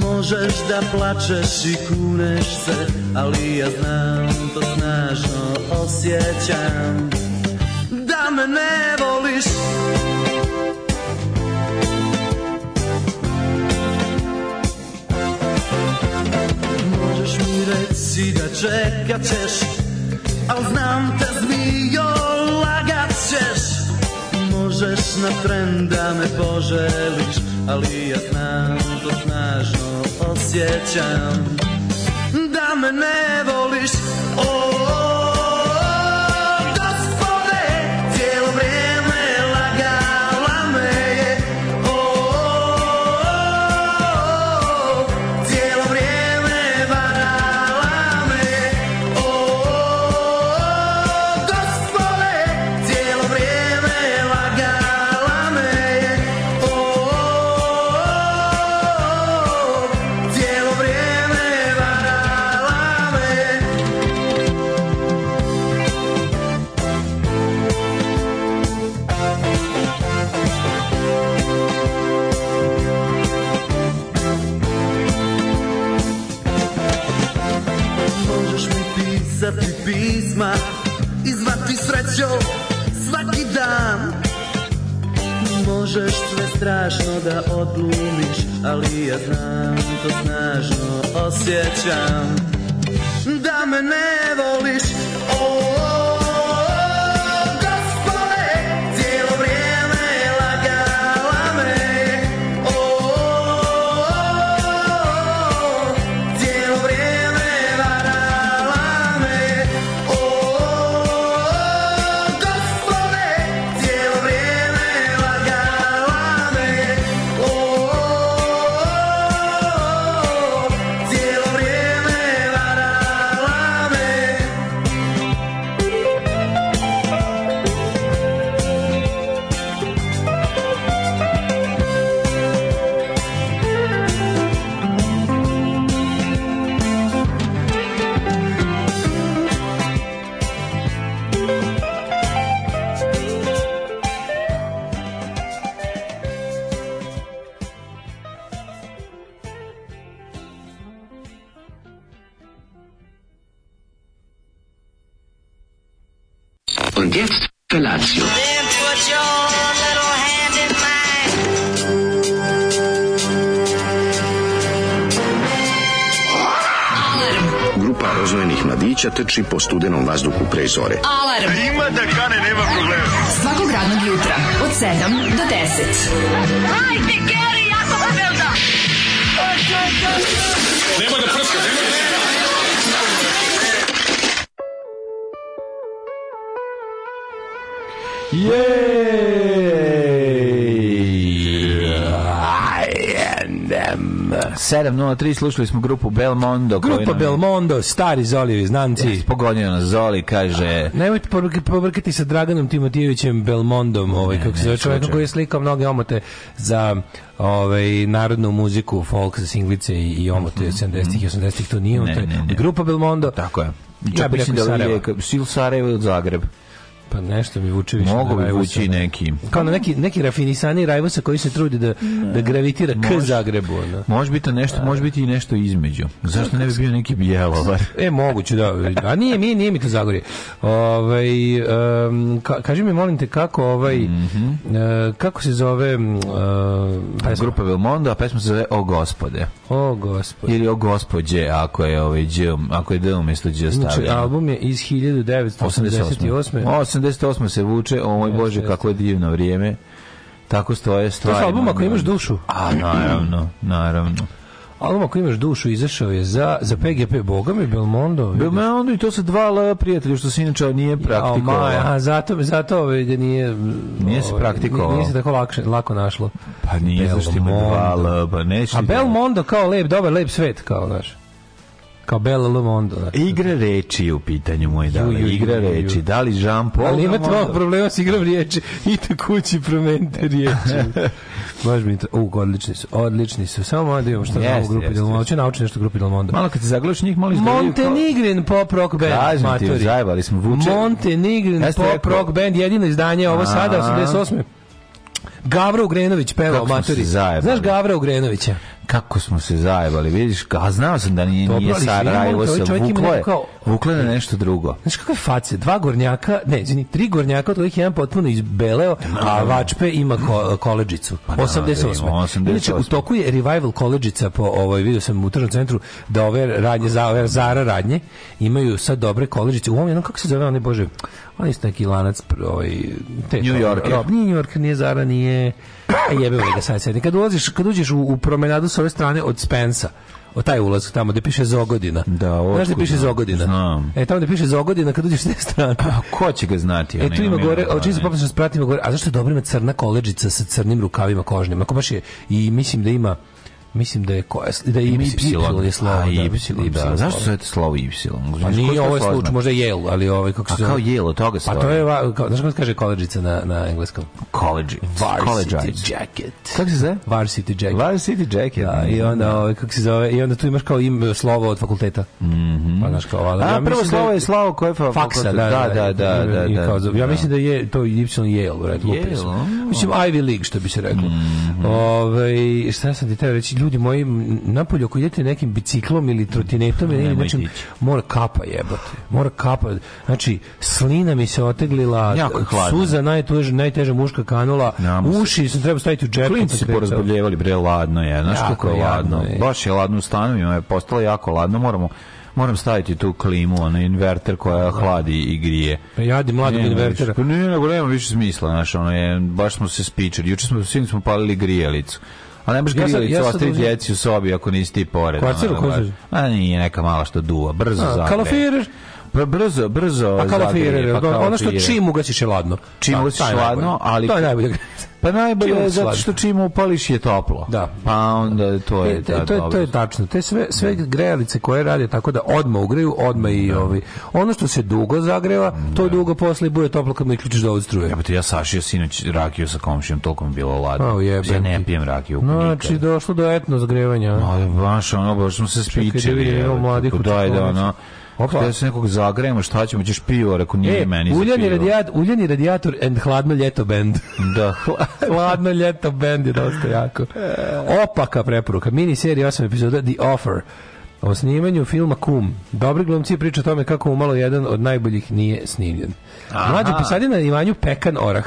Môžeš da plačeš i kuneš se, ali ja znam, to snažno osjećam Da me ne voliš Možeš mi reći da čekat ćeš, al znam te zmijo lagat ćeš Možeš na tren da me poželiš, ali ja znam tako snažno osjećam Da me nebo strašno da odlumiš Ali ja znam, to snažno osjećam Da me ne voliš proteči po studenom vazduhu pre zore. Alarm! A ima da kane, nema problema. Svakog radnog jutra, od 7 do 10. Hajde, Geri, jako se velda! Nemoj da prska, nema da Yeah! 7.03, da. slušali smo grupu Belmondo. Grupa nam... Belmondo, stari Zoli, znanci. Yes, pogonio nas Zoli, kaže... A, nemojte pobrkati sa Draganom Timotijevićem Belmondom, ovaj, kako se zove čovjek koji je slikao mnoge omote za ovaj narodnu muziku, folk sa singlice i, i omote mm -hmm. 70-ih 80-ih, to nije on, to je grupa Belmondo. Tako je. Ja bih rekao da Sarajevo. Sil Sarajevo od Zagreb. Pa nešto mi vuče više. Mogu bi vući neki. Kao na neki, neki rafinisani Rajvosa koji se trudi da, ne. da gravitira k može, Zagrebu. Ona. Može biti, nešto, može biti i nešto između. Zašto ne bi bio neki bjelovar? E, moguće, da. A nije, mi, nije mi to Zagorje. Ovaj, um, ka, kaži mi, molim te, kako ovaj, mm -hmm. uh, kako se zove uh, pesma? Grupa Belmondo, a pesma se zove O gospode. O gospode. Ili O gospodje, ako je, ovaj, dje, ako je D umjesto Đ stavljeno. Znači, album je iz 1988. 88. 88 se vuče, o moj Bože, kako je divno vrijeme. Tako stoje stvari. To je album ako imaš dušu. A, naravno, naravno. Album ako imaš dušu izašao je za, za PGP Boga mi Belmondo. Vidiš? Belmondo i to su dva L prijatelja što se inače nije praktikovalo. Ja, a zato, zato ovaj, da nije... Nije se ovaj, praktikovalo. Nije, nije, se tako lako, lako našlo. Pa nije što zašto ima dva L, pa neće... A Belmondo kao lep, dobar, lep svet, kao, znaš. Kao Bela L. Da. Igra reči je u pitanju, moj da Ju, igra reči. Da li Jean Paul? Ali ima tvoj problema s igrom reči, I te kući promenite reči. Baš mi to... Ug, odlični su. Odlični su. Samo malo da imamo što yes, u grupi yes, Del Mondo. Hoću naučiti nešto grupi Del Malo kad se zagledaš njih, malo izgledaju... Montenegrin pop rock band. Kažem maturi. ti, zajebali smo vuče. Montenegrin pop rock band. Jedino izdanje ovo sada, 88. Gavra Ugrenović pevao maturi. Znaš Gavra Ugrenovića? kako smo se zajebali, vidiš, a znao sam da nije, Dobro, nije Sarajevo se vuklo je, kao, vuklo je nešto drugo. Znaš kakve face, dva gornjaka, ne, izvini, tri gornjaka, od kojih jedan potpuno izbeleo, a da, da, da. Vačpe ima ko, koleđicu, pa, 88. Inače, u toku je revival koleđica po ovoj, vidio sam u tržnom centru, da ove radnje, za, ove Zara radnje, imaju sad dobre koleđice, u ovom jednom, kako se zove, one, bože, on isto neki lanac, ovaj, te, New Yorker. Rob, nije New Yorker, nije Zara, nije, jebe ga sad, sad. Kad, ulaziš, kad uđeš u, u promenadu sa ove strane od Spensa o taj ulaz tamo gde piše Zogodina. Da, otkud, Znaš gde piše Zogodina? Znam. E, tamo gde piše Zogodina, kad uđeš s te strane. A, pa, ko će ga znati? E, tu ima gore, oči da da se popasno spratimo gore. A zašto je dobro ima crna koleđica sa crnim rukavima kožnim? Ako baš je, i mislim da ima Mislim da je koja da je y, y je slovo. A, y, y, da. da, da. Zašto se to slovo y? Pa nije ovo slučaj, možda je jel, ali ovaj kako se A kao jel, toga se. Pa to je kao, znaš kako se kaže koleđica na na engleskom? College. Varsity jacket. Kako se zove? Varsity jacket. Varsity jacket. Da, i onda ovaj kako se zove i onda tu imaš kao im slovo od fakulteta. Mhm. Pa znaš kao, ali ja prvo da slovo je slovo koje faksa, da, da, da, da, da. Ja mislim da je to y Yale, red lupio. Mislim Ivy League što bi se reklo. Mhm. Ovaj šta sam ti te reći? ljudi moji, napolje ako idete nekim biciklom ili trotinetom, ili nečim, mora kapa jebote. Mora kapa. Znači, slina mi se oteglila, suza najteža, najteža muška kanula, Namo uši sam treba staviti u džep. Klinci pa se porazboljevali, bre, ladno je. Znaš kako je ladno? Je. Baš je ladno u stanovima, je postalo jako ladno, moramo moram staviti tu klimu, onaj inverter koja hladi i grije. Pa Jadi mladog invertera. Pa nije, nego nema više smisla, znaš, ono je, baš smo se spičali. Juče smo, svi smo palili grijalicu. A ne možeš grilicu ja ostaviti djeci u sobi ako nisi ti pored. Kvarciru, ko A nije neka mala što duva, brzo zagre. Kalofir, Pa brzo, brzo. Pa kalafirere. Da pa pa kalafirere. ono što čim ugasiš je ladno. Čim da, ugasiš je ladno, ali... To je najbolje. Pa najbolje je zato što čim upališ je toplo. Da. Pa onda to e, je... Da, to, je, to je tačno. Te sve, sve da. grejalice koje rade tako da odma ugreju, odma i ovi. Ono što se dugo zagreva, to dugo posle bude toplo kad mi ključiš da odstruje. Ja, pa ja sašio sinoć rakiju sa komšijom, toliko mi bilo ladno. Oh, ja ne pijem rakiju. Znači, došlo do etno zagrevanja. Ma, baš ono, baš smo se spičili. Čekaj da vidimo mladih Daj da ono, Opa. Htio se nekog zagrejemo, šta ćemo, ćeš pivo, reko nije e, meni uljani radijat, uljani radijator and hladno ljeto band. Da. hladno ljeto band je dosta jako. Opaka preporuka, mini serija 8 epizoda The Offer o snimanju filma Kum. Dobri glumci priča o tome kako malo jedan od najboljih nije snimljen. Mlađi pisali na imanju Pekan Orah.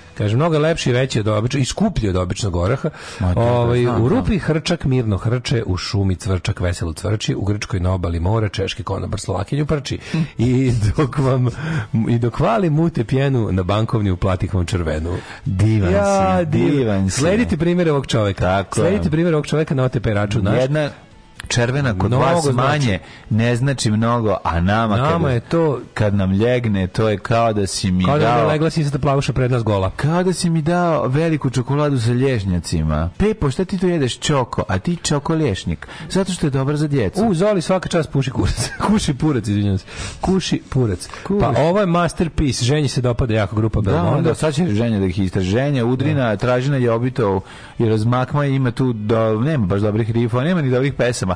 Kaže, mnogo je lepši i veći od običnog, i skuplji od običnog oraha. Ovaj, u rupi hrčak mirno hrče, u šumi cvrčak veselo cvrči, u Grčkoj na obali mora, češki konobar Slovakinju prči. I dok vam, i dok vali mute pjenu, na bankovni uplatih vam crvenu. Divan ja, si, divan si. Sledite primere ovog čoveka. Tako Sledite primere ovog čoveka na OTP račun naš. Jedna crvena kod mnogo vas znači. manje znači. ne znači mnogo, a nama, nama kada, je to kad nam ljegne, to je kao da si mi kao da dao. Kao da legla si plavuša pred nas gola. Kao da si mi dao veliku čokoladu sa lješnjacima. Pepo, šta ti to jedeš čoko, a ti čoko lježnjak? Zato što je dobro za djecu. U, Zoli svaka čas puši kurac. Kuši purac, izvinjavam se. Kuši purac. Kuš. Pa ovo je masterpiece, ženji se dopada jako grupa Belmondo. Da, da, sad će ženja da ih istraženja, Udrina, da. Tražina je obitov i razmakma ima tu do, nema baš dobrih rifova, nema ni dobrih pesama,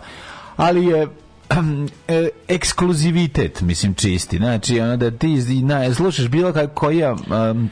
ali je E, ekskluzivitet, mislim, čisti. Znači, ono da ti na, slušaš bilo kaj, koji je um,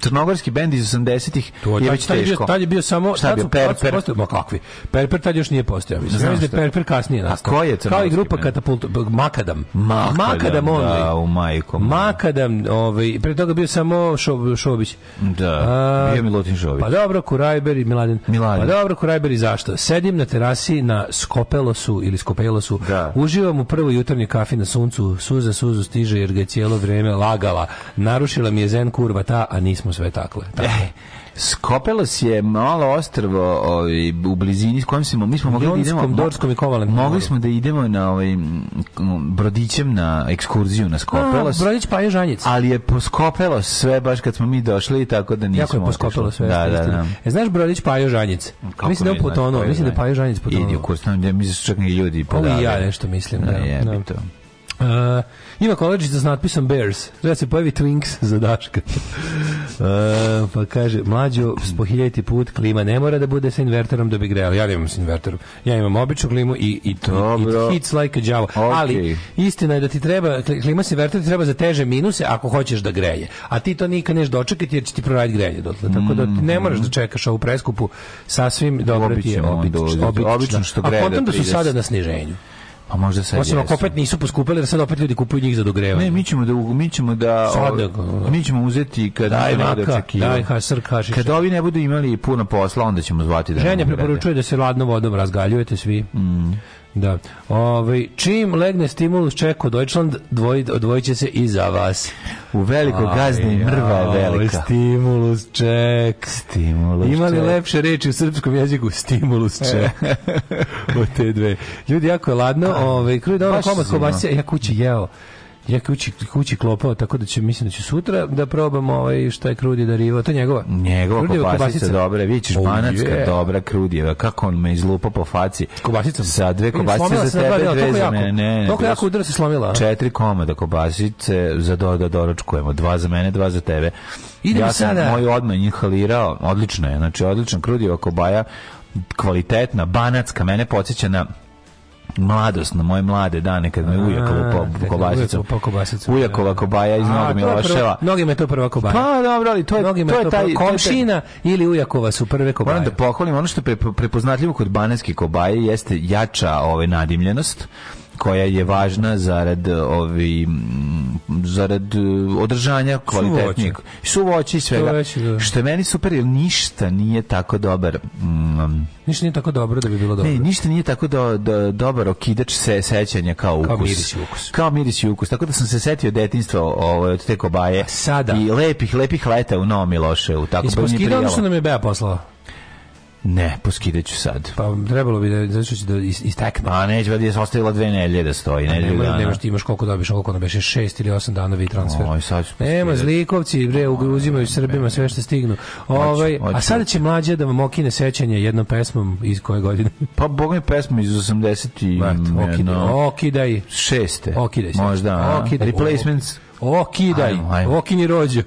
trnogorski bend iz 80-ih je već tad, teško. Tad je bio samo... Šta je bio? Perper? Postoje, ma kakvi? Perper tad još nije postojao. Mislim, Znaš da Perper kasnije nastao. A ko je Kao i grupa Katapult... Makadam. Makadam, Makadam da, only. Da, u majkom. Makadam, ovaj, pre toga bio samo šo, Šobić. Da, A, bio Milutin Šobić. Pa dobro, Kurajber i Miladin. Miladin. Pa dobro, Kurajber i zašto? Sedim na terasi na Skopelosu ili Skopelosu. Da. Uživam mu prvo jutarnje kafi na suncu, suza suzu stiže jer ga je cijelo vrijeme lagala. Narušila mi je zen kurva ta, a nismo sve takle. Tako. E, Skopelos je malo ostrvo ovaj, u blizini s kojim smo, mi smo mogli da Jonskom, da idemo... Dorskom i Kovalem. Mogli smo da idemo na ovaj, brodićem na ekskurziju na Skopelos. A, brodić pa je žanjic. Ali je poskopelo sve baš kad smo mi došli, tako da nismo... Jako je poskopelo sve. Da, da, da. E, znaš brodić Pajo Žanjic? Kako mislim da je potonuo, mislim da je Pajo Žanjic potonuo. Idi u kurs, tamo gdje mi se čak i ljudi podali. Ovo i ja nešto mislim, da. da, je, da. to. Uh, Ima koleđica s natpisom Bears. Treba se pojavi Twinks za Daška. Uh, pa kaže, mlađo, po hiljeti put klima ne mora da bude sa inverterom da bi grejala. Ja imam s inverterom. Ja imam običnu klimu i, i to it hits like a djavo. Okay. Ali, istina je da ti treba, klima s inverterom treba za teže minuse ako hoćeš da greje. A ti to nikad neš dočekati jer će ti proraditi grejanje dotle. Tako da ti ne mm. moraš da čekaš ovu preskupu sasvim dobro ti je obično. Obično što greje. A potom da, da su sada na sniženju. A možda sad Osim ako opet nisu poskupili, da sad opet ljudi kupuju njih za dogrevanje. Ne, mi ćemo da mi ćemo da o, mi ćemo uzeti kad daj maka, daj hasr kašiš. Kad ovi ne budu imali puno posla, onda ćemo zvati da. Ženja preporučuje da se ladnom vodom razgaljujete svi. Mm. Da. Ove, ovaj, čim legne stimulus čeku Deutschland, dvoj, odvojiće se i za vas. U veliko gazni mrva je velika. Stimulus ček. Stimulus Ima li ček. lepše reči u srpskom jeziku? Stimulus e. ček. o te dve. Ljudi, jako je ladno. Ove, ovaj, kruj da ono komad kobasica. Ja kući jeo Ja kući, kući klopao, tako da će, mislim da ću sutra da probam ovaj, šta je Krudija riva, to je njegova. Njegova krudijeva kobasica, kobasica. dobra, vidiš, banacka, oh, dobra Krudijeva, kako on me izlupa po faci. Kobasica? Sa dve kobasice za tebe, dva, dve za mene. Ne, Toliko jako udara se slomila. Četiri komada kobasice za do, da doračkujemo, dva za mene, dva za tebe. Idem ja sam sada. moj odmah inhalirao, odlično je, znači odličan Krudijeva kobaja, kvalitetna, banatska, mene podsjeća na mladost na moje mlade dane kad me ujak lupao kobasicom. Ujakova da. kobaja iz Noga Miloševa. Mnogima je to prva kobaja. Pa dobro, ali to je, to je, to je taj... Komšina ili Ujakova su prve kobaje. Moram da pohvalim, ono što je prepoznatljivo kod bananske kobaje jeste jača ove ovaj, nadimljenost koja je važna zarad ovi mm, zarad e, održanja kvalitetnijeg suvoća i svega Suvoći, da. što je meni super jer ništa nije tako dobar mm, ništa nije tako dobro da bi bilo dobro ne, ništa nije tako do, do, dobar okidač se sećanja kao ukus kao miris i ukus kao miris i ukus tako da sam se setio detinjstva ovaj od te kobaje sada i lepih lepih leta u Novom Miloševu tako bi mi prijalo su nam je Bea poslala Ne, poskideću sad. Pa trebalo bi da znači da istekne. A neće valjda pa je ostavila dve nedelje da stoji, ne nema, dana. Nemaš ti imaš koliko dobiš, koliko na beše 6 ili 8 dana vi transfer. Oj, sad Nema zlikovci, bre, ugruzimaju Srbima sve što stignu. Ovaj, a sad će mlađe da vam okine sećanje jednom pesmom iz koje godine? pa bogme pesmom iz 80 i okidaj. Okidaj. Šeste. Okidaj. Možda. Replacements. Okidaj. Okinji rođu.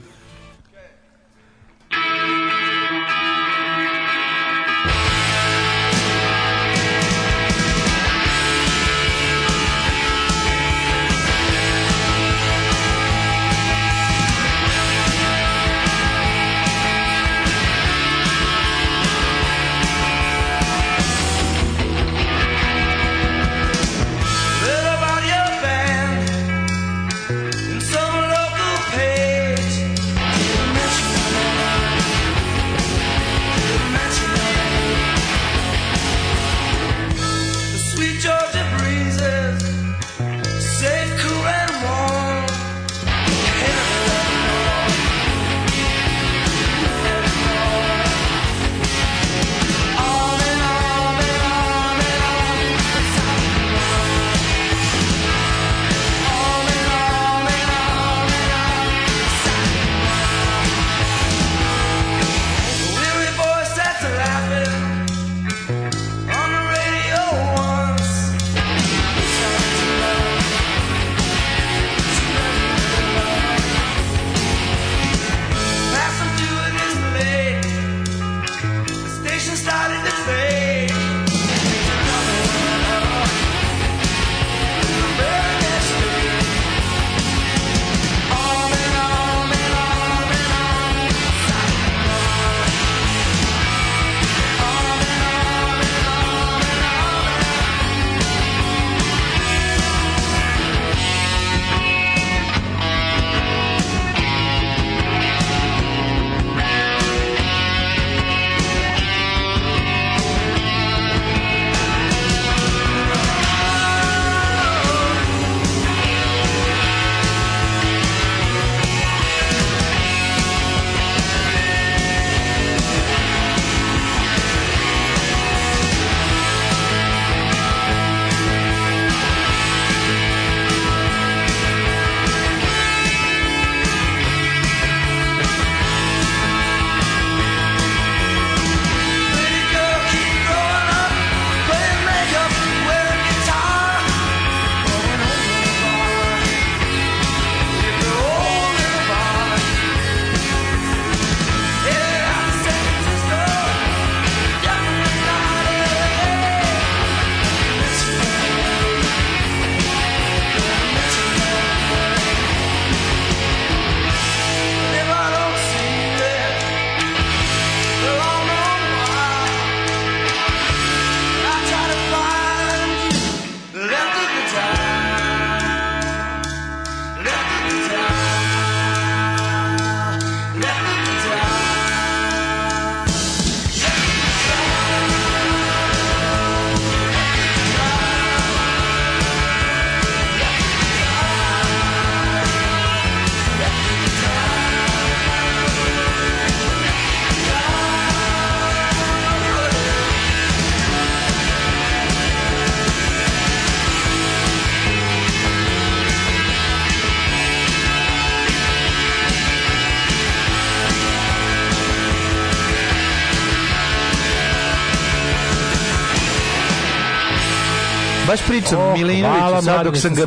Baš pričam oh, Milinoviću sad dok sam ga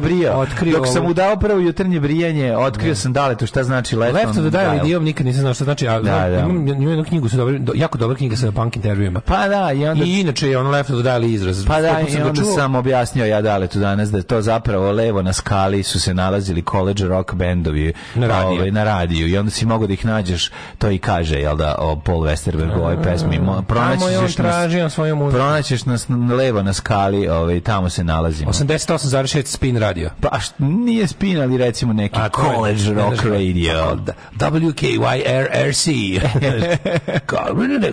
Dok sam mu dao prvo jutarnje brijanje, otkrio da. sam daletu šta znači left. Left to dial idiom nikad nisam znao šta znači. A, da, da. Imam jednu knjigu, su dobre, jako dobra knjiga sa punk intervjuima. Pa da, i onda... I inače je ono left to dial izraz. Pa da, i onda sam objasnio ja daletu danas da to zapravo levo na skali su se nalazili college rock bendovi na radiju. Ovaj, na radiju. I onda si mogu da ih nađeš, to i kaže, jel da, o Paul Westerberg u ovoj pesmi. Pronaćeš nas, traži on svoju muziku. Pronaćeš nas levo na skali, ove, ovaj, tamo se nalazimo. 88,6 spin radio. Pa št, nije spin, ali recimo neki A, college je, rock da, ne radio. WKYRRC.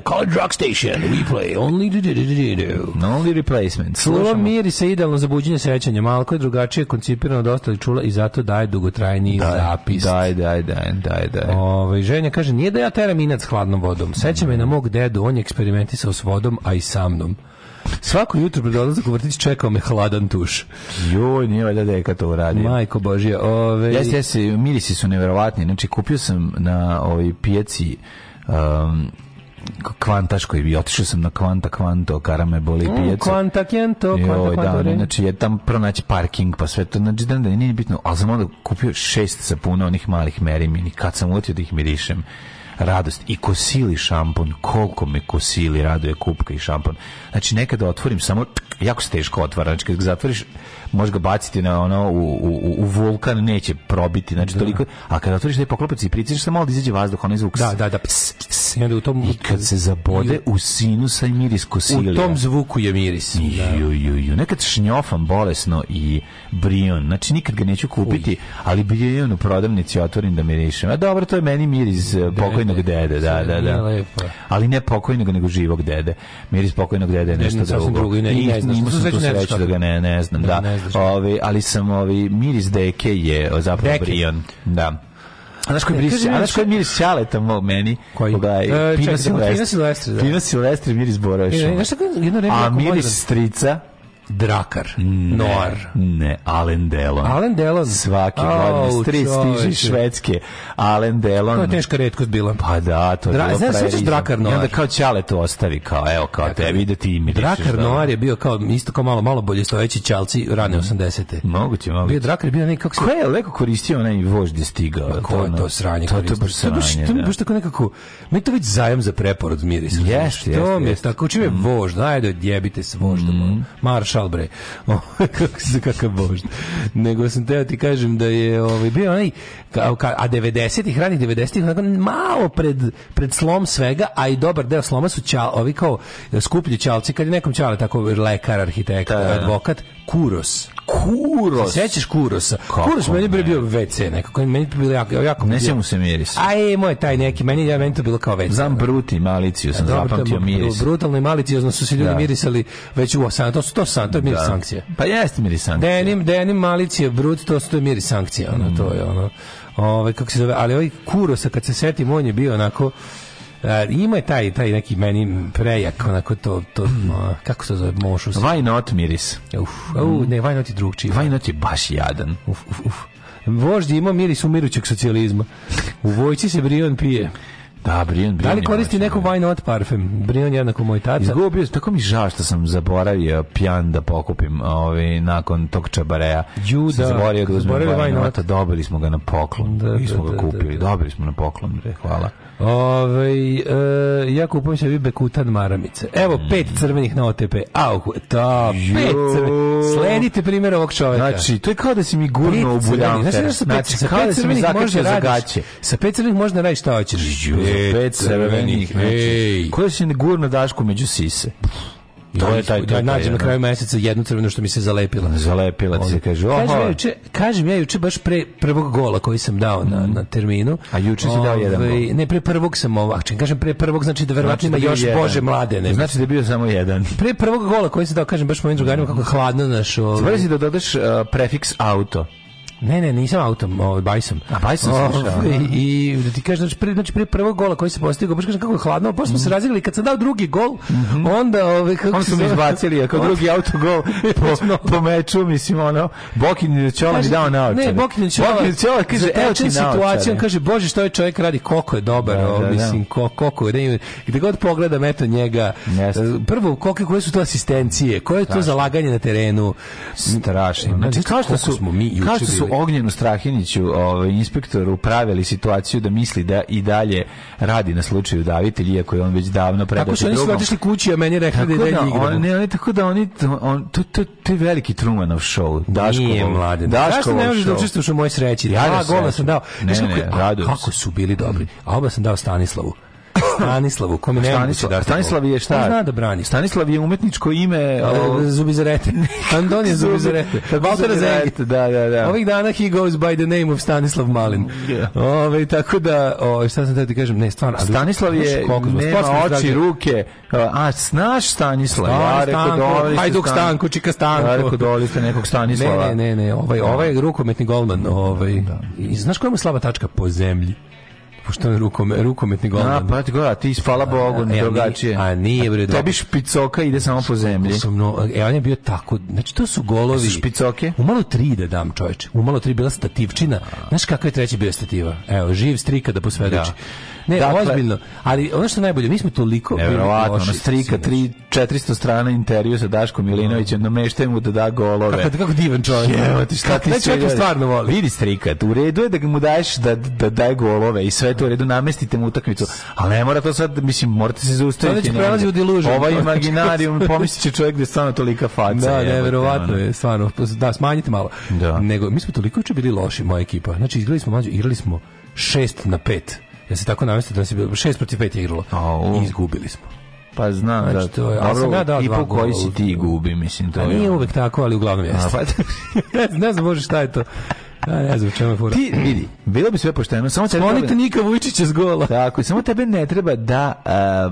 college rock station. We play only do do do do do. Only replacement. Slovo miri se idealno za buđenje srećanja. Malko je drugačije koncipirano od ostalih čula i zato daje dugotrajniji daj, zapis. Daj, daj, daj, daj, daj. Ove, ovaj, ženja kaže, nije da ja teram inac hladnom vodom. Seća me na mog dedu, on je eksperimentisao s vodom, a i sa mnom. Svako jutro pred odlazak u vrtić čekao me hladan tuš. Joj, nije valjda deka da to uradio. Majko Božija, ove... Jeste, jeste, mirisi su neverovatni. Znači, kupio sam na ovoj pijaci... um, kvantaš koji bi otišao sam na kvanta kvanto karame boli mm, kvanta kento kvanta kvanto da, znači je tam pronaći parking pa sve to znači da nije bitno ali sam onda kupio šest sapuna onih malih meriminih kad sam uletio da ih mirišem radost. I kosili šampon, koliko me kosili raduje kupka i šampon. Znači, nekada otvorim samo, jako se teško otvara, znači, kad ga zatvoriš, možeš ga baciti na ono, u, u, u vulkan, neće probiti, znači, da. toliko, a kada otvoriš taj poklopac i pritisneš samo malo da izađe vazduh, onaj zvuk. Da, da, da, ps, ps, I, u tom, I kad se zabode u sinusa i miris kosili U tom zvuku je miris. Ju, ju, ju. Nekad šnjofam bolesno i brion, znači, nikad ga neću kupiti, Uj. ali brion u prodavnici otvorim da mirišem. A dobro, to je meni miris da, pokojne pokojnog dede, da, da, da. Ali ne pokojnog, nego živog dede. Miris pokojnog dede je nešto drugo. drugo. I ne, I, ne znam, nisam tu sreću da ga ne, ne znam, da. da. Ovi, ali sam, ovi, miris deke je zapravo deke. brion. Da. A znaš koji e, miris, a znaš koji miris šaleta mog meni? Koji? Pogledaj, e, Pina Silvestri. Pina Silvestri, da. Pina Silvestri miris Boraša. E, a miris strica, Drakar, ne, Noir. Ne, Alen Delon. Alen Delon. Svake oh, godine stiže švedske. Alen Delon. To je teška redkost bila. Pa da, to je Dra bilo znaš, znaš Drakar Noir. I onda kao Ćale to ostavi, kao evo, kao Drakar, tebi da ti mi Drakar Noir je bio kao, isto kao malo, malo bolje stojeći Ćalci rane mm. 80. Moguće, moguće. Bio Drakar, bio nekako... Se... Ko je leko koristio onaj vožd je stigao? Pa, ko je to sranje? To, to je baš sranje, da. To je baš tako nekako... Mi to već zajem za preporod miri. Jeste, jeste. To mi je tako, čim je mhm. vožd, ajde, odjebite s voždom. Mhm. Marš maršal, bre. kako se, kakav božd. Nego sam teo ti kažem da je ovaj, bio onaj, ka, a 90-ih, ranih 90-ih, malo pred, pred slom svega, a i dobar deo sloma su čal, ovi kao skuplji čalci, kad je nekom čale tako lekar, arhitekt, da, da, da. advokat, Kuros. Kuros. Se sećaš Kurosa? Kako Kuros meni je bio WC nekako, meni bilo jako, jako ne mu se miris. A je, moj taj neki, meni ja meni to bilo kao WC. Znam bruti maliciju, sam e, Dobro, zapamtio miris. Brutalno i maliciozno su se ljudi da. mirisali već u osam, to su to san, to je miris da. sankcije. Pa jeste miris sankcije. Denim, denim malicije, brut, to su to je miris sankcije, ono, mm. to je mm. ono. Ovaj kako se zove, ali ovaj Kurosa kad se setim, on je bio onako ima je taj, taj neki meni prejak, onako to, to hmm. kako se zove, mošu se. Why not miris? Uf, uh, ne, why not je drugčiji. Why not je baš jadan. Uf, uf, uf. Vožd ima miris umirućeg socijalizma. U vojci se Brion pije. Da, Brion, Brion. Da li koristi neku wine not parfem? Brion jednako moj tata. Izgubio, tako mi žao što sam zaboravio pijan da pokupim ovaj, nakon tog čabareja. Ju, da. Zaboravio da uzmem wine not. Dobili smo ga na poklon. Da, da, da, da, da. Dobili smo na poklon, hvala. Ove, ovaj, e, ja kupujem sebi bekutan maramice. Evo mm. pet crvenih na OTP. Au, ta, pet crvenih. Sledite primjer ovog čoveka. Znači, to je kao da si mi gurno u buljanfer. Znači, sa pet, znači, kao da si mi zakačio za gaće. Sa pet crvenih možda radiš šta hoćeš. Pet, pet crvenih. Znači, Ej. Koja da si gurno dašku među sise? Pff to je taj, da nađem na kraju meseca jednu crvenu što mi se zalepila. Zalepila ti se, kaže. Kažem ja, juče, kažem ja juče baš pre prvog gola koji sam dao na, na terminu. A juče si dao jedan gol? Ovaj, ne, pre prvog sam ovak. Kažem pre prvog, znači da verovatno znači da ima još Bože mlade. Ne. Znači da je bio samo jedan. Pre prvog gola koji se dao, kažem baš mojim drugarima kako hladno naš. Ovaj. Zvrzi da dodaš eh, prefiks auto. Ne, ne, nisam autom, ovaj bajsom. A bajsom oh, sam I, I da ti kažeš znači prije znači prije prvog gola koji se postigao, baš kažeš kako je hladno, pa smo mm. se mhm. razigli kad sam dao drugi gol, mm onda ovaj kako On su mi izbacili kao drugi autogol po, po meču, mislim ono Bokin Čola mi dao na naočare. Ne, Bokin Čola. Bokin Čola kaže evo ti situacija, kaže bože što je čovjek radi, koliko je dobar, da, da o, ovaj, da, mislim ko, koliko je. Gde da da god pogledam eto njega, Jeste. E, prvo koliko koje su to asistencije, koje je to zalaganje na terenu. Strašno. Znači, znači kao što smo mi juče Ognjenu Strahiniću, ovaj, inspektoru, pravili situaciju da misli da i dalje radi na slučaju davitelj, iako je on već davno predao Tako su oni su otišli kući, a meni rekli da tako da je on, ne, ne, Tako da oni, on, to, to, to veliki Trumanov show. Daško, Nije, mladen. Daško, ne možeš da učestvuš u moj sreći. Ja, ja sam dao. Ne, ne, kako su bili dobri. A oba sam dao Stanislavu. Stanislavu, kome ne Stanislav, da Stanislav je šta? zna da brani. Stanislav je umetničko ime o... E, da, zubizarete. Anton je Zubizarete. Valter Zengit. Da, da, da. Ovih dana he goes by the name of Stanislav Malin. Yeah. Ove, tako da, o, šta sam da ti kažem, ne, stvarno. Stanislav je, nema oči, ruke, a snaš Stanislav. Ja rekao doli. Hajduk Stanko, Čika Stanko. Ja rekao doli ste nekog Stanislava. Ne, ne, ne, ovaj, ovaj rukometni golman, ovaj. Da. I znaš koja mu slaba tačka po zemlji? pošto je rukom, rukometni golman. Da, pa a, pa ti gleda, ti hvala Bogu, ne drugačije. A nije bre. Tebi špicoka ide samo po zemlji. Osobno, e, on je bio tako, znači to su golovi. Su špicoke? malo tri da dam, čoveče. U malo tri bila stativčina. Znaš kakva je treća bio stativa? Evo, živ strika da posvedoči. Da. Ne, dakle, ozbiljno. Ali ono što je najbolje, mi smo toliko nevjerovatno, ono strika 3 400 strana intervju sa Daškom Milinovićem, nameštaj mu da da golove. Kako kako divan čovjek. Evo ti šta ti sve. čovjek stvarno voli. Vidi strika, u redu je da mu daješ da da daje golove i sve to u redu namestite mu utakmicu. Ali ne mora to sad, mislim, morate se zaustaviti. Sada prelazi u delužu. Ovaj imaginarijum, pomisli će čovjek da je stvarno tolika faca. Da, neverovatno je, stvarno. Da, smanjite malo. Da. Nego mi smo toliko juče bili loši, moja ekipa. Znači igrali smo mađu, igrali smo 6 na 5 Ja se tako namestio da se bilo 6 protiv 5 igralo. A, I izgubili smo. Pa znam znači, da. To je, dobro, ja dao i po koji si ti gubi, mislim to. A pa nije uvek tako, ali uglavnom jeste. Pa da. ne znam može šta je to. Ja ne znam čemu je fora. Ti vidi, bilo bi sve pošteno, samo tebe... Sklonite Nika Vujčića s gola. Tako, samo tebe ne treba da a,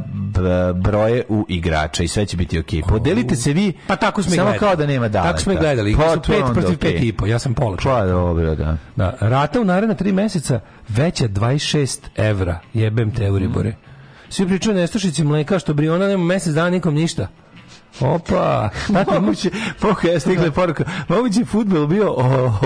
broje u igrača i sve će biti okej. Okay. Podelite se vi, pa tako smo samo kao da nema daleta. Tako smo gledali, pa, su pet protiv okay. pet i po, ja sam pola. Pa dobro, da. da. Rata u naredna tri meseca veća 26 evra, jebem te Euribore. Mm. Svi pričaju nestašici mleka, što Briona nema mesec dana nikom ništa. Opa, znate, moguće, poka je stigla poruka, moguće futbol bio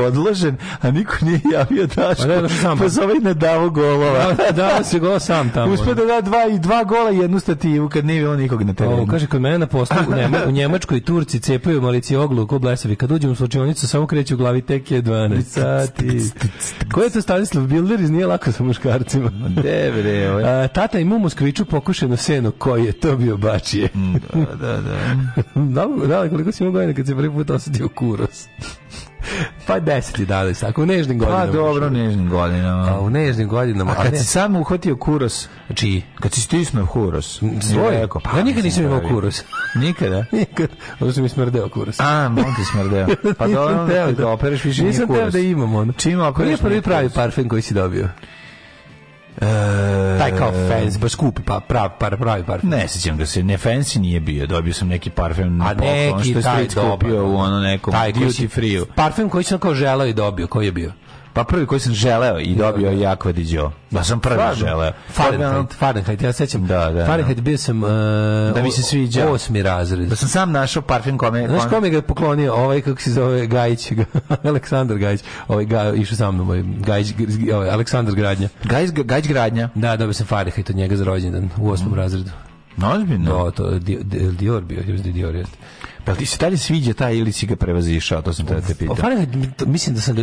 odložen, a niko nije javio Daško, pa, pa da zove i na davo golova. Da, da, se gola sam tamo. Uspio da da dva, i dva gola i jednu stativu kad nije bilo nikog na terenu. O, kaže, kod mene na poslu u, Njema, u Njemačkoj Turci cepaju malici oglu ko blesavi. Kad uđem u slučionicu, samo kreću u glavi tek je 12 sati. Ko je to Stanislav Bilder iz Nije lako sa muškarcima? De, bre, Debrevo. Tata i mumu skriču pokušeno seno koji je to bio bačije. Mm, da, da, da. da, da, koliko si imao godina kad se prvi put osetio kuros? pa 10 i 11, ako u nežnim pa godinama. Pa dobro, u nežnim godinama. A u nežnim godinama. A kad si sam uhvatio kuros, Znači, Kad si stisnuo kuros. Svoj? Rekao, pa, ja nikad nisam imao kuros. Nikada? nikad. Ono sam mi smrdeo kuros. A, on ti smrdeo. Pa dobro, da, da, opereš više nije kuros. Nisam teo da imam ono. Čim opereš Nije prvi pravi parfem koji si dobio. E, taj kao fans, baš skupi pa, pa pravi par, pravi parfem. Ne sećam ga se, ne fancy nije bio, dobio sam neki parfem na poklon što je Street kupio u ono nekom duty free-u. Parfem koji sam kao želao i dobio, koji je bio? Pa prvi koji sam želeo i da, dobio da. je Akvadi Đo. Da sam prvi Stvarno. želeo. Fahrenheit. Fahrenheit, ja sećam. Da, da, Fahrenheit da. bio sam uh, da mi se sviđa. Osmi razred. Da sam sam našao parfem kome. Znaš kome ga poklonio? Ovaj kako se zove Gajić, Aleksandar Gajić. Ovaj ga išao sa mnom, ovaj Gajić, ovaj Aleksandar Gradnja. Gajić, Gajić Gradnja. Da, dobio sam Fahrenheit od njega za rođendan u osmom mm. razredu. Ozbiljno? Da, to Dior bio, je Dior jeste. Pa ti se li sviđa taj ili si ga prevazišao, to sam te, te pa pitao. Fahrenheit, mislim da sam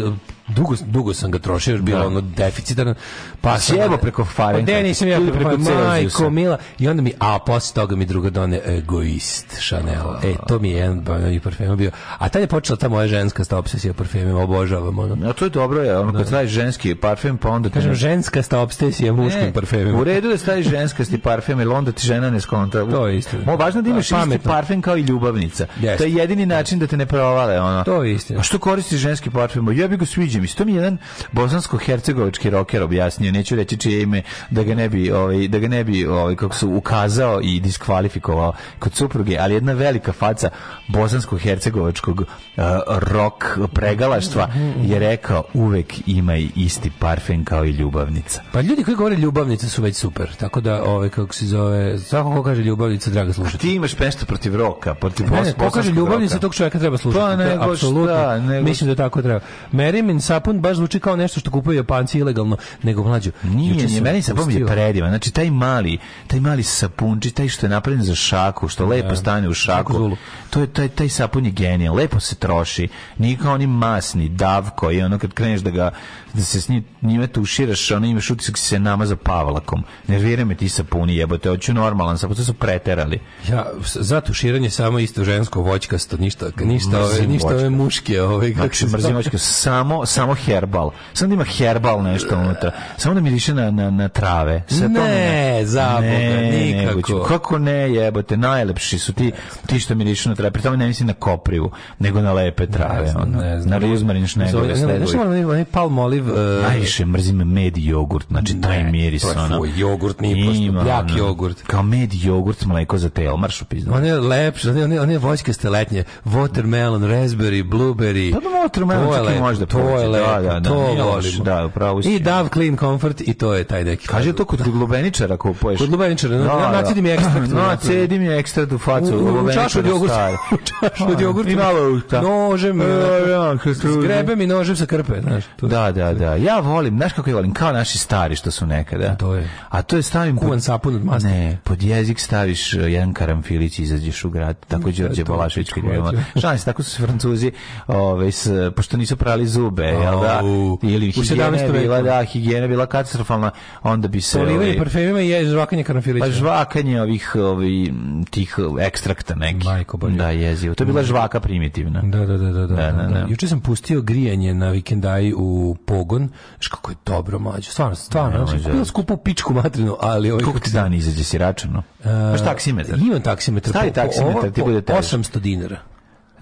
dugo, dugo sam ga trošio, jer bilo da. ono deficitarno. Pa, pa sjebo preko Fahrenheita. Pa, ne, nisam ja preko, preko Majko, Mila. I onda mi, a posle toga mi druga done egoist Chanel. e, to mi je jedan i parfem bio. A tad je počela ta moja ženska sta obsesija parfemima, obožavam ono. A to je dobro, je, ono kad staviš da. ženski parfem, pa onda... Kažem, ženska sta obsesija muškim parfemima. U redu da staviš ženska sti parfem, ili onda ti žena ne skonta. To je isto. Mo, važno da imaš da, isti parfem kao i ljubavnica. Yes. To je jedini način da te ne provale, ono. To je isto. A što koristiš ženski parfem? Ja bih ga sviđa dođe mi. To mi je jedan bosansko-hercegovački roker objasnio, neću reći čije ime, da ga ne bi, ovaj, da ga ne bi ovaj, kako su ukazao i diskvalifikovao kod supruge, ali jedna velika faca bosansko-hercegovačkog uh, eh, rok pregalaštva je rekao uvek ima isti parfem kao i ljubavnica. Pa ljudi koji govore ljubavnica su već super, tako da ovaj kako se zove, svako ko kaže ljubavnica draga slušati. Ti imaš nešto protiv roka, protiv ne, ne, ko kaže ljubavnica tog čoveka treba slušati. Pa ne, apsolutno. Da, mislim da tako treba. Merimin sapun baš zvuči kao nešto što kupuju Japanci ilegalno, nego mlađu. Nije, nije meni sapun je predivan. Znači taj mali, taj mali sapunčić, taj što je napravljen za šaku, što lepo da, stane u šaku. To je taj taj sapun je genijal, lepo se troši. Nije kao oni masni, davko i ono kad kreneš da ga da se s njim njime tuširaš, ono imaš utisak da se nama za Pavlakom. Nervira me ti sapuni, jebote, hoću normalan, samo to su preterali. Ja, za tuširanje samo isto žensko voćkasto, ništa, ništa, mrzim ove, ništa voćka. ove muške. Ove, kako znači, se mrzim voćka, samo, samo herbal. Samo da ima herbal nešto unutra. Samo da miriše na, na, na trave. Sve ne, to ne, zaboga, ne, nikako. Negoću. kako ne, jebote, najlepši su ti, ti što mirišu na trave. Pri tome ne mislim na koprivu, nego na lepe trave. Ne, znam, ono, ne znam. Na ruzmarin šnegovi. Da ne, ne, ne, ne, ne, ne, ne, ne, ne, ne, ne, ne, više mrzim med i jogurt, znači taj miris profu, ono. jogurt nije prosto, bljak ono, jogurt. Kao med i jogurt, mleko za telo, marš u pizdu. On je lepši, on je, on je voćkaste letnje, watermelon, raspberry, blueberry. Pa da, watermelon čak i možda To je lepo, da, da, da, to volimo. Da, upravo I Dove Clean Comfort i to je taj neki. Kaže to kod glubeničara ako poješ. Kod glubeničara, da, no, da. nacedi mi ekstrakt. Nacedi mi ekstrakt u facu. U čašu od jogurta. U čašu od jogurta. I malo usta. Nožem. Eh, zgrebe mi nožem sa krpe, znaš. Da, da, da. Ja volim volim, znaš kako je volim, kao naši stari što su nekada. A to je. A to je stavim kuvan sapun od masti. Ne, pod jezik staviš e, jedan karamfilić i izađeš u grad, tako Đorđe Balašević kad idemo. Šans, tako su Francuzi, ovaj pošto nisu prali zube, je jel da? Ili da, higijena je bila, da, higijena bila katastrofalna, onda bi se Polivanje ovaj, parfemima i žvakanje karamfilića. Pa žvakanje ovih ovih ovaj, tih ekstrakta neki. Majko bolje. Da, jezivo. To je bila mm. žvaka primitivna. Da da, da, da, da, da. da, da, da, da. Juče sam pustio grijanje na vikendaj u pogon. Šk Kako je dobro, mlađo. Stvarno, stvarno. Ne, znači, kupio skupu pičku materinu, ali... Ovaj, Koliko ti dan izađe si računo? Uh, e, Paš taksimetar? Imam taksimetar. Stari taksimetar, ti bude 800 dinara.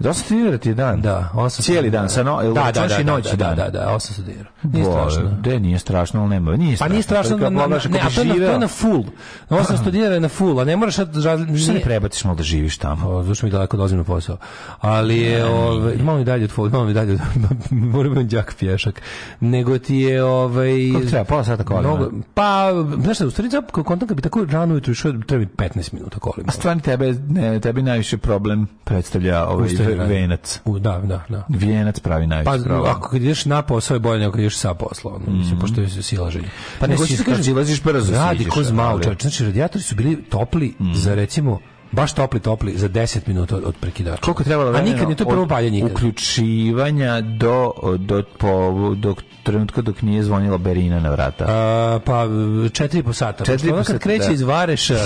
800 da, dinara ti je dan? Da, 800 Cijeli dan, sa no, da, da, da, da noći da, da, da, 800 da, dinara. Nije strašno. De, nije strašno, ali nema. Nije strašno. Pa nije strašno, na, na, ne, a to je, na, na full. 800 dinara je na full, a ne moraš da... Što ne prebaciš malo da živiš tamo? Pa, Zvuči mi daleko da na posao. Ali je, ove, ovaj, malo mi dalje od full, malo mi dalje od... Moram biti džak pješak. Nego ti je, ovaj... Kako treba, pola sata kolima? pa, znaš šta, u stvari, kontam bi tako rano ujutru išao, treba mi 15 minuta kolima. A stvarno tebe, ne, tebi najviše problem predstavlja ovaj venac. U, da, da, da. Vijenac pravi najviše Pa problem. ako kad ideš na posao je bolje nego ideš sa posla, ono, mm -hmm. mislim, mhm. pošto je silaženje. Pa ne, ne si, si, brzo, radi ko zmao, čovječ. Znači, radijatori su bili topli mm -hmm. za, mhm. recimo, baš topli topli za 10 minuta od prekidača. Koliko trebalo vremena? A nikad nije to prvo paljenje uključivanja do do po do trenutka dok nije zvonila Berina na vrata. A, pa 4 po sata. 4 po sata. kreće da. iz Vareša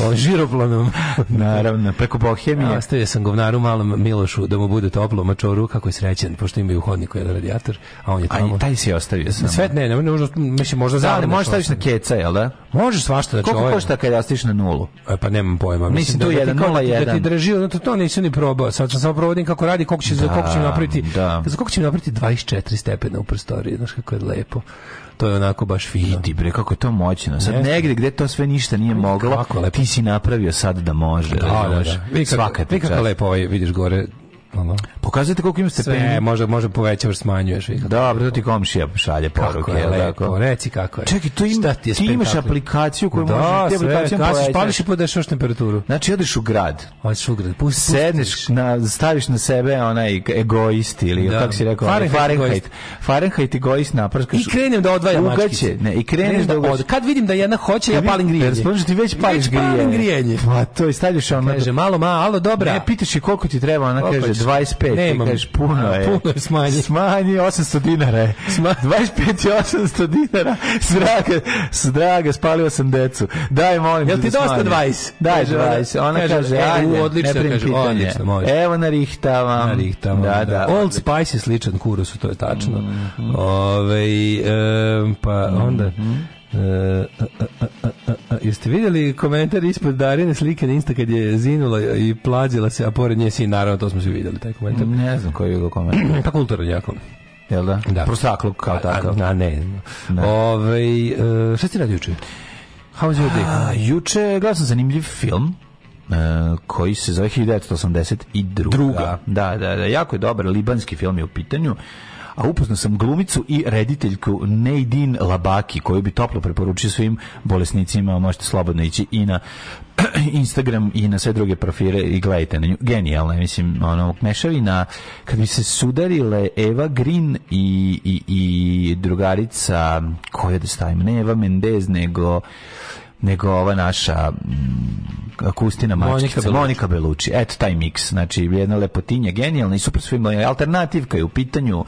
o, ovaj, žiroplanom. Naravno, preko Bohemije. Ostavio sam govnaru malom Milošu da mu bude toplo mačoru kako je srećan pošto ima u hodniku jedan radijator, a on je tamo. A taj si ostavio sam. Svet ne, ne, ne, možda, mislim, možda da, ali možeš staviš na keca, jel da? Možeš svašta da čovjek. Koliko košta kad ja stiš na nulu? E, pa nemam pojma. Mislim, mislim da 01, da, da, da, ti da da drži, to, to nisam ni probao. Sad sam samo provodim kako radi, koliko će, da, za koliko će mi da, napraviti, da. za koliko će mi napraviti 24 stepena u prostoriji, znaš kako je lepo to je onako baš fino. Vidi bre kako je to moćno. Sad Jeste. negde gde to sve ništa nije moglo, ti si napravio sad da može. Da, da, da. da. kako, vi kako lepo ovaj, vidiš gore Ono. Pokazujete koliko imate Sve, može, može povećavaš, smanjuješ. Da kako Dobro, to ti komšija šalje poruke. Kako je, lepo, tako? reci kako je. Čekaj, tu im, ti, ti imaš aplikaciju koju da, možeš te aplikacijom povećati. Pališ i podešavaš temperaturu. Znači, odeš u grad. Odeš u grad. Pusti, Sedneš, na, staviš na sebe onaj egoist ili, da. kako si rekao, Fahrenheit. Fahrenheit, Fahrenheit egoist naprskaš. I krenem da odvajam mačkice. Ne, i kreneš da, da Kad vidim da jedna hoće, ja palim grijanje. Jer da ti već pališ grijanje. Pa to i stavljaš ono... Kaže, malo, malo, dobra. Ne, pitaš je koliko ti treba, ona kaže, 25, Nemam. kažeš puno je. Puno je smanji. Smanji 800 dinara je. Sma... 25 je 800 dinara. Draga, draga, spalio sam decu. Daj, molim Jel ti da dosta 20? Daj, 20. Ona kaže, kaže e, ajde, e, odlično, ne kaže, odlično, može. Evo narihtavam. Narihtavam, da, da. da. Old odlično. Spice je sličan kurusu, to je tačno. Mm -hmm. Ove, e, pa mhm. onda... Mm -hmm. E, e, e, jeste videli komentar ispod Darine slike na Insta kad je zinula i plađila se, a pored nje si, naravno, to smo svi vidjeli, taj komentar. Ne znam koji je bilo komentar. Pa kulturan jako. Jel da? Da. Prostakluk kao tako. A, a, ne. ne. Ove, ovaj, šta si radio juče? How was your day? Juče gledao sam zanimljiv film koji se zove 1982. Druga. Da, da, da, jako je dobar libanski film je u pitanju a upoznao sam glumicu i rediteljku Nadine Labaki, koju bi toplo preporučio svim bolesnicima, možete slobodno ići i na Instagram i na sve druge profile i gledajte na nju. Genijalno, mislim, ono, mešavina, kad bi se sudarile Eva Green i, i, i drugarica, koja da stavim, ne Eva Mendez, nego nego ova naša mm, akustina mačkica, Monika, Monika Belucci. Eto taj miks, znači jedna lepotinja, genijalna i super svima, alternativka je u pitanju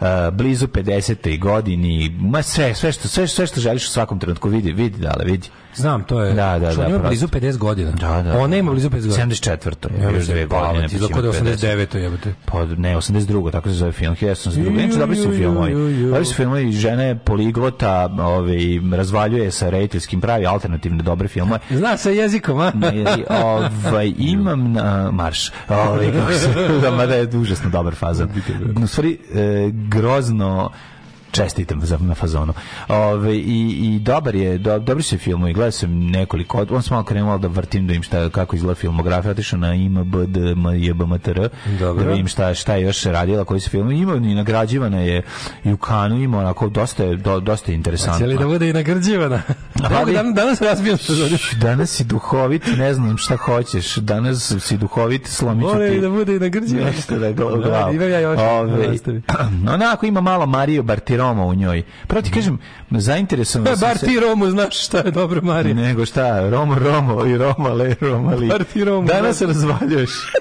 Eh, blizu 50. godini, ma sve, sve što, sve, sve što želiš u svakom trenutku vidi, vidi, dale, vidi. Znam, to je. Da, da, znači, da. ima blizu 50 godina. Da, da. Ona ima da. blizu 50 godina. 74. Ja, još dve da godine. Ti do kod 89. jebote. Pa ne, 82. Tako se zove film. 1982. Inače, dobri su filmovi. Dobri su filmovi. Žena je poliglota, ovaj, razvaljuje sa rediteljskim pravi alternativne dobre filmove. Zna sa jezikom, a? ovaj, imam na marš. Ovaj, kako se, da, mada je užasno dobar faza. U stvari, e, grozno čestitam za, na fazonu. Ove, i, i dobar je, do, dobri su filmu i gledao sam nekoliko, on sam malo krenuo da vrtim da im šta, kako izgleda filmografija, otišao na IMBD, JBMTR, da im šta, šta je još radila, koji su film ima i nagrađivana je i u kanu ima onako dosta, je, do, dosta je interesantno. Cijeli da bude i nagrađivana. Ali, danas, danas razbijam što Danas si duhovit, ne znam šta hoćeš, danas si duhovit, slomiću More ti. Mora da bude i nagrađivana. Nešto da, da, da, da, da, da, da, da, da, da, da, da, Roma u njoj. Pravo ti mhm. kažem, zainteresovan e, sam se... Bar ti Romu znaš šta je dobro, Marija. Nego šta, Romo, Romo i Roma, le, Roma, li. Bar ti Romu. Danas razvaljuješ.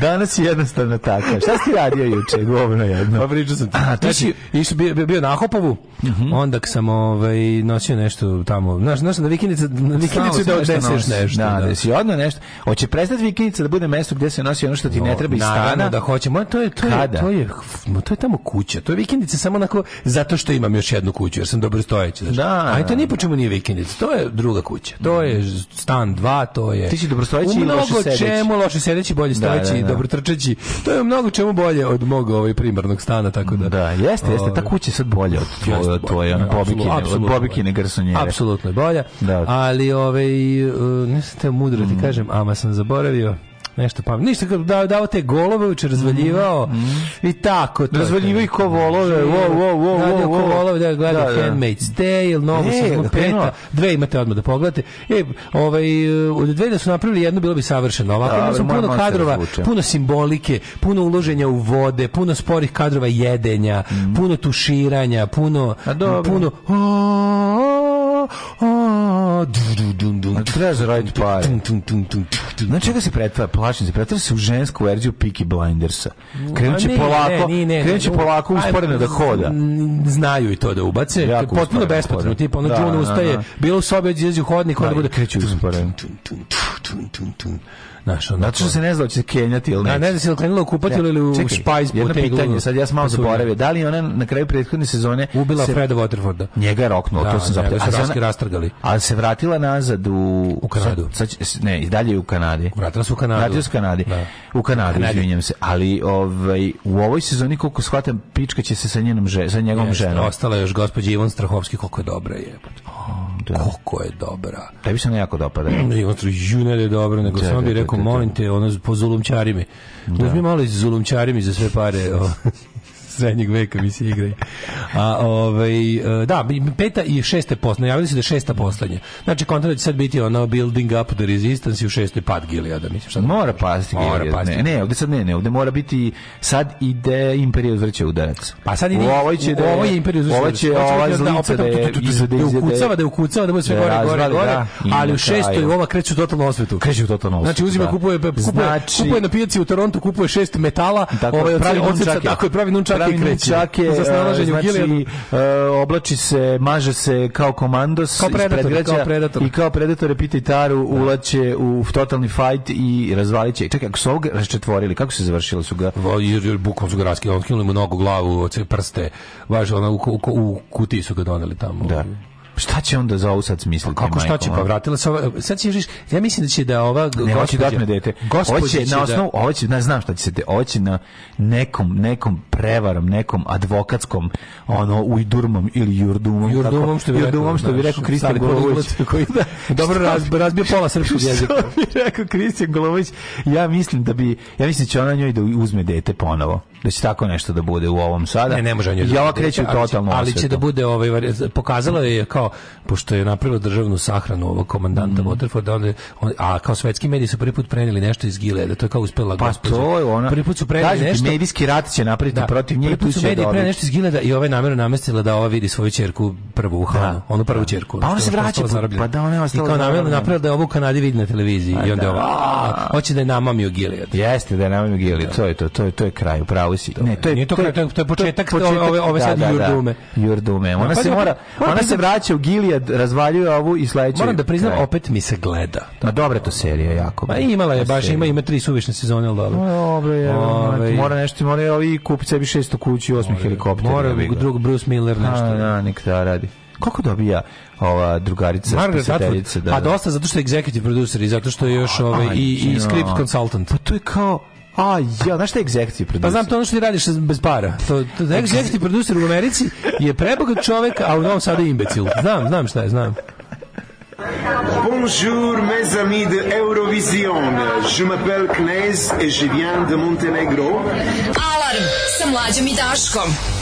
Danas je jednostavno tako. Šta si radio juče? Govno jedno. Pa pričao sam. ti. A, znači, išao bio, bio na Hopovu, mm -hmm. onda sam ovaj, nosio nešto tamo. Znaš, znaš na vikendice, na vikendicu da odneseš nešto. Da, da, da si odno nešto. Hoće prestati vikendica da bude mesto gde se nosi ono što ti no, ne treba iz stana? da hoće. Moja, to je, to, je, Kada? to, je, to je tamo kuća. To je vikendica samo onako zato što imam još jednu kuću, jer sam dobro stojeći. Znači. Da. A to ni po čemu nije vikendica. To je druga kuća. To je mhm. stan dva, to je... Ti si dobro stojeći i loše sedeći. U mnogo čemu loše sedeći, bolje da, stojeći da i da. dobro trčeći. To je mnogo čemu bolje od mog ovaj primarnog stana, tako da. Da, jeste, jeste. Ta ovaj. kuća je sad bolje od tvoje, od tvoje, od Bobikine, od Bobikine garsonjere. Apsolutno je bolja. Da. Ali, ovaj, e, ne sam te mudro ti mm. kažem, ama sam zaboravio nešto pametno. Ništa kad da dao te golove, uče razvaljivao mm -hmm. i tako. To razvaljivao i ko volove, wow, wow, wow, da, wow, wow. ko volove, da gleda da, da. Tale, novo e, sedmo peta, dve imate odmah da pogledate. E, ovaj, od dve da su napravili jedno, bilo bi savršeno. Ovako, da, su puno kadrova, puno simbolike, puno uloženja u vode, puno sporih kadrova jedenja, mm -hmm. puno tuširanja, puno, puno, Trebaš da raditi pare. Znači, čega se pretvara, plašim se, pretvara se u žensku verziju Peaky Blindersa. Krenut polako, krenut polako usporeno da hoda. Znaju i to da ubace. Potpuno besplatno, tipa ono June da, da, ustaje, da. bilo u sobi, odjezi u hodnik, onda bude kreću usporeno. Znaš, ono, Zato što se ne zna hoće da se kenjati ili ne. Ne zna se okrenula kupati kupatilu ili u špajz Jedno pitanje, sad ja sam malo zaboravio. Da li ona na kraju prethodne sezone ubila se... Freda Waterforda? Njega je roknuo, to da, sam zapravo. Ali se rastrgali. Ali se vratila nazad u u Kanadu. Sad, sad, ne, i dalje u Kanadi. Vratila se u Kanadu. Vratila se u Kanadi. Da. U Kanadu, izvinjam se. Ali ovaj u ovoj sezoni koliko shvatam pička će se sa njenom že, sa njegovom Jeste, ženom. Ostala još gospođa Ivan Strahovski koliko je dobra je. Oh, da. Koliko je dobra. Tebi se ona jako dopada. Ivan Strahovski da je dobro, nego samo bih rekao molim te, ono, po zulumčari mi. Da. Uzmi malo iz zulumčari za sve pare. srednjeg veka mi se igraju. A, ovaj, e, da, peta i šeste poslednje. Javili su da je šesta poslednja. Znači, kontra da će sad biti ono building up the resistance i u šestoj pad Gileada. Mislim, šta da mora pasti Mora pasti. Ne, ne, ovde sad ne, ne, ovde mora biti sad ide Imperija uzvrće udarac. Pa sad ide, u ovoj će da je, Imperija uzvrće udarac. Ovo će ova da zlica da je da ukucava, da je ukucava, da bude sve da gore, gore, gore, ali u šestoj ova kreće u totalnu osvetu. Kreće u totalnu osvetu. Znači, uzime, kupuje, kupuje, znači- kupuje na pijaci u Torontu, kupuje šest metala, ovaj, pravi nunčake. Tako je, pravi nunčake pravi nunčake, za snalaženje znači, Gileadu. E, oblači se, maže se kao komandos kao predator, kao predator. i kao predatore pita Taru da. ulaće u totalni fight i razvalit će. Čekaj, ako su ovog raščetvorili, kako se završilo su ga? Jer, jer bukom su ga raskili, on kinuli mu nogu, glavu, prste, važno, u, u, u kutiji su ga doneli tamo. Da. Šta će onda za ovu sad smisliti? Pa kako šta će pa vratila se ova, sad će žiš, ja mislim da će da ova ne hoće da otme dete. Hoće na osnovu, da... hoće, ne znam šta će se te, hoće na nekom nekom prevarom, nekom advokatskom ono ujdurmom ili jurdumom, jurdumom što bi jurdumom što bi rekao Kristijan Golović koji da dobro raz, razbio pola srpskog jezika. Bi rekao Kristijan Golović, ja mislim da bi ja mislim da će ona njoj da uzme dete ponovo da će tako nešto da bude u ovom sada. Ne, ne može on da Ja kreću totalno. Ali će da bude ovaj Pokazala je kao kao pošto je napravila državnu sahranu ovog komandanta mm. Waterforda, onda, on, a kao svetski mediji su prvi put preneli nešto iz Gile, da to je kao uspela pa gospođa. to je ona. Prvi put su preneli nešto. medijski rat će napraviti da, protiv nje. Prvi su mediji preneli nešto iz Gileda i ovaj namjerno namestila da ova vidi svoju ćerku prvu u Hanu, da. onu prvu da. ćerku. Pa ona se vraća, pa-, pa da ona je ostala kao namjerno napravila da je ovo Kanadi vidi na televiziji pa i onda da. ova, hoće da je namamio Gilead. Jeste da je namamio Gilead, da. to je to, to je, to je kraj, upravo si. Ne, to je, to, je, to je početak, ove, ove sad jurdume. Jurdume, ona se pa mora, ona se vraća se u Gilead razvaljuje ovu i sledeću. Moram da priznam, kraj. opet mi se gleda. Ma dobre to serija jako. Ma imala je baš, ima ima tri suvišne sezone, al dobro. Dobro je. Ove, ovaj. mora nešto, mora i ovi kupiti sebi šestu kuću i osmi helikopter. Mora bi drug Bruce Miller nešto. A, da, nek da radi. Kako dobija ova drugarica Margaret Atwood? Da, da. Pa dosta zato što je executive producer i zato što je još ovaj i, i script consultant. Pa to je kao A, ja, znaš šta je executive producer? Pa znam to ono što ti radiš bez para. To, to executive producer u Americi je prebogat čovek, a u Novom Sadu je imbecil. Znam, znam šta je, znam. Bonjour mes amis de Eurovision. Je m'appelle Knez et je viens de Montenegro. Alarm sa mlađom i Daškom.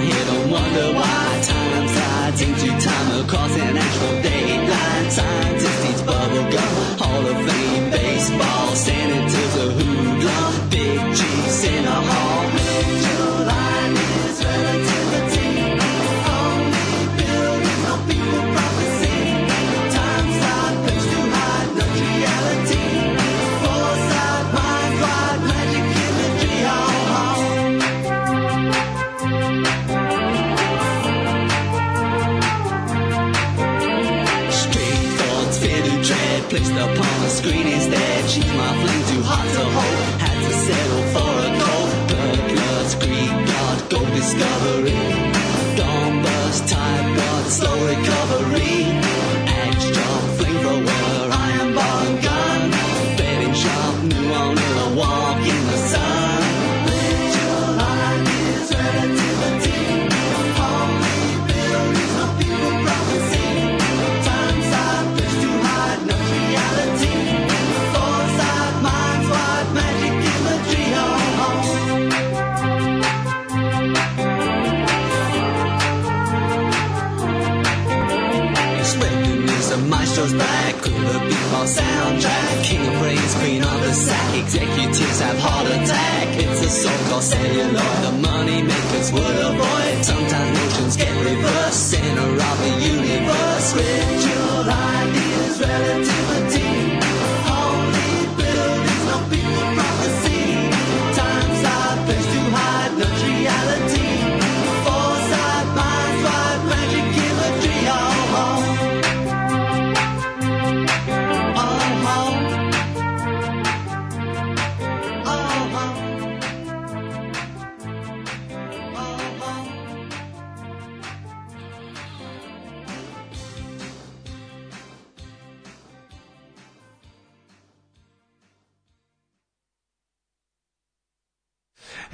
I hear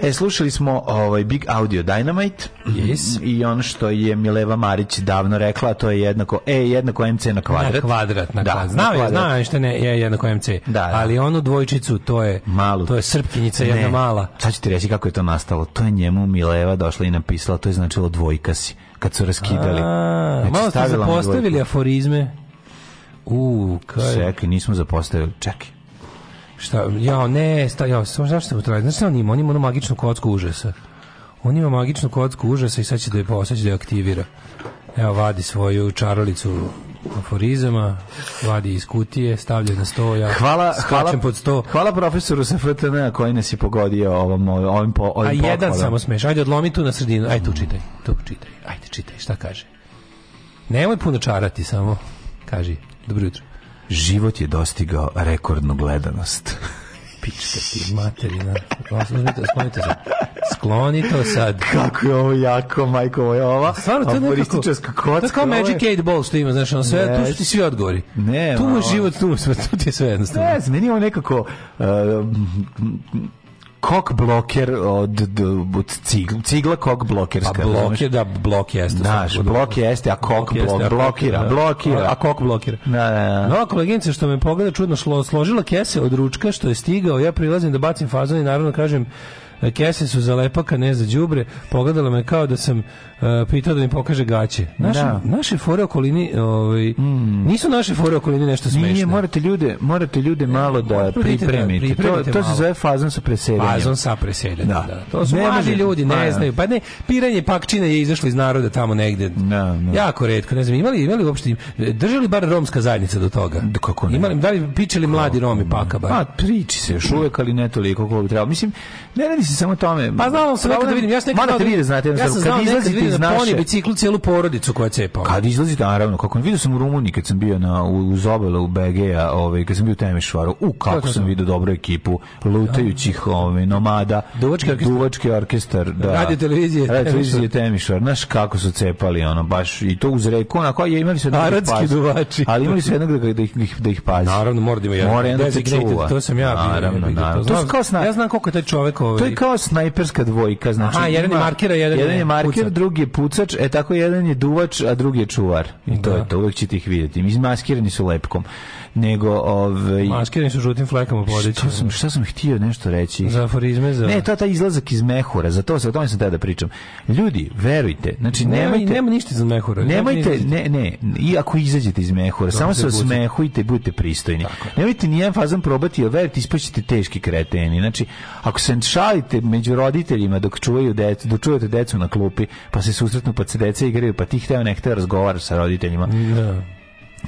E, slušali smo ovaj Big Audio Dynamite yes. i ono što je Mileva Marić davno rekla, to je jednako E jednako MC na kvadrat. Na kvadrat, na da, kvadrat. Znao je, znao je što ne E jednako MC. Da, da. Ali onu dvojčicu, to je Malu. to je srpkinjica ne. jedna mala. Sad ću ti reći kako je to nastalo. To je njemu Mileva došla i napisala, to je značilo dvojka si kad su raskidali. A, znači, malo ste zapostavili aforizme. U, kaj? Čekaj, nismo zapostavili. Čekaj. Šta, ja ne, sta, ja, samo zašto sam utrajao? Znaš šta on ima? On ima onu magičnu kocku užasa. On ima magičnu kocku užasa i sad će da je, sad će da je aktivira. Evo, vadi svoju čarolicu aforizama, vadi iz kutije, stavlja na sto, ja hvala, hvala, pod sto. Hvala profesoru sa FTN koji nas je pogodio ovom, ovim, ovim A pokladom. jedan samo smeš, ajde odlomi tu na sredinu, ajde tu čitaj, tu čitaj, ajde čitaj, šta kaže? Nemoj puno čarati samo, kaži, dobro jutro život je dostigao rekordnu gledanost. Pička ti materina. Sklonite, sklonite sad. Skloni to sad. Kako je ovo jako, majko moja, ova Stvarno, to je nekako, kocka. To je kao Magic 8 Ball što ima, znaš, ono sve, ne, tu su ti svi odgovori. Ne, tu je život, tu mu sve, tu ti je sve jednostavno. Ne, meni je ovo nekako... Uh, kok bloker od, od cigla, cigla kok blokerska. A pa blok je, da, blok jeste. Znaš, blok jeste, a kok blok, blok, blokira, da. blokira, blokira, a kok blokira. Da, da, da. Nova koleginica što me pogleda čudno šlo, složila kese od ručka što je stigao, ja prilazim da bacim fazon i naravno kažem e, kese su za lepaka, ne za đubre. Pogledala me kao da sam Uh, pitao da mi pokaže gaće. Naše, da. naše fore okolini, ovaj, mm. nisu naše fore okolini nešto smešno. Nije, morate ljude, morate ljude e, malo da pripremite. Da pripremite to, to, se zove fazon sa preseljanjem. Fazon sa preseljanjem, da. da. To su ne mlađi ljudi, ne pa da. znaju. Pa ne, piranje pakčine je izašlo iz naroda tamo negde. Da, da. jako redko, ne znam, imali, imali uopšte, držali bar romska zajednica do toga? Da, kako ne? Imali, da li pičili mladi Romi ne. paka bar? Pa, priči se još uvek, ali ne toliko koliko bi trebalo. Mislim, ne radi se samo tome. Pa znamo sam nekad da vidim, ja sam nekad... Morate da vi znate, ja sam kad da izlazite izlazi iz naše... Na biciklu cijelu porodicu koja cepa. Kad izlazi, naravno, kako vidio sam u Rumuniji kad sam bio na, u, Zobela u BG-a, ovaj, kad sam bio u Temišvaru, u kako to sam to? vidio dobru ekipu lutajućih ovaj, nomada, duvački orkestar, duvački orkestar da, radio televizije, radio televizije Temišvar, znaš kako su cepali, ono, baš, i to uz reku, onako, je, imali su jednog da duvači. Ali imali su jednog da, da, da, ih, da ih pazi. Naravno, mora da ima jedan. Mora jedan da To sam ja. Naravno, naravno. To, kao sna... Ja znam koliko je taj čovek ovaj. To je ovaj- kao snajperska dvojka, znači. Aha, jedan je markira, jedan, jedan je marker, drugi drugi je pucač, e tako jedan je duvač, a drugi je čuvar. I to da. je to, uvek ćete ih vidjeti. Izmaskirani su lepkom nego ovaj maskirani su žutim flekama plodeći. Šta sam šta sam htio nešto reći? Za aforizme za Ne, to taj izlazak iz mehura, za to se o tome sam tada da pričam. Ljudi, verujte, znači nema, nemojte nema ništa iz mehura. Nemajte, ne, ne, i ako izađete iz mehura, samo se osmehujte, budite pristojni. Tako. ni jedan fazan probati, a verujte ispaćete teški kreteni. Znači, ako se šalite među roditeljima dok čuvaju decu, dok čujete decu na klupi, pa se susretnu pa se deca igraju, pa ti hteo ne hteo sa roditeljima. Da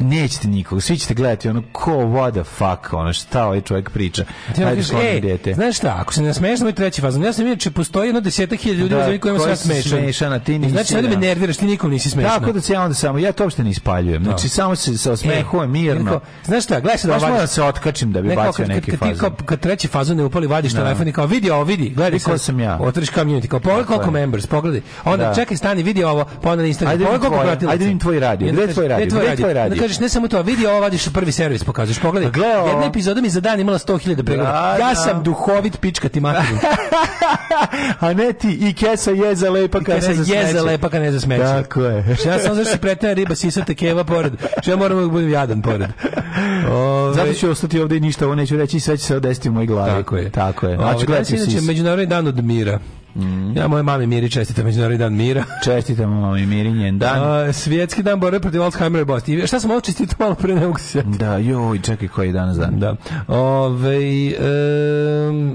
nećete nikog, svi ćete gledati ono ko what the fuck, ono šta ovaj čovjek priča. hajde Ajde, kažeš, e, znaš šta, ako se ne smeješ na moj treći fazon, ja sam vidio če da postoji jedno desetak hiljada ljudi da, koji kojima se ja smešan. Smešana, ti nisi. Znači, da me nerviraš, ti nikom nisi smešan. Tako da se ja onda samo, ja to uopšte ne ispaljujem. Da. Znači, samo se sa osmehom e, mirno. Neko, znaš šta, gledaj se da vadiš. da se otkačim da bi neko, bacio kad, neki fazon. kao, kad treći fazon ne upali, vadiš no. Da. telefon i kao vidi ovo, vidi, gledaj ko sam ja. Otvoriš community, kao pogledaj koliko members, pogledaj. Onda čekaj, stani, vidi ovo, pa onda na Instagram. Pogledaj koliko pratilaca. Ajde vidim tvoj radio. Gde je tvoj radio? Gde je tvoj radio? kažeš ne samo to, a vidi ovo vadiš prvi servis pokazuješ. Pogledaj. Pa Gle, Jedna epizoda mi za dan imala 100.000 pregleda. Da, ja da. sam duhovit pička ti materinu. a ne ti i kesa je za lepa ka ne za smeće. je za lepa ka ne za smeće. Tako je. ja sam zašto se pretnja riba sisata keva pored. Što ja moram da budem jadan pored. Ove... Zato ću ostati ovde i ništa ovo neću reći, sve će se odesiti u mojoj glavi. Tako je. Tako je. Znači, gledajte se. Inače, Međunarodni dan od mira. Mm. Ja moje mami Miri čestitam Međunarodni dan mira. Čestitam mami Miri njen dan. A, svjetski dan borbe protiv Alzheimera i bolesti. I šta sam ovo malo pre nego se. Da, joj, čekaj koji je danas dan. Da. Ove, e,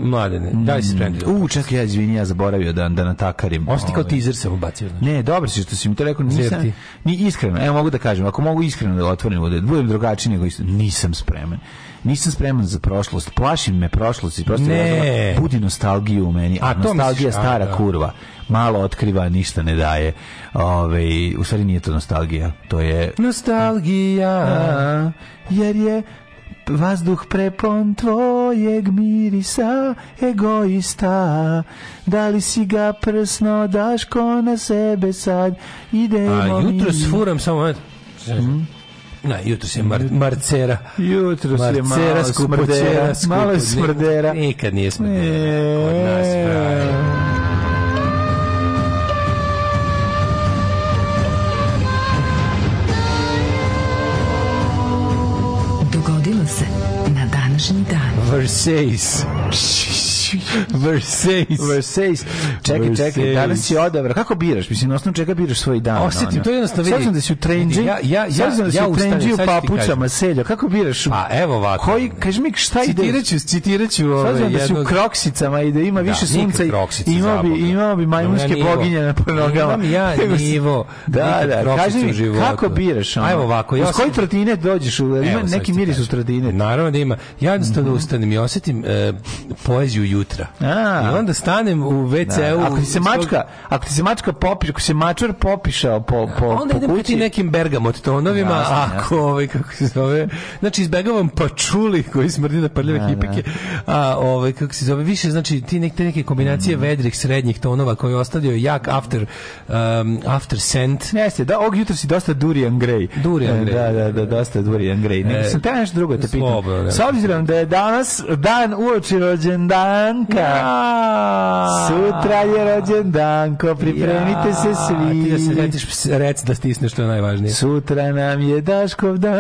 mladene, mm. daj se spremni. U, čekaj, ja izvini, ja zaboravio da, da natakarim. Ovo kao ovaj. teaser sam ubacio. Znači. Ne, dobro si što si mi to rekao, nisam, ni iskreno, evo mogu da kažem, ako mogu iskreno da otvorim, da budem drugačiji nego isto, nisam spreman nisam spreman za prošlost, plašim me prošlost i prosto ne. budi nostalgiju u meni, a, a nostalgija misliš, stara a, da. kurva malo otkriva, ništa ne daje. Ove, u stvari nije to nostalgija, to je... Nostalgija, a, jer je vazduh prepon tvojeg mirisa egoista da li si ga prsno daš ko na sebe sad idemo a jutro mi... s furam samo mm. Na, jutro se mar, marcera. Jutro se marcera, smrdera. Malo smrdera. Nikad nije smrdera. Kod nas pravi. Versailles. Znači, Versace. Versace. Čekaj, Versace. čekaj, danas si odabra. Kako biraš? Mislim, na osnovu čega biraš svoj dan? Osjetim, no, to je jednostavno vidim. Sad da si u trenđi, znači, ja, ja, da ja, da si ja u trenđi u papućama, seljo. Kako biraš? Pa evo ovako. Koji, kaži mi, šta ide? Citiraću, citiraću. Ove, sad da ovaj, si u kroksicama i da ima da, više sunca. ima bi, ima bi majmunske boginje na nogama. Imam ja nivo. Da, da, kaži mi, kako biraš? Evo ovako. Uz koji trotine dođeš? Ima neki miris u trotine. Naravno da ima. Ja jednostavno mhm. ustanem i osetim eh, poeziju jutra. A, I onda stanem u da, WC-u. Ako ti se mačka, ako ti se mačka popiš, ako se mačar popišao po da. po onda po idem nekim bergamot tonovima, ja, ako ovaj kako se zove, znači izbegavam pačuli koji smrdi na prljave da, hipike. Da. A ovaj kako se zove, više znači ti neke neke kombinacije mm. vedrih srednjih tonova koji ostavljaju jak after um, after scent. Jeste, da ovog jutra si dosta Durian grey. Durian grey. Da, da, da, dosta Durian grey. Ne, e, sam te nešto drugo te pitam. S obzirom da je danas dan uoči rođendan Danka. Ja. Da. Sutra je rođen ko pripremite ja. se svi. Ti da se letiš rec da stisneš, što je najvažnije. Sutra nam je Daškov dan.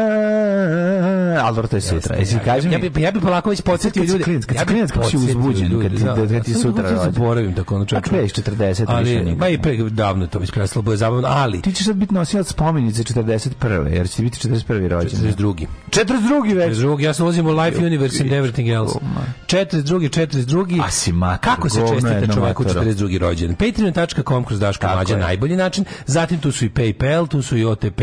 Ali to je sutra. Jesi, ja, ja, ja, bi, ja bi polako već podsjetio ljude. Klinac, kad ja klinac, kad si uzbuđen, kad, da, da, da ti sutra rođen. Ja zaboravim tako, ono čovječe. Preš 40, ali, više nikad. Ba i pre, davno to već krasilo, bo je zabavno, ali... Ti ćeš sad biti nosilac spomenice 41. jer će biti 41. rođen. 42. 42. već. 42. Ja se ulazim u Life Universe and Everything Else. 42. 42. 42. Asimator, Kako se čestite čoveku 42. rođen? Patreon.com kroz Daško Mlađa najbolji način. Zatim tu su i PayPal, tu su i OTP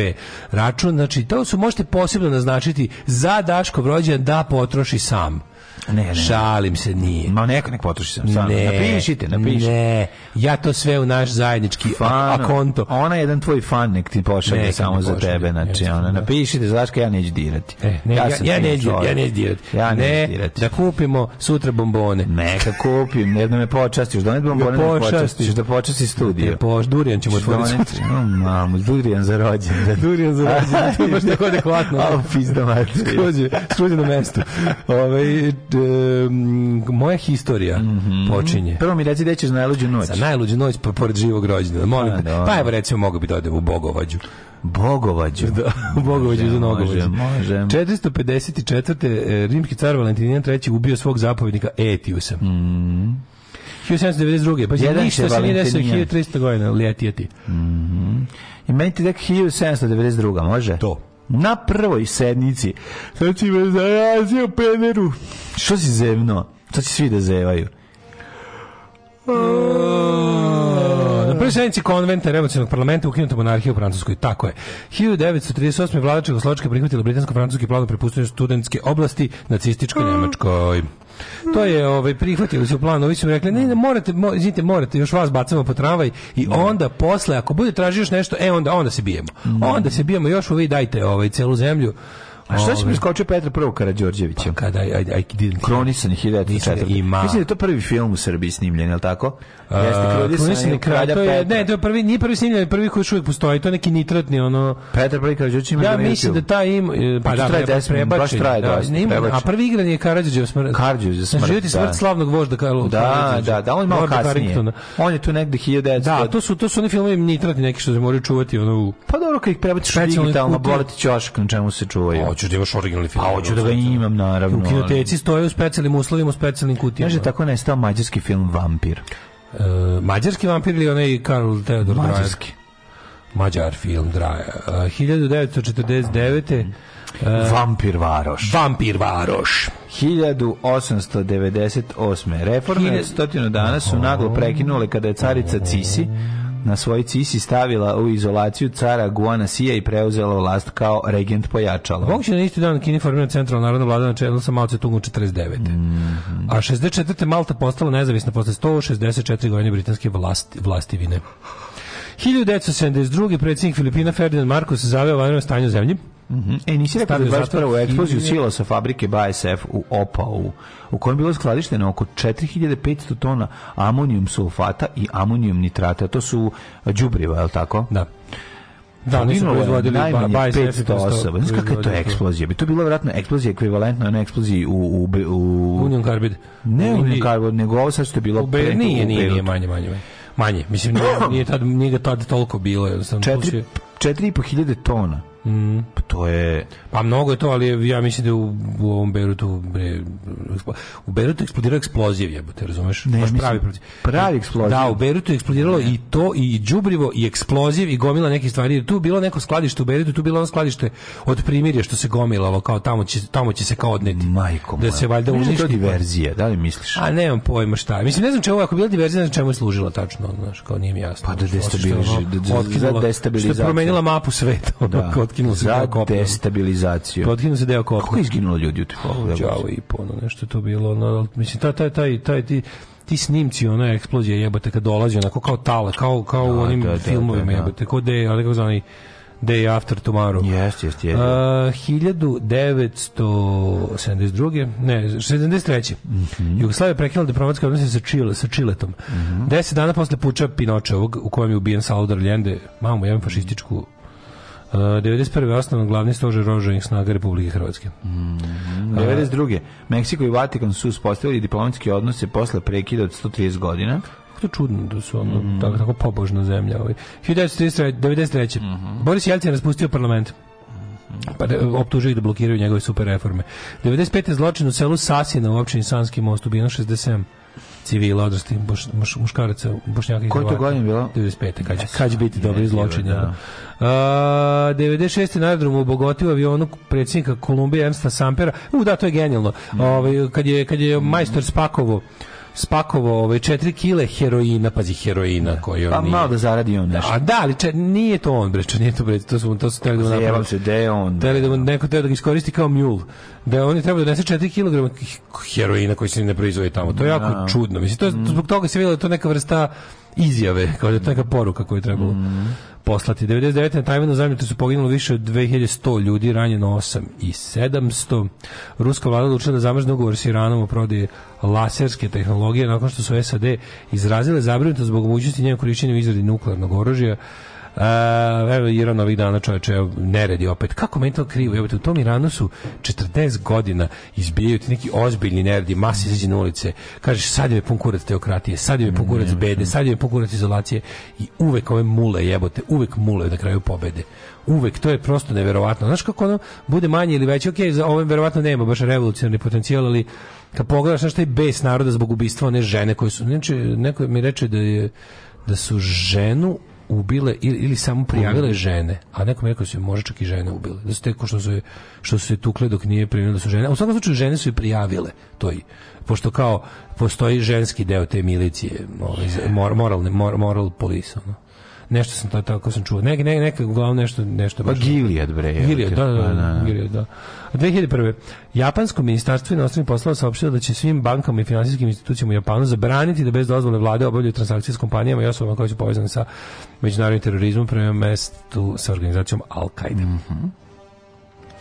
račun. Znači, to su možete posebno naznačiti za Daškov rođen da potroši sam. Ne, ne. Šalim se, nije. Ma neko nek potroši sam Ne, napišite, napišite. Ne, ja to sve u naš zajednički fan, konto. Ona je jedan tvoj fan nek ti pošalje samo za tebe, znači ona da. napišite znaš ka ja neću dirati. E, ne, ja, ja, ja, ja neću, ja neću dirati. Ja ne, neću dirati. da kupimo sutra bombone. Neka kupim, jedno da me počastiš, donet da bombone ja me počastiš, da počasti studio. Poš, durijan ćemo otvoriti sutra. No, durijan za rođendan. durijan za rođendan, baš tako adekvatno. Al pizda mater. Skođe, skođe na mesto. Ovaj moja historija mm -hmm. počinje. Prvo mi reci da ćeš najluđu noć. Za najluđu noć pa pored živog rođendana. Molim te. Pa evo recimo mogu bi da odem u Bogovađu. Bogovađu. Da, Bogovađu može, za Nogovađu. Može, 454. E, rimski car Valentinijan III ubio svog zapovjednika Etiusa. Mm 1792. Pa Jedan ništa se nije desilo 1300 godina, ljetijeti. Mm -hmm. I meni ti tek 1792. može? To na prvoj sednici. Sad si me zarazio, pederu. Što si zevno? Sad će svi da zevaju prvoj sednici konventa revolucionog parlamenta ukinuta monarhija u Francuskoj. Tako je. 1938. vlada Čegoslovačka prihvatila britansko-francuski plan o prepuštanju studentske oblasti nacističkoj Nemačkoj. To je ovaj prihvatili su plan, ovi su rekli ne, ne morate, mo, izvinite, morate, još vas bacamo po tramvaj i da. onda posle ako bude tražio nešto, e onda onda se bijemo. Da. Onda se bijemo još ovi dajte ovaj celu zemlju. A šta si preskočio Petra Prvog Karadžorđevića? Pa kada, I, I didn't Kronisan 1904. Ima... Mislim da to prvi film u Srbiji snimljen, je li tako? Uh, Jeste Kronisan kralja to je, Petra. Ne, to je prvi, nije prvi snimljen, prvi koji još uvijek postoji, to je neki nitratni, ono... Petra Prvi Karadžorđević ima ja, da na YouTube. Ja mislim da taj ima... E, pa, pa da, traje da, prebačen, baš traje da, znači, da, ima, a prvi igran je Karadžorđev smrt. Karadžorđev smrt, Život i smrt slavnog vožda da, Karlo. Da, da, da, on je malo kasnije. On je tu negde 1900. Da, to su, to su oni filmovi nitratni neki što se moraju čuvati, ono... Pa dobro, kad ih prebaciš digitalno, boleti ćošak na čemu se čuvaju hoćeš da imaš originalni film. A hoću da ga imam, naravno. U kinoteci stoje u specijalnim uslovima, u specijalnim kutijama. Znaš da tako nestao mađarski film Vampir? E, mađarski vampir ili onaj Karl Theodor Dreyer? Mađarski. Mađar film Dreyer. 1949. E, uh, e, Vampir Varoš. Vampir Varoš. 1898. Reforme Hil... stotinu dana su naglo prekinule kada je carica Cisi na svoj cisi stavila u izolaciju cara Guana Sija i preuzela vlast kao regent pojačalo. Moguće da isti dan Kini formirana centralna narodna vlada na čelu sa Mao Tungom 49. Mm A 64. Malta postala nezavisna posle 164 godine britanske vlasti, vlastivine. 1972. predsjednik Filipina Ferdinand Marcos zaveo vanjeno stanje u zemlji. Mhm. Mm e nisi rekao da je 21. eksploziju sila sa fabrike BASF u Opau, u kojem bilo skladišteno oko 4500 tona amonijum sulfata i amonijum nitrata. To su đubriva, je li tako? Da. Da, nisu proizvodili najmanje 500 osoba. Znaš kakva to eksplozija? Bi to bila vjerojatno eksplozija ekvivalentna onoj eksploziji u... u, u... Union Carbide. Ne u Union Carbide, nego ovo sad što je bilo... U Beirut. Nije, nije, nije, manje, manje, manje. Manje, mislim, nije, nije, tad, nije ga tad toliko bilo. Četiri, četiri i po hiljade tona Mm. To je... Pa mnogo je to, ali ja mislim da u, u ovom Beirutu... Bre, u Beirutu eksplodirao eksploziv, jebote, razumeš? Ne, mislim, pravi, pravi eksploziv. Da, u Beirutu je eksplodiralo ne. i to, i đubrivo i eksploziv, i gomila nekih stvari. Tu bilo neko skladište u Beirutu, tu bilo ono skladište od primirja što se gomilalo, kao tamo će, tamo će se kao odneti. Majko Da se valjda da uništi. to diverzija, da li misliš? A nemam pojma šta. Mislim, ne znam čemu, ako bila diverzija, ne znam čemu je služila tačno, znaš, kao nije mi jasno. Pa da destabilizuje, da, da, da, da, da, da, da, da, da, da, da, potkinuo se deo kopna. destabilizaciju. Potkinuo se deo kopna. Kako je izginulo ljudi u tih Đavo i pono, nešto to bilo. No, mislim, taj, taj, taj, taj, ti, ti snimci ona eksplozija jebate, kad dolazi onako kao tale, kao kao da, u onim da, da, filmovima da, da. jebote kod je ali kako zvani Day After Tomorrow. Jeste, jeste, jeste. Uh, 1972. Ne, 73. Mm -hmm. Jugoslavia prekinula diplomatske odnose sa, Čile, sa Čiletom. Mm -hmm. Deset dana posle puča ovog, u kojem je ubijen Salvador Allende, mamu, jedan fašističku 91. Eh, osnovan glavni stožer oružanih snaga Republike Hrvatske. Mm, mm-hmm. 92. Meksiko i Vatikan su uspostavili diplomatski odnose posle prekida od 130 godina to je čudno da su ono, mm. tako, tako pobožna zemlja. Ovaj. 1993. Mm -hmm. Boris Jelcin raspustio parlament mm-hmm. pa da optužuju da blokiraju njegove super reforme. 95. zločin u selu Sasina u općini Sanski most ubijeno 67 civila, odrastih boš, muš, muškaraca, bošnjaka i Koji to godin bilo? 95. Kad, yes. kad će biti dobri zločin. Da. A, 96. na aerodromu obogotivio avionu predsjednika Kolumbije Ernsta Sampera. U, da, to je genijalno. Mm. Da. Ove, ovaj, kad je, kad je mm. majstor spakovo spakovao ovaj 4 kg heroina, pazi heroina da. koji pa on. Pa nije. malo da zaradi on da, nešto. A da, ali če, nije to on bre, če, nije to bre, to su to su teli da napravi. se da je on. Teli da neko teo da ga iskoristi kao mule. Da je on da donese 4 kg heroina koji se ne proizvodi tamo. To je jako da. čudno. Mislim to je, mm. zbog toga se videlo da to neka vrsta izjave, kao da to neka poruka koju je trebalo. Mm poslati. 99. na Tajvanu zemljotu su poginulo više od 2100 ljudi, ranjeno 8 i 700. Ruska vlada odlučila da zamrzne ugovor s Iranom o prodaji laserske tehnologije nakon što su SAD izrazile zabrinutost zbog mogućnosti njenog korišćenja u izradi nuklearnog oružja. Uh, evo Iran ovih dana čoveče neredi opet. Kako to krivo? Evo, u tom Iranu su 40 godina izbijaju ti neki ozbiljni neredi, masi izađe na ulice. Kažeš sad je pun kurac teokratije, sad je pun kurac mm, bede, mm. sad je pun kurac izolacije i uvek ove mule jebote, uvek mule na kraju pobede uvek to je prosto neverovatno. Znaš kako ono bude manje ili veće, ok, za ovo verovatno nema baš revolucionarni potencijal, ali kad pogledaš šta je bes naroda zbog ubistva one žene koje su, znači, neko mi reče da je da su ženu ubile ili, ili samo prijavile žene, a nekom rekao da se može čak i žene ubile, da su teko što su, što su se tukle dok nije primjeno da su žene, u svakom slučaju žene su i prijavile to i, pošto kao postoji ženski deo te milicije, ovaj, moralne, mor, moral police, ono. Nešto sam to, tako sam čuo. Neka ne, neka uglavnom nešto nešto pa baš. Pa Gilead bre. Gilead, da, da, da, pa, da, da. Gilead, da. 2001. Japansko ministarstvo inostranih poslova saopštilo da će svim bankama i finansijskim institucijama u Japanu zabraniti da bez dozvole vlade obavljaju transakcije s kompanijama i osobama koje su povezane sa međunarodnim terorizmom prema mestu sa organizacijom Al-Qaida. Mm -hmm.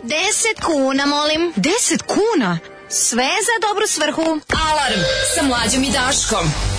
10 kuna, molim. 10 kuna? Sve za dobru svrhu. Alarm sa mlađom i Daškom.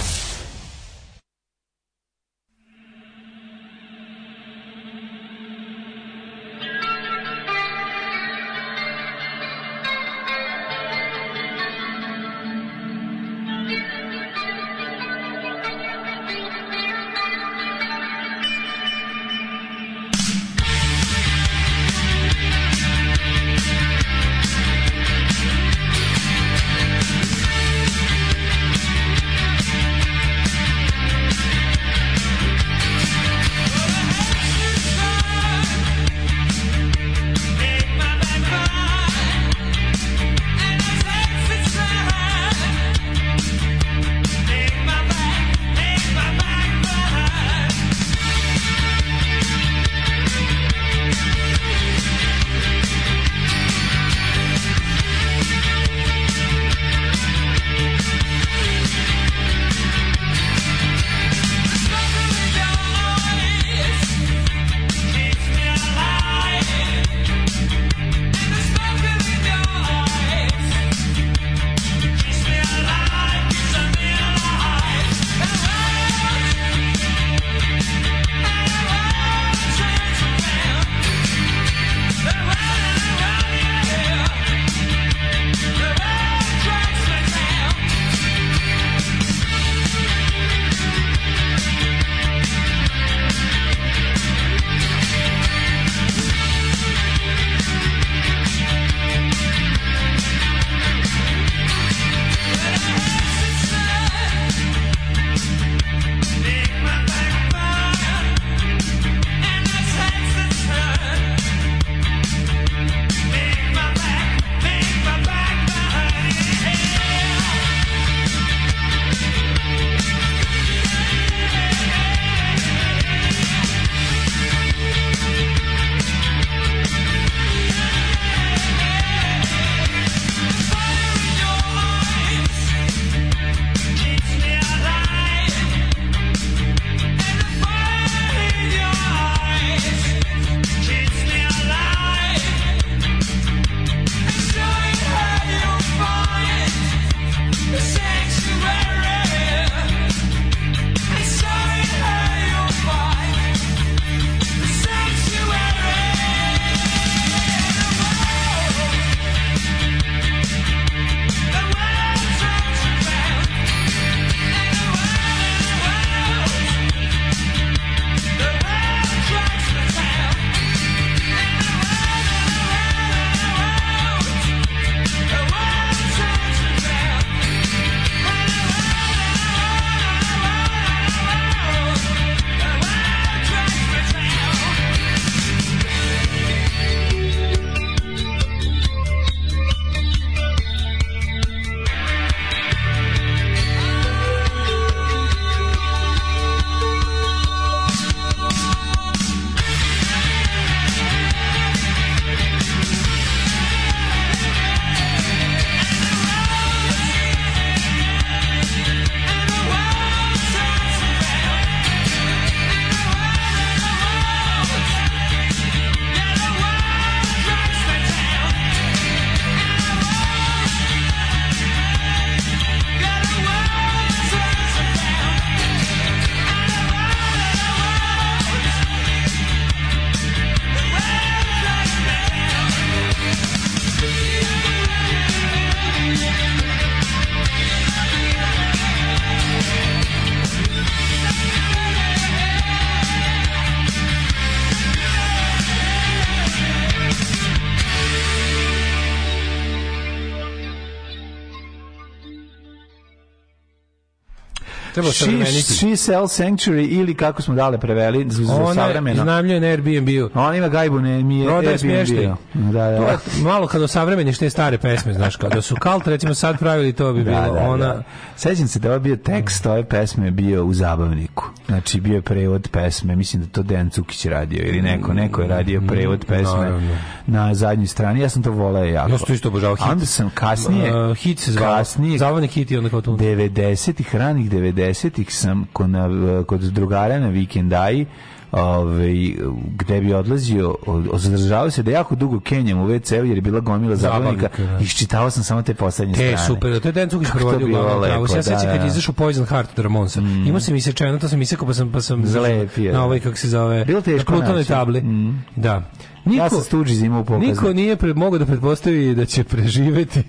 treba savremeniti. She, she Sell Sanctuary ili kako smo dale preveli za, za Ona savremeno. Ona iznajmljuje na Airbnb-u. Ona ima gajbu na mi no, Airbnb-u. Da, da. To, malo kad što je stare pesme, znaš, kao da su kalt recimo sad pravili, to bi da, bilo. Da, da, Ona... Sećam se da je bio tekst ove pesme bio u zabavniku Znači, bio je prevod pesme, mislim da to Dejan Cukić radio, ili neko, neko je radio mm, prevod mm, pesme Naravno. na zadnjoj strani. Ja sam to volao jako. Ja sam to isto obožavao hit. Onda sam kasnije... Uh, hit se zvao. Kasnije, Zavanik hit i onda kao tu. 90-ih, ranih 90-ih sam kod, na, kod drugara na vikendaji ovaj, gde bi odlazio, zadržavao se da jako dugo kenjam u WC jer je bila gomila zabavnika i da. iščitavao sam samo te poslednje strane. Te, super, to je Dejan Cukić provodio glavno pravo. Ja sećam da. kad je izašao Poison Heart od Ramonsa. Mm. Imao sam isečeno, to sam isekao pa sam, pa sam Zalepio. na ovaj, kako se zove, bilo te na tabli. Mm. Da. Niko, ja sam Stuđiz imao pokazati. Niko nije pre, mogao da pretpostavi da će preživeti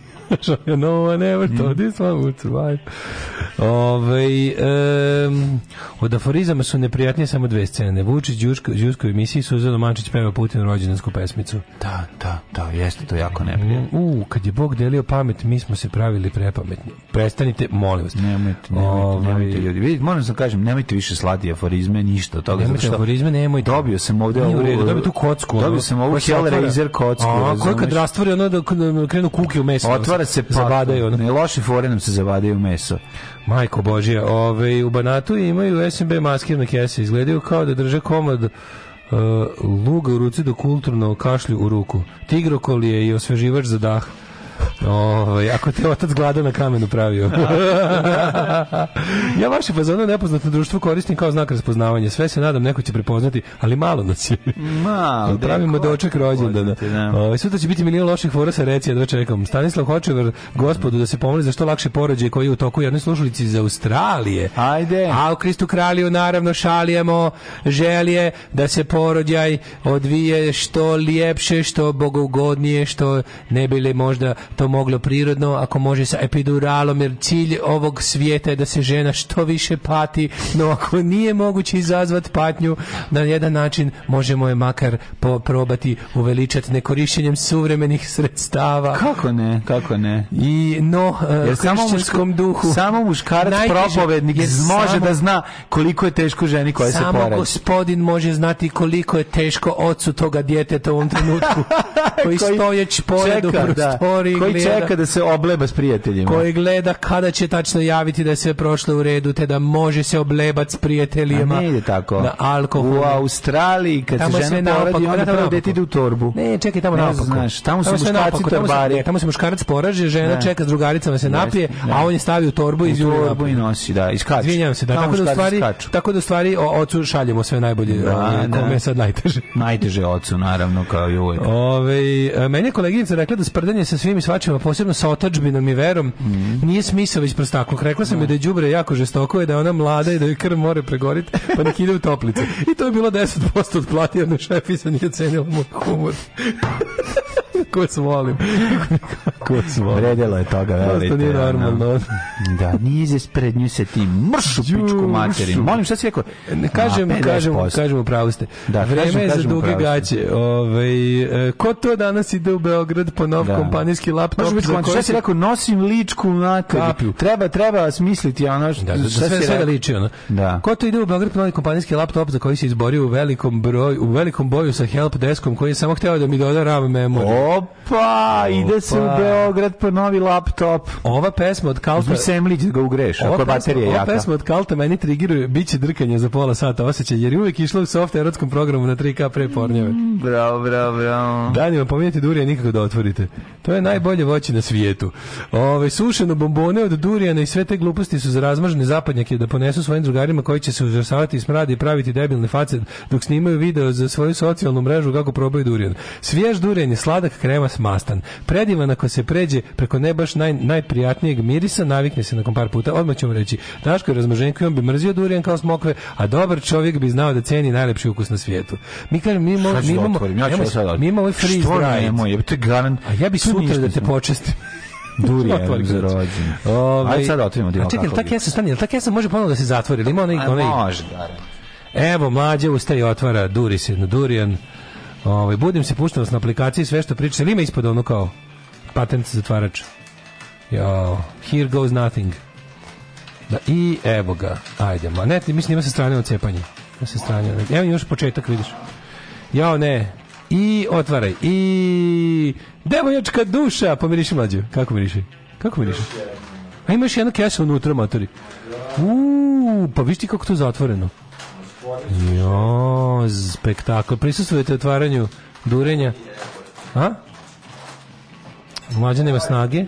no one to told mm. this one would survive. ehm od aforizama su neprijatnije samo dve scene. Vučić, Đuško, Đuško emisiji Suzano Mančić peva Putin rođendansku pesmicu. Da, da, da, jeste to jako neprijatno. U, kad je Bog delio pamet, mi smo se pravili prepametni. Prestanite, molim vas. Nemojte, nemojte, nemojte ljudi. Vidite, moram da kažem, nemojte više slati aforizme, ništa od toga. Nemojte aforizme, nemojte. Dobio sam ovde ovu... Redu, dobio tu kocku. Dobio sam ovu Hellraiser kocku. A, koja kad rastvori, ono da krenu kuke u meso. Otvara mora se zavadaju, Ne, loše fore nam se zabadaju meso. Majko Božija, ove, ovaj, u Banatu imaju SMB maskirne kese. Izgledaju kao da drže komad uh, eh, luga u ruci do kulturno kašlju u ruku. Tigrokol je i osveživač za dah. Ovaj ako te otac glada na kamenu pravio. ja vaše fazone nepoznato društvo koristim kao znak raspoznavanja. Sve se nadam neko će prepoznati, ali malo nas je. Malo. Pravimo doček rođendana. Da. Ovaj sutra će biti milion loših fora sa reci, jedva čekam. Stanislav Hočevar, gospodu da se pomoli za što lakše porođaje koji je u toku jednoj slušalici iz Australije. Ajde. A u Kristu kralju naravno šaljemo želje da se porođaj odvije što lijepše, što bogougodnije, što ne bili možda to moglo prirodno, ako može sa epiduralom, jer cilj ovog svijeta je da se žena što više pati, no ako nije moguće izazvati patnju, na jedan način možemo je makar probati uveličati nekorišćenjem suvremenih sredstava. Kako ne, kako ne. I no, e, samo muškom duhu. Samo muškarac najteže, propovednik može da samo, da zna koliko je teško ženi koja se porađa. Samo gospodin može znati koliko je teško ocu toga djeteta u ovom trenutku koji, koji stojeć pored u da. prostoriji koji gleda, čeka da se obleba s prijateljima. Koji gleda kada će tačno javiti da je sve prošlo u redu, te da može se oblebat s prijateljima. A ne ide tako. Na alkohol. U Australiji, kad tamo se žena poradi, onda prvo dete ide u torbu. Ne, čekaj, tamo ne naopako. Znaš, tamo, su muškarci torbari. Tamo, tamo se muškarac poraže, žena ne. čeka s drugaricama se napije, ne. Da. a on je stavi u torbu i torbu i nosi, da, iskače. Izvinjavam se, da, tako da, stvari, tako da stvari ocu šaljemo sve najbolje, da, ovaj, da. kome sad najteže. Najteže ocu, naravno, kao i uvijek. Ove, ovaj, meni je koleginica rekla da sprdanje sa svim i svačima, posebno sa otačbinom i verom, mm nije smisao već prostakluk. Rekla sam no. da je đubre jako žestoko, je da je ona mlada i da joj krv more pregoriti, pa nek ide u toplicu. I to je bilo 10% od plati, jer šef i nije cenio moj humor kako vas volim. kako vas volim. Vredelo je toga, velite. To nije normalno. da, nije iz pred nju se ti mršu pičku materinu. Molim, šta si rekao? Ne, kažem, Na, kažem, kažem u pravu ste. Da, Vreme kažem, je za duge gaće. Ove, ovaj, ko to danas ide u Beograd po nov da. kompanijski laptop? Može biti kontra. Šta si rekao? Nosim ličku na kapiju. Treba, treba smisliti ono što... Da, da, da, sve, sve da liči ono. Da. Ko to ide u Beograd po novi kompanijski laptop za koji se izborio u velikom broju, u velikom boju sa help deskom koji je samo hteo da mi doda RAM memoriju. Opa, ide se u Beograd po novi laptop. Ova pesma od Kalta... Semlić da ga ugreš, ova ako baterija jaka. Ova pesma od Kalta meni trigiruje, bit će drkanje za pola sata osjećaj, jer je uvijek išla u soft erotskom programu na 3K pre pornjeve. Mm, bravo, bravo, bravo. Danima, pominjate Durija nikako da otvorite. To je najbolje voće na svijetu. Ove, sušeno bombone od Durijana i sve te gluposti su za razmažene zapadnjake da ponesu svojim drugarima koji će se užasavati i smradi i praviti debilne face dok snimaju video za svoju socijalnu mrežu kako probaju Durijan. Svjež Durijan je sladak krema smastan. Predivan ako se pređe preko ne baš naj, najprijatnijeg mirisa, navikne se nakon par puta. Odmah ćemo reći, Daško je razmoženko i on bi mrzio durijan kao smokve, a dobar čovjek bi znao da ceni najlepši ukus na svijetu. Mi kažem, mi, imamo, da mi imamo, ja nemo, mi imamo ovaj freeze dried. A ja bi sutra da te počestim. Durijan za rođen. Ove, Ajde sad da otvorimo. A čekaj, tako ja se stani, tako ja može ponovno da se zatvori, ili ima onaj... onaj... Može, da Evo, mlađe ustaje otvara, duri se na durijan. Ovaj budem se puštao na aplikaciji sve što priča, ima ispod ono kao patent zatvarač. Jo, here goes nothing. Da, i evo ga, ajde, ma ne, mislim ima se strane cepanja. Ima se strane, evo još početak, vidiš. Jo, ne, i otvaraj, i... Devojačka duša, pomiriši mlađu, kako miriš? Kako miriš? A ima još jedno unutra, matori. Uuu, pa viš ti kako to zatvoreno. Jo, spektakl. Prisustvujete otvaranju durenja? A? Mlađa nema snage.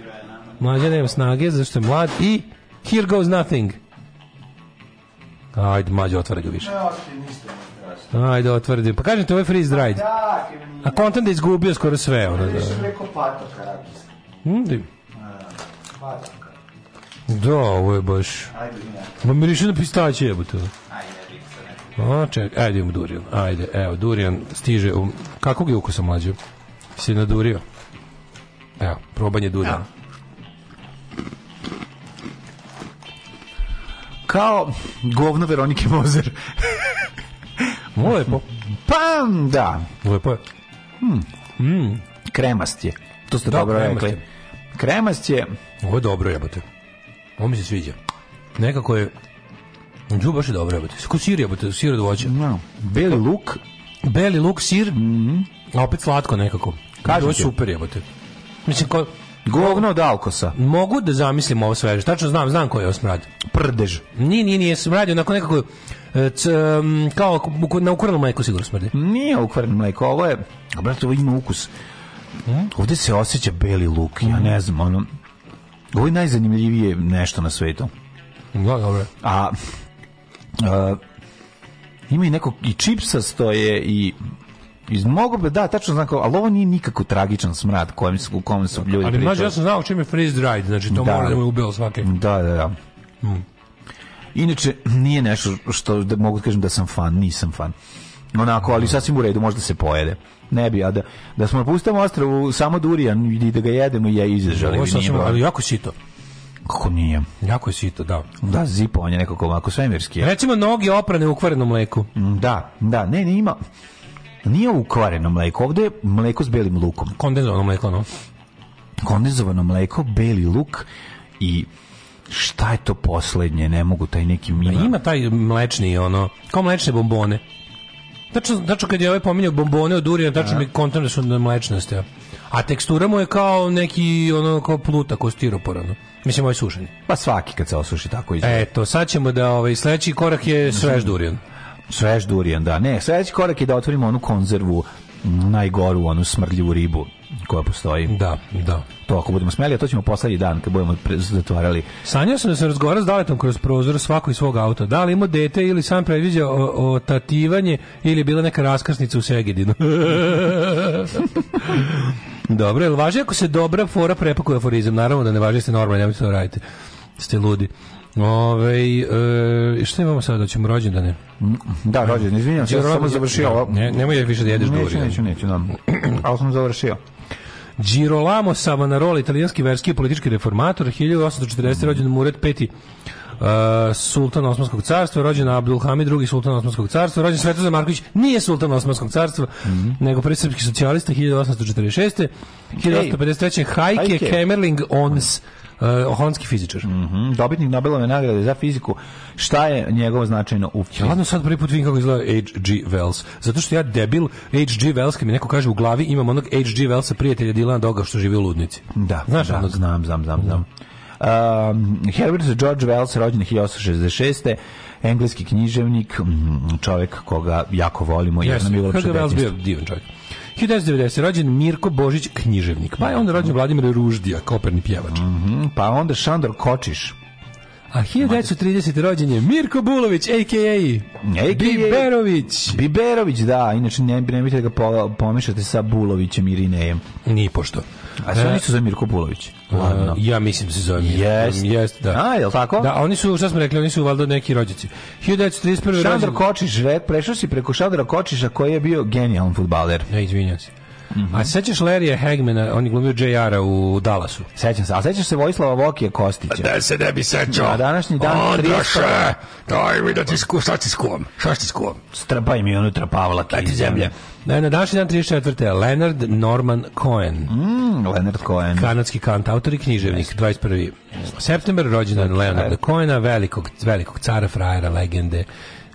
Mlađa nema snage, zašto je mlad. I here goes nothing. Ajde, mlađa, otvaraj ga više. Ajde, otvrdi. Pa kažete, ovo je freeze dried. A kontent da je izgubio skoro sve. Ono, da. preko patoka rakijska. Hm, da, mm, da, ovo je baš... Ajde, miriše na pistaće jebote. Ajde. A, čekaj, ajde imamo durijan. Ajde, evo, durijan stiže u... Kakvog je ukusa mlađo? Si nadurio? Evo, probanje Durian. Ja. Kao govno Veronike Mozer. Lepo. Pa, da. Lepo je. Mm. Mm. Kremast je. To ste da, dobro rekli. Je. Kremast je. Ovo je dobro, jebate. Ovo mi se sviđa. Nekako je Džu baš je dobro, jebote. Ko sir jebote, sir od voća. No. Da. Beli luk. Beli luk, sir. Mhm. Opet slatko nekako. Kažu je super jebote. Mislim, ko... Govno od alkosa. Mogu da zamislim ovo sveže. Tačno znam, znam koji je ovo smrad. Prdež. Nije, nije, nije smrad, onako nekako... E, c, um, kao na ukvarno mleko sigurno smrdi. Nije ukvarno mleko, ovo je... A brate, ovo ima ukus. Hmm? Ovde se osjeća beli luk, ja ne znam, ono... Ovo je najzanimljivije nešto na svetu. Da, dobro. A Uh, ima i nekog i čipsa stoje i iz mogu bi da tačno znam kao, ali ovo nije nikako tragičan smrad kojim su u kom su ljudi. Ali znači ja sam znao čime freeze dried, znači to da, mora da, da. me ubilo svake. Da, da, da. Mm. Inače nije nešto što da mogu da kažem da sam fan, nisam fan. Onako, ali sasvim u redu, možda se pojede. Ne bi, a da, da smo napustili ostrvu samo durijan i da ga jedemo i ja izažalim. Ovo je ali jako sito. Kako nije? Jako je sito, da. Da, zipo, on je nekako ovako svemirski. Recimo, noge oprane u ukvarenom mleku. Mm, da, da, ne, ne ima... Nije ukvareno mleko, ovdje je mleko s belim lukom. Kondenzovano mleko, no? Kondenzovano mleko, beli luk i šta je to poslednje, ne mogu taj neki mima. Pa ima taj mlečni, ono, kao mlečne bombone. Tačno, tačno kad je ovaj pominjao bombone od urina, tačno mi kontam da su mlečnosti. A tekstura mu je kao neki, ono, kao pluta, kao stiroporano. Mislim, ovo je sušenje. Pa svaki kad se osuši tako izgleda. Eto, sad ćemo da ovaj, sledeći korak je svež durijan. Svež durijan, da. Ne, sledeći korak je da otvorimo onu konzervu, najgoru, onu smrdljivu ribu koja postoji. Da, da. To ako budemo smeli, a to ćemo poslednji dan kad budemo zatvarali. Sanjao sam da sam razgovarao s Daletom kroz prozor svako iz svog auta. Da li ima dete ili sam predviđao otativanje ili je bila neka raskrsnica u Segedinu. Dobro, jel važi ako se dobra fora prepakuje aforizam? Naravno da ne važi, ste normalni, nemojte to da radite. Ste ludi. Ove, e, šta imamo sada, da ćemo rođendane? Da, rođendan, izvinjam se, ja sam završio Ne, nemoj više da jedeš neću, duri. Neću, neću, da. Ali sam završio. Girolamo Savonarola, italijanski verski i politički reformator, 1840. Mm. rođen Muret V. Uh, sultan Osmanskog carstva, rođen Abdulhamid II, sultan Osmanskog carstva, rođen Svetozar Marković, nije sultan Osmanskog carstva, mm -hmm. nego presrpski socijalista 1846. 1853. Hajke, Hajke. Kemerling Ons, uh, honski fizičar. Mm -hmm. Dobitnik Nobelove nagrade za fiziku. Šta je njegovo značajno u fiziku? Ja sad prvi put vidim kako izgleda H.G. Wells. Zato što ja debil H.G. Wells, kad mi neko kaže u glavi, imam onog H.G. Wellsa prijatelja Dilana Doga što živi u ludnici. Da, Znaš, da, onog... znam, znam, znam, znam. Da. Um, Herbert George Wells, rođen 1866 engleski književnik, mm, čovjek koga jako volimo. Yes, nam da je Herbert Wells bio divan čovjek. 1990. rođen Mirko Božić, književnik. Pa je onda rođen Vladimir Ruždija, koperni pjevač. Mm -hmm, pa onda Šandor Kočiš, a 1930. rođen je Mirko Bulović, a.k.a. Biberović. Biberović, da. Inače, ne, ne nemojte da ga pomešate sa Bulovićem i Rinejem. Nije pošto. A sve nisu e. za Mirko Bulovića. Ladno. E, ja mislim da se zove Mirko. Jest. Jest, da. A, jel tako? Da, oni su, šta smo rekli, oni su valjda neki rođaci. 1931. Šandor rođen... Kočiš, prešao si preko Šandora Kočiša koji je bio genijalan futbaler. Ne, izvinjam se. Mm -hmm. A sećaš Larrya Hagmana, on je glumio JR-a u Dallasu. Sećam se. A sećaš se Vojislava Vokije Kostića? A pa Da se ne bi sećao. Na današnji dan Ondraše, 300... daj mi da ti sku, šta ti skuvam? Šta ti skuvam? Strpaj mi unutra Pavla, kaj ti zemlje. Da, na današnji dan 34. Leonard Norman Cohen. Mm, Leonard Cohen. Kanadski kant, autor i književnik, 21. september, rođendan Leonarda Cohena, velikog, velikog cara, frajera, legende,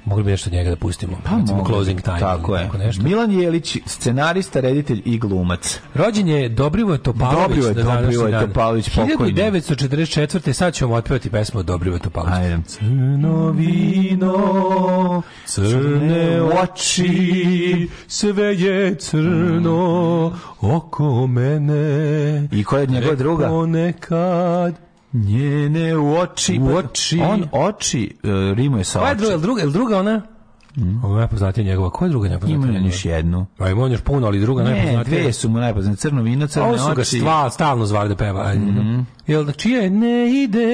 mogli bi nešto njega da pustimo. Pa, recimo mogli. Closing Time. Tako je. nešto. Milan Jelić, scenarista, reditelj i glumac. Rođen je Dobrivoje Topalović. Dobrivoje, da Dobrivoje Topalović, pokojni. 1944. Sad ćemo otpevati pesmu Dobrivoje Topalović. Ajde. Crno vino, crne oči, sve je crno mm. oko mene. I koja je njegova druga? nekad, Njene oči. U pa- oči. On oči uh, rimuje sa oči. Koja je druga? Je druga ona? Mm. Ovo je najpoznatija njegova. Koja je druga najpoznatija? Ima još jednu. A ima on još puno, ali druga ne, najpoznatija. Ne, dve su mu najpoznatije. Crno vino, crne oči. Ovo su ga stva, stalno zvali da peva. Mm -hmm. Jel da čija je? Ne ide,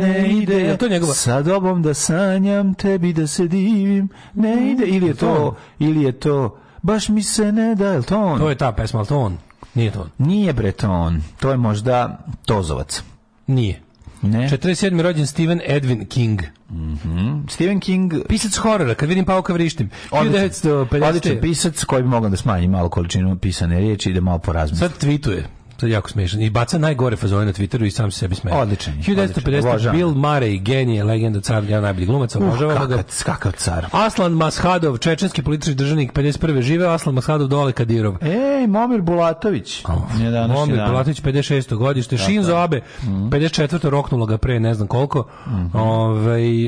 ne ide. Jel to njegova? Sa dobom da sanjam, tebi da se divim. Ne mhm. ide. Ili je to, ili je to, baš mi se ne da, jel to on? To je ta pesma, ali to on. Nije to on. Nije bre to on. To je možda Tozovac. Nije. Ne. 47. rođen Stephen Edwin King. Mhm. -hmm. Stephen King... Pisac horora, kad vidim pauka vrištim. Odličan, pisac koji bi mogao da smanji malo količinu pisane riječi i da malo porazmisli. Sad tvituje sad jako smešan. I baca najgore fazone na Twitteru i sam se sebi smeje. Odličan. 1950 Bill Murray, genije, legenda, car, ja najbolji glumac, uh, obožavam uh, ga. Kakav car. Aslan Mashadov, čečenski politički državnik 51. Žive Aslan Mashadov dole Kadirov. Ej, Momir Bulatović. Oh. Momir dan. Bulatović 56. godište. Da, Shinzo Abe mm. 54. roknulo ga pre ne znam koliko. Mm -hmm. Ove, ovaj,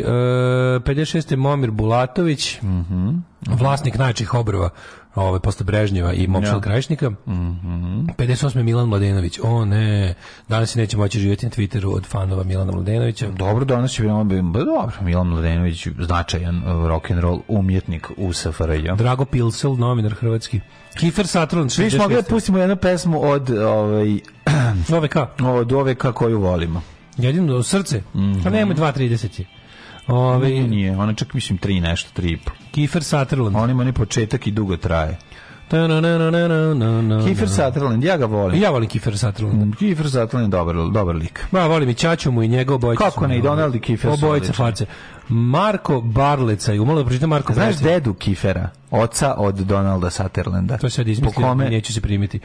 e, 56. Momir Bulatović. Mhm. Mm vlasnik najčih obrova ovaj posle Brežnjeva i Momčil ja. Krajišnika. Mm -hmm. 58. Milan Mladenović. O ne, danas se neće moći živjeti na Twitteru od fanova Milana Mladenovića. Dobro, danas će dobro, Milan Mladenović značajan e, rock and roll umjetnik u SFRJ. Drago Pilsel, novinar hrvatski. Kifer Satron, Viš, mogli da pustimo jednu pesmu od ovaj OVK. Od OVK koju volimo. Jedino srce. Mm -hmm. A pa nemoj 2.30. Ove, nije, ona čak mislim tri nešto, tri i po. Kiefer Sutherland. On ima onaj početak i dugo traje. Ta na na na na na na. Kiefer Sutherland, ja ga volim. Ja volim Kiefer Sutherland. Mm, Kiefer Sutherland dobar, dobar lik. Ba, volim i Ćaću mu i njegov bojicu. Kako ne, i Donald i Kiefer. Obojica farce. Marko Barleca, i umalo da pročitam Marko Znaš dedu Kifera, oca od Donalda Sutherlanda. To sad izmislio, kome... neću se primiti.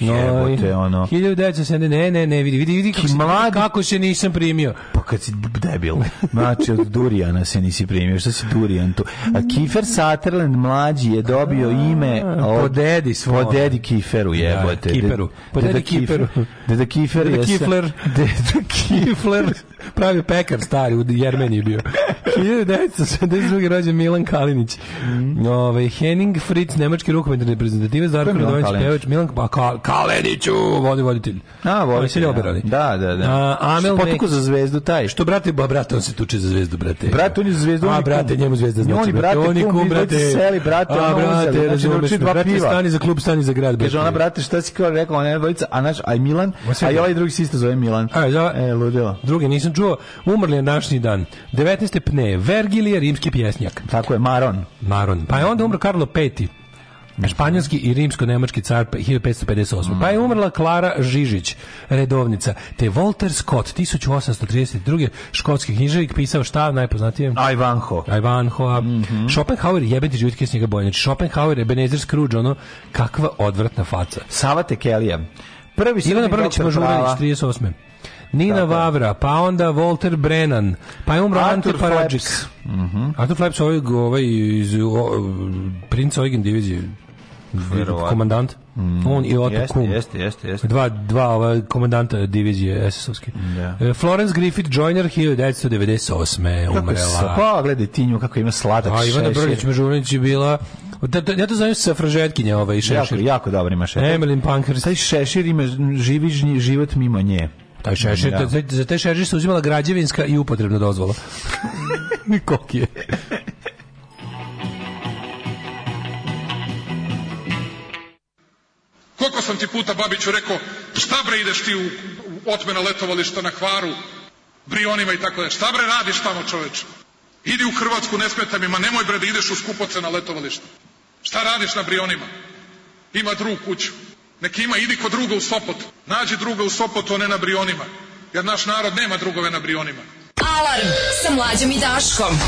No, Jebote, ono. 1970, ne, ne, ne, vidi, vidi, vidi kako, mladi... kako se nisam primio. Pa kad si debil, znači od Durijana se nisi primio, što si Durijan tu? A Kifer Sutherland mlađi je dobio ime od... Po dedi svoj. Po dedi Kiferu, da, jebote. Da, Kiferu. Po dedi Kiferu. Deda Kifer je... Deda Kifler. Deda Kifler. Pravi pekar stari, u Jermeniji bio. 1972. rođen Milan Kalinić. Mm. Ove, Henning Fritz, nemački rukometni reprezentativac, Zarko Radović, pevač Milan a pa Ka Kaliniću, vodi voditelj. A, voditelj, ja. Da. da, da, da. A, Amel što potuku za zvezdu taj. Što brate, ba brate, on se tuče za zvezdu, brate. Brate, on je za zvezdu, a brate, njemu zvezda znači. Oni brate, oni kum brate, seli brate, a brate, znači, razumeš, brate, stani za klub, stani za grad. Kaže ona brate, šta si kao rekao, ona je dvojica, a naš aj Milan, a i ovaj drugi se isto zove Milan. da, e, ludilo. Drugi nisam čuo, umrli je današnji dan. 19 ne, Vergilije, rimski pjesnjak. Tako je, Maron. Maron. Pa je onda umro Karlo V. Španjolski i rimsko-nemački car 1558. Mm. Pa je umrla Klara Žižić, redovnica, te Walter Scott 1832. škotski književnik pisao šta najpoznatije? Ivanho. Ivanho. Mm -hmm. Schopenhauer jebeti život kesnjega bolje. Znači, Schopenhauer, Ebenezer Scrooge, ono kakva odvratna faca. Savate Kelija. Prvi Ivana Brlić, Mažuranić, 38. Nina Tako. Vavra, pa onda Walter Brennan, pa je umro Ante Paradžik. Mhm. Mm Arthur Flaps ovaj, ovaj iz o, Prince Eugen divizije. Verovatno. Komandant. Mm. On i Otto jeste, Kuhn. Jeste, jeste, jeste. Dva, dva ova komandanta divizije SS-ovske. Yeah. Da. Florence Griffith Joyner 1998. Kako umrela. Kako pa, gledaj ti nju, kako ima sladak šešir. A Ivana Brlić Mežurnić je bila da, da, ja to znam sa fražetkinja ova šešir. Jako, jako dobro ima šešir. Emelin Pankhurst. Taj šešir ima živi život mimo nje. A šešir, da. za, za taj šešir se uzimala građevinska i upotrebna dozvola. Koliko je? Koliko sam ti puta Babiću rekao, šta bre ideš ti u, u otmena letovališta na Hvaru, Brionima i tako da, šta bre radiš tamo čoveče? Idi u Hrvatsku, ne smeta mi, ma nemoj bre da ideš u skupoce na letovalište. Šta radiš na Brionima? Ima drugu kuću. Neki ima, idi kod druga u Sopot. Nađi druga u Sopot, a ne na Brionima. Jer naš narod nema drugove na Brionima. Alarm sa mlađom i Daškom.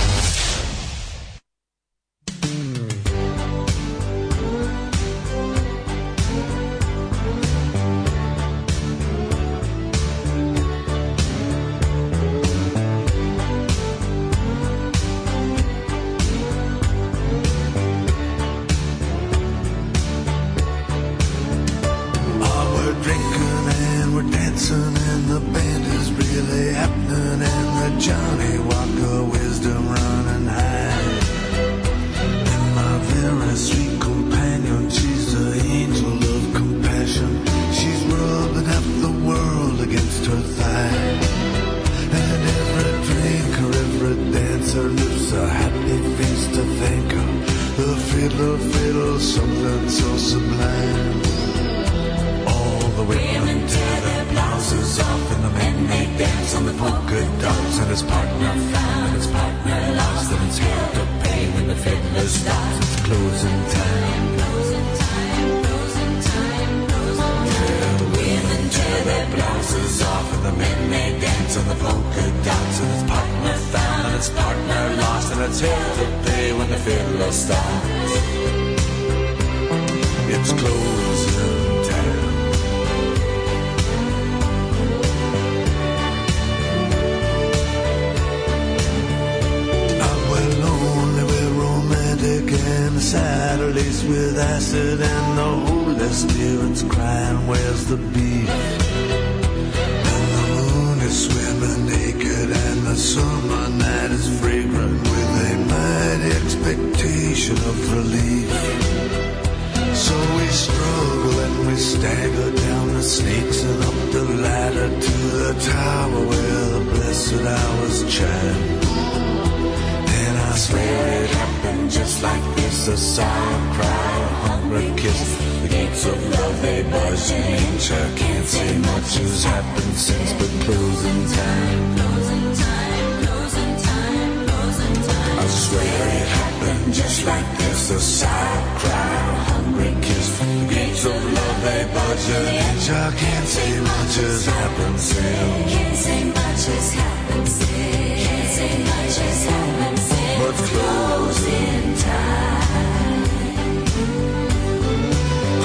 say much has happened since. Can't say much has happened since. Can't say much has happened since. But closing time.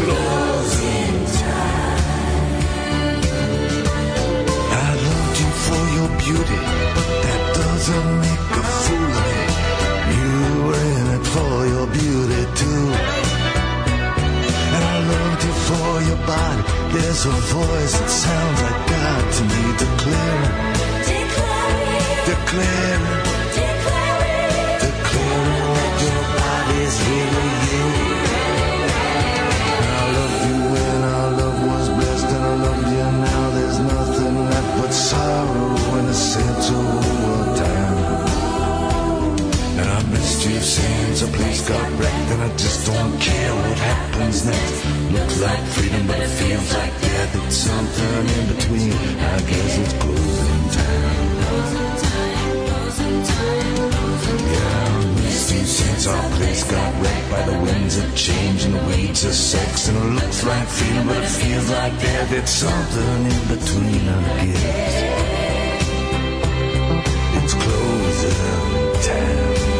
Closing time. I loved you for your beauty, but that doesn't make a fool of me. You were in it for your beauty too. And I loved you for your body there's a voice that sounds like God to me Declare, declare, declare. sea of sands, a place got wrecked, and I just don't care what happens next. Looks like freedom, but it feels like death. It's something in between. I guess it's closing time. Yeah, wasting since our place got wrecked by the winds of change and the weeds of sex. And it looks like freedom, but it feels like death. It's something in between, I guess. It's closing time.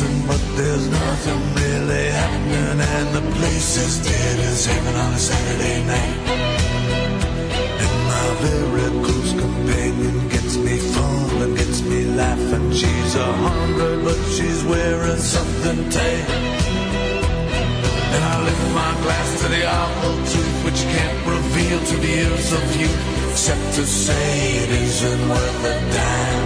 chasing, but there's nothing really happening, and the place is dead as heaven on a Saturday night. And my very close companion gets me fun and gets me laughing. She's a hundred, but she's wearing something tight. And I lift my glass to the awful truth, which can't reveal to the ears of you, except to say it isn't worth a dime.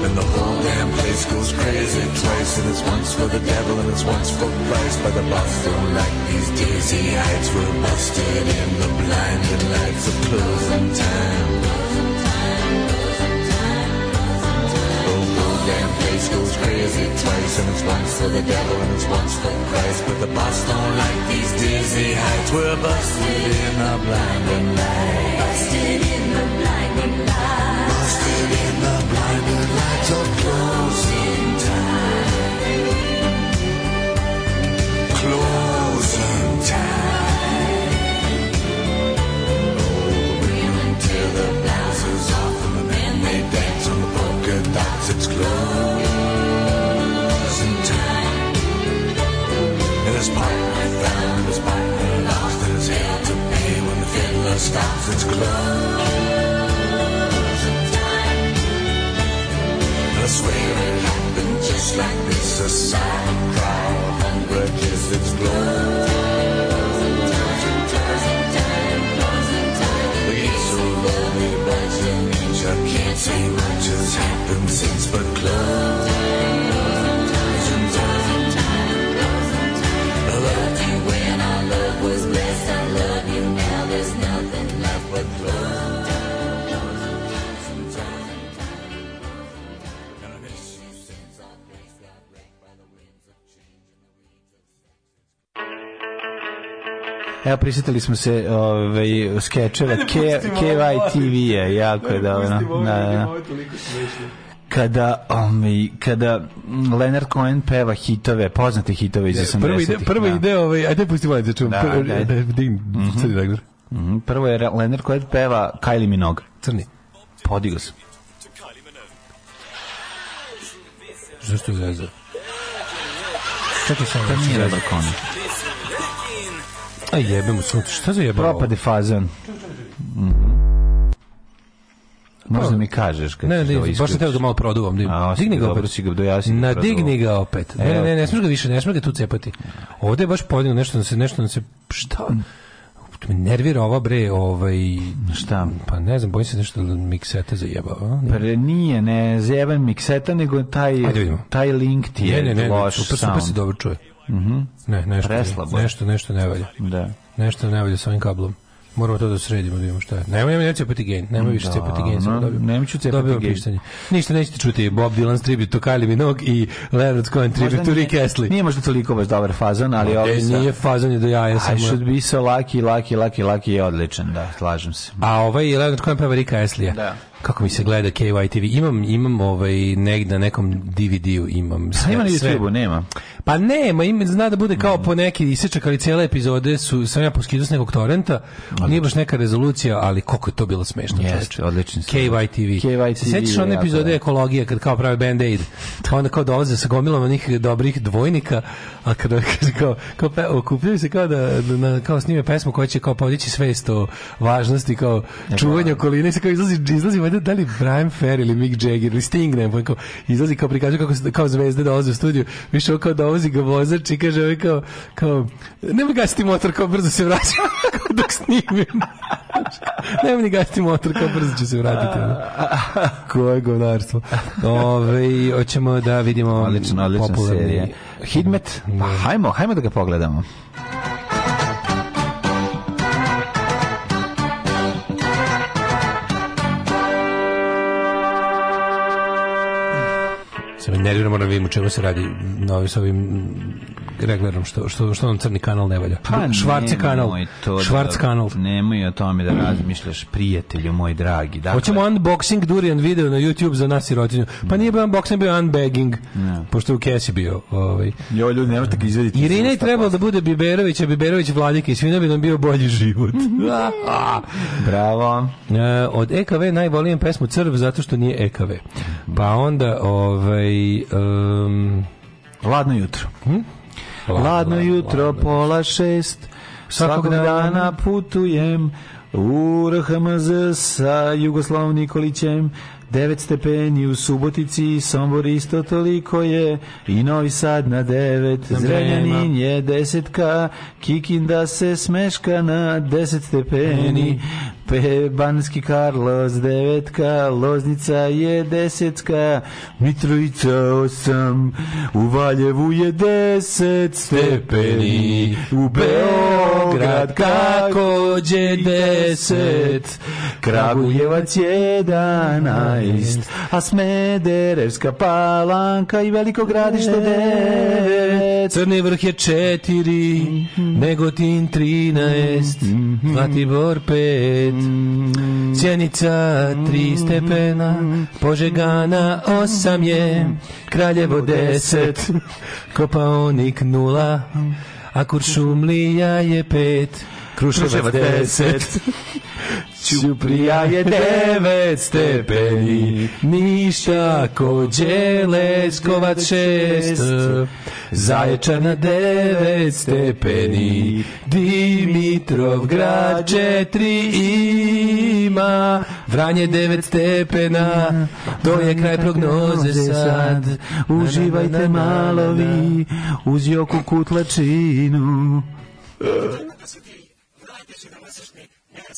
And the whole damn place goes crazy twice. And it's once for the devil and it's once for Christ. By the boss like these dizzy heights. We're busted in the blinding lights of closing time. face goes crazy twice, and it's once for the devil and it's once for Christ. But the boss don't like these dizzy heights. We're busted in the blinding light. Busted in the blinding light. Busted in the blinding light. You're close in time. its closing time. And there's partner found, there's partner lost, and there's hell to pay when the fiddler stops. It's closing time. And I swear it happened just like this, a silent cry of hunger, kiss its closing since but close. I loved you when our love was blessed. I love you now. There's nothing left but close. Evo, prisetili smo se ovaj, skečeva KYTV-a, jako je dobro. Da, da kada um, kada Leonard Cohen peva hitove, poznate hitove iz 80-ih. Prvo ide, prvi da. ide ovaj, ajde pusti malo čujem. Da, prvo, da, dign, mm -hmm. regler. Mm -hmm. Prvo je Leonard Cohen peva Kylie Minogue. Crni. Podigao sam. Zašto je zezao? Čekaj sam, to nije Leonard Cohen. A jebe mu sunce, šta za jebalo? Propade fazan. Mm. Možda mi kažeš kad ne, ne, ne, da ovaj baš sam teo da malo produvam. Da digni ga da opet. ga dojasni, da na digni ga opet. Ne, ne, ne, ne smiješ ga više, ne smiješ ga tu cepati. Ovde je baš podino nešto, se, nešto nam se, šta? me nervira ova bre, ovaj šta? Pa ne znam, bojim se nešto da mikseta zajebava. Pa nije, ne, zajeban mikseta, nego taj taj link ti je ne, ne, ne, loš. Super, super se dobro čuje. Mhm. Mm ne, nešto, Preslabo. nešto, nešto ne valja. Da. Nešto ne valja sa ovim kablom. Moramo to da sredimo, da vidimo šta je. Nemoj, nemoj, cepati gen, nemoj više da, cepati gen. Sam dobio, nemoj ću cepati gen. Ništa nećete čuti, Bob Dylan tribute to Kylie Minogue i Leonard Cohen tribute to Rick Astley. Nije možda toliko baš dobar fazan, ali no, ovaj Nije fazan je do jaja samo. I should be so lucky, lucky, lucky, lucky je odličan, da, slažem se. A ovaj Leonard Cohen peva Rick Astley. Da kako mi se gleda KY TV. Imam imam ovaj negde na nekom DVD-u imam. Sve, ima na youtube u nema. Pa nema, ima zna da bude kao mm. po neki isečak, ali cele epizode su sam ja poskidao s nekog torrenta. Nije baš neka rezolucija, ali koliko je to bilo smešno. Jeste, odlično. KY TV. KYTV. KYTV. Sećaš one epizode ekologije kad kao prave band aid. Pa onda kao dolaze sa gomilom onih dobrih dvojnika, a kad kao kao pe, okupljaju se kao da, da na, kao snime pesmu koja će kao podići svest o važnosti kao čuvanja okoline, se kao izlazi izlazi da, da li Brian Ferry ili Mick Jagger ili Sting, ne znam, pa kao, izlazi kao prikaže kako, kao zvezde dolaze u studiju, više ovo kao dolazi ga vozač i kaže ovaj kao, kao, ne mogu gasiti motor, kao brzo se vraća dok snimim. ne mogu gasiti motor, kao brzo će se vratiti. Koje govnarstvo. Ove, hoćemo da vidimo odlično, odlično popularni... Serije. Hidmet, pa da. hajmo, hajmo da ga pogledamo. nerviramo, moram da vidimo čemu se radi na ovim, s ovim reglerom što što što on crni kanal ne valja. Pa, švarci kanal. To da- švarc da, kanal. Nemoj o tome da razmišljaš, prijatelju moj dragi. Dakle, Hoćemo unboxing durian video na YouTube za nas i sirotinju. Pa nije bio unboxing, bio unbagging. No. Pošto u kesi bio, ovaj. Jo ljudi, nemojte ga izvediti. Irina je trebalo da bude Biberović, a Biberović Vladike i svima bi nam bio bolji život. Bravo. E, od EKV najvolim pesmu Crv zato što nije EKV. Pa onda ovaj um, Ladno jutro. Hm? Ladno jutro, pola šest, svakog dana putujem u RHMZ sa Jugoslavom Nikolićem. 9 stepeni u Subotici, Sombor isto toliko je i Novi Sad na 9, Zrenjanin je desetka, Kikinda se smeška na 10 stepeni, Pe Banski Karlos devetka, Loznica je desetka, Mitrovica osam, u Valjevu je deset stepeni, u Beograd takođe deset, Kragujevac jedanaest, a Smederevska palanka i Veliko gradište devet, Crni vrh je četiri, mhm. Negotin trinaest, mhm. Zlatibor pet, Mm. Sjenica tri stepena, Požegana osam je, Kraljevo deset, Kopaonik nula, a Kuršumlija je pet. Kruševa 10. Ćuprija je devet stepeni, ništa kođe leskova čest. Zaječar na stepeni, Dimitrov grad četiri ima, Vranje devet stepena, to je kraj prognoze sad. Uživajte malovi, uz joku kutlačinu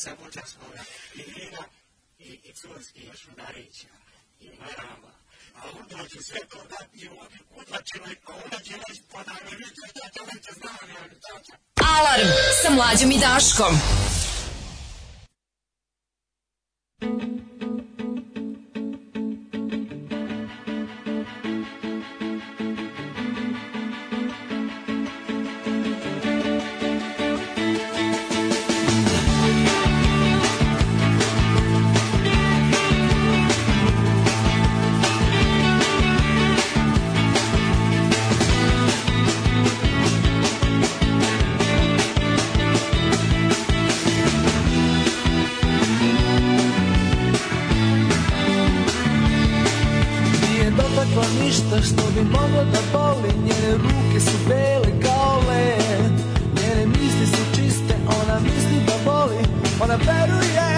sam učestvovala i vina i, i curski još udarića i marama. A onda ću sve to dati ovdje udlačila i pa onda će reći pa da ne vidite šta će već znam ja mi tača. Alarm sa mlađom i Daškom. Thank you. ništa što bi moglo da boli Njene ruke su bele kao led Njene misli su čiste, ona misli da boli Ona veruje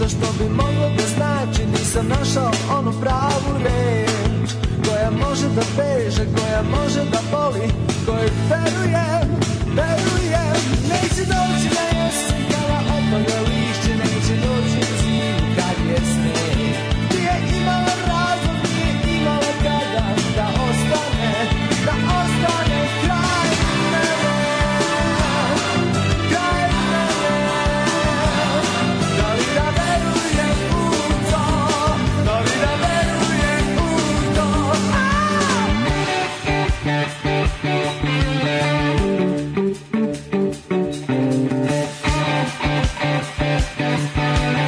Ništa što bi moglo da znači Nisam našao onu pravu reč Koja može da veže, koja može da boli Kojoj verujem, verujem Neće doći na jesen kada opada lišće Neće doći zim kad je sneg Bye.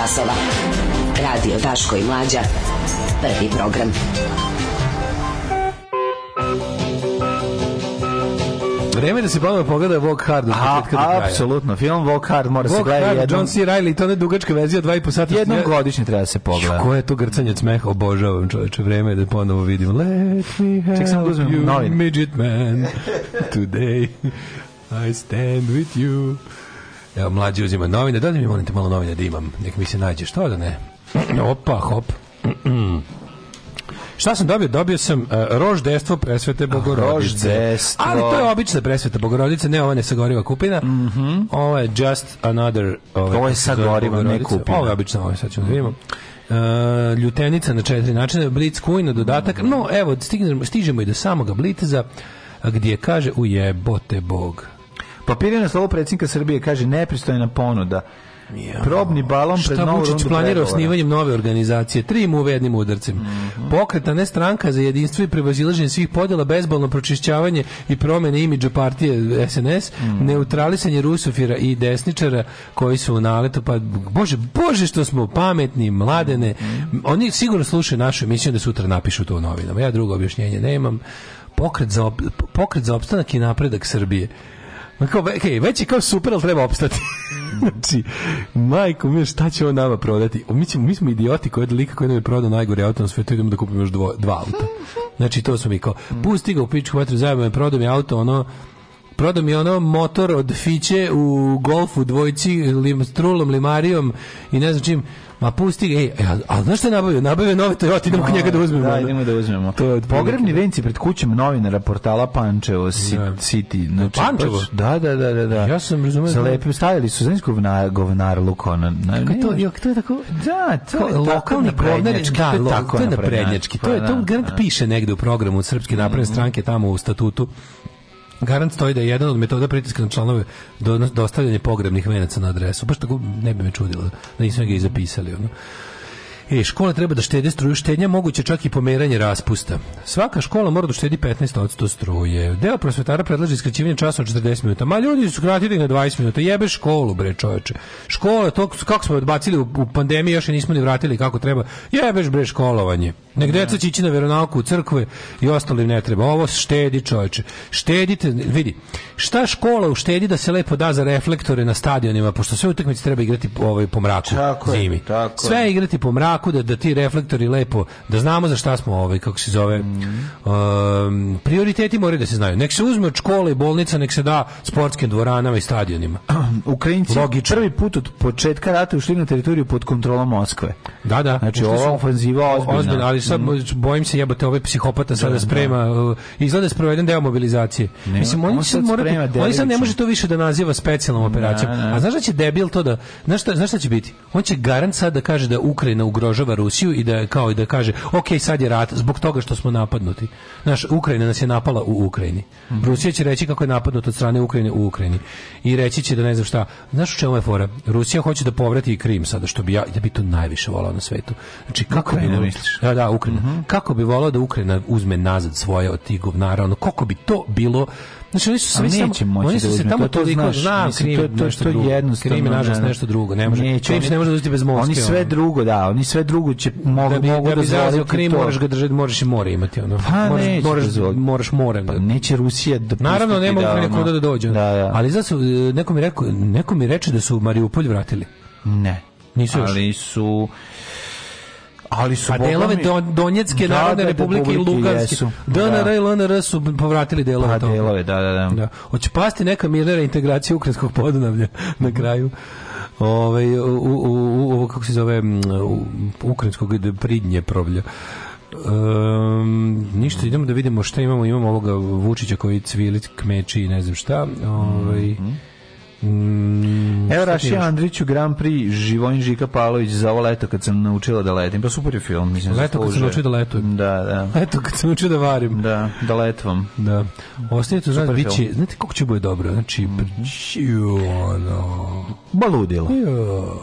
časova. Radio Daško i Mlađa. Prvi program. Vreme da se ponovo pogleda Walk Hard. A, apsolutno. Film Walk Hard mora Walk se gledati jednom. John C. Reilly, to ne dugačka verzija, dva i po sata. Jednom godišnje treba da se pogleda. Ko je to grcanje od smeha, obožavam čoveče. Vreme je da ponovo vidimo. Let me have Ček, sam da you, novine. midget man. Today I stand with you. Evo, mlađi uzima novine. Dodaj mi, molim te, malo novine da imam. Nek mi se nađe. Što da ne? Opa, hop. Šta sam dobio? Dobio sam uh, e, roždestvo presvete bogorodice. Roždestvo. Ali to je obična presveta bogorodice, ne ova nesagoriva kupina. Mm -hmm. Ovo je just another... Ove, ovo je sagoriva, ne kupina. Ovo je obična, ovo je sad ćemo da vidimo. Uh, ljutenica na četiri načina, blic kujno, dodatak. Mm -hmm. No, evo, stižemo, stižemo i do samoga blitza, gdje kaže ujebote bog. Papiri na slovo predsjednika Srbije kaže nepristojna ponuda. Ja. Probni balon Šta pred novu Vučić planira osnivanjem nove organizacije, tri mu jednim udarcem. Mm -hmm. Pokreta ne stranka za jedinstvo i prevazilaženje svih podjela, bezbolno pročišćavanje i promene imidža partije SNS, mm -hmm. neutralisanje rusofira i desničara koji su u naletu, pa bože, bože što smo pametni, mladene. Mm -hmm. Oni sigurno slušaju našu emisiju da sutra napišu to u novinama. Ja drugo objašnjenje nemam. Pokret za, pokret za opstanak i napredak Srbije Kao, okay, već je kao super, ali treba opstati. Mhm. znači, majko, mi šta će on nama prodati? O, mi, ćemo, mi smo idioti koji je lika koji nam je prodao najgore auto na svetu, idemo da kupimo još dvo, dva auta. Mhm. Znači, to smo mi kao, mhm. pusti ga u pičku vatru, zajemo je, prodao mi auto, ono, prodao mi ono motor od Fiće u golfu dvojci, lim, trulom, limarijom i ne znam čim, Ma pusti, ej, a, e, a znaš šta je nabavio? Nabavio nove Toyota, idemo kod njega da, da uzmemo. Da, idemo da uzmemo. To je pogrebni venci pred kućom novinara portala Pančevo da. City. Da, znači, Pančevo? Da, da, da, da. Ja sam razumeo. Zalepio, stavili su znači govnar, govnar Lukona. Kako to, je, to je tako? Da, to je lokalni govnar, da, to je naprednjački. To je, pa to garant piše negde u programu Srpske napredne mm. stranke tamo u statutu Garant stoji da je jedan od metoda pritiska na članove dostavljanje pogrebnih venaca na adresu. Baš tako ne bi me čudilo da nismo ga i zapisali. Ono. E, škola treba da štede struju, štenja moguće čak i pomeranje raspusta. Svaka škola mora da štedi 15% struje. Deo prosvetara predlaže iskraćivanje časa od 40 minuta. Ma ljudi su kratili na 20 minuta. Jebe školu, bre, čoveče. Škola, to kako smo odbacili u, u pandemiji, još je nismo ni vratili kako treba. Jebeš, bre, školovanje. Nek da. deca će ići na veronauku u crkve i ostalim ne treba. Ovo štedi, čoveče. Štedite, vidi. Šta škola uštedi da se lepo da za reflektore na stadionima, pošto sve utakmice treba igrati ovaj, po mraku tako zimi. Je, tako sve je. igrati po mraku tako da, da ti reflektori lepo, da znamo za šta smo ovaj, kako se zove, mm. um, prioriteti moraju da se znaju. Nek se uzme od škole i bolnica, nek se da sportskim dvoranama i stadionima. Ukrajinci Logično. prvi put od početka rata ušli na teritoriju pod kontrolom Moskve. Da, da. Znači, ova ofanziva ozbiljna. ali sad mm. bojim se jebate ovaj psihopata sada da, da. sprema, uh, da. izgleda sproveden deo mobilizacije. Nema, Mislim, oni sad, mora, da- oni sad ne može to više da naziva specijalnom da, operacijom. Na, na. A znaš da će debil to da, znaš šta, znaš šta će biti? On će garant sad da kaže da Ukrajina ugrožena ugrožava Rusiju i da kao i da kaže ok, sad je rat zbog toga što smo napadnuti. Naš Ukrajina nas je napala u Ukrajini. Mm Rusija će reći kako je napadnut od strane Ukrajine u Ukrajini i reći će da ne znam šta. Znaš u čemu je fora? Rusija hoće da povrati i Krim sada što bi ja da bi to najviše volao na svetu. Znači kako Ukrajina, bi misliš? Da, da, Ukrajina. Mm -hmm. Kako bi volao da Ukrajina uzme nazad svoje od tih govnara, ono koliko bi to bilo Znači oni su svi samo oni su da se tamo to, toliko znaš, zna mislim, krim, to, to, nešto to, to jednostavno. Krim je da, nažalost da. nešto drugo, ne može. Neće, krim se ne može uzeti bez mozga. Oni sve drugo, da, oni sve drugo će mogu da bi, mogu da, bi da krim, to. moraš ga držati, moraš i more imati ono. Pa moraš, neće, moraš, moraš morem. Pa neće Rusija da Naravno ne mogu neko da dođe. Da, da. Ali zato e, neko mi rekao, neko mi reče da su Mariupolj vratili. Ne. Nisu još. Ali su ali su a delove do, Donjetske da, da, narodne da, republike i Luganske DNR da. i LNR su povratili delove pa, delove, da, da, da. da. Hoće pasti neka mirna integracija ukrajinskog podunavlja na kraju Ove, ovaj, u, u, u, kako se zove u, ukrajinskog pridnje provlja Um, ništa, idemo da vidimo šta imamo. Imamo ovoga Vučića koji cvili kmeči i ne znam šta. Ovaj, mm -hmm. Mm, Evo Raši Andriću Grand Prix Živojin Žika Palović za ovo leto kad sam naučila da letim. Pa super je film. Mislim, leto kad sam naučio da letujem. Da, da. Leto kad sam naučio da varim. Da, da letvam. Da. Ostaje to znači, biće, znate kako će bude dobro? Znači, mm -hmm. ono... Baludilo. Jo.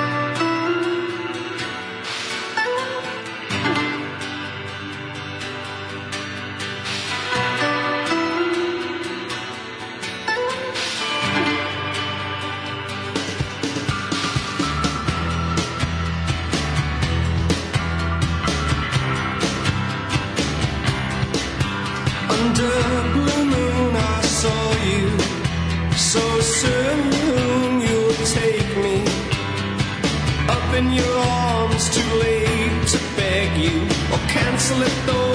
slip though.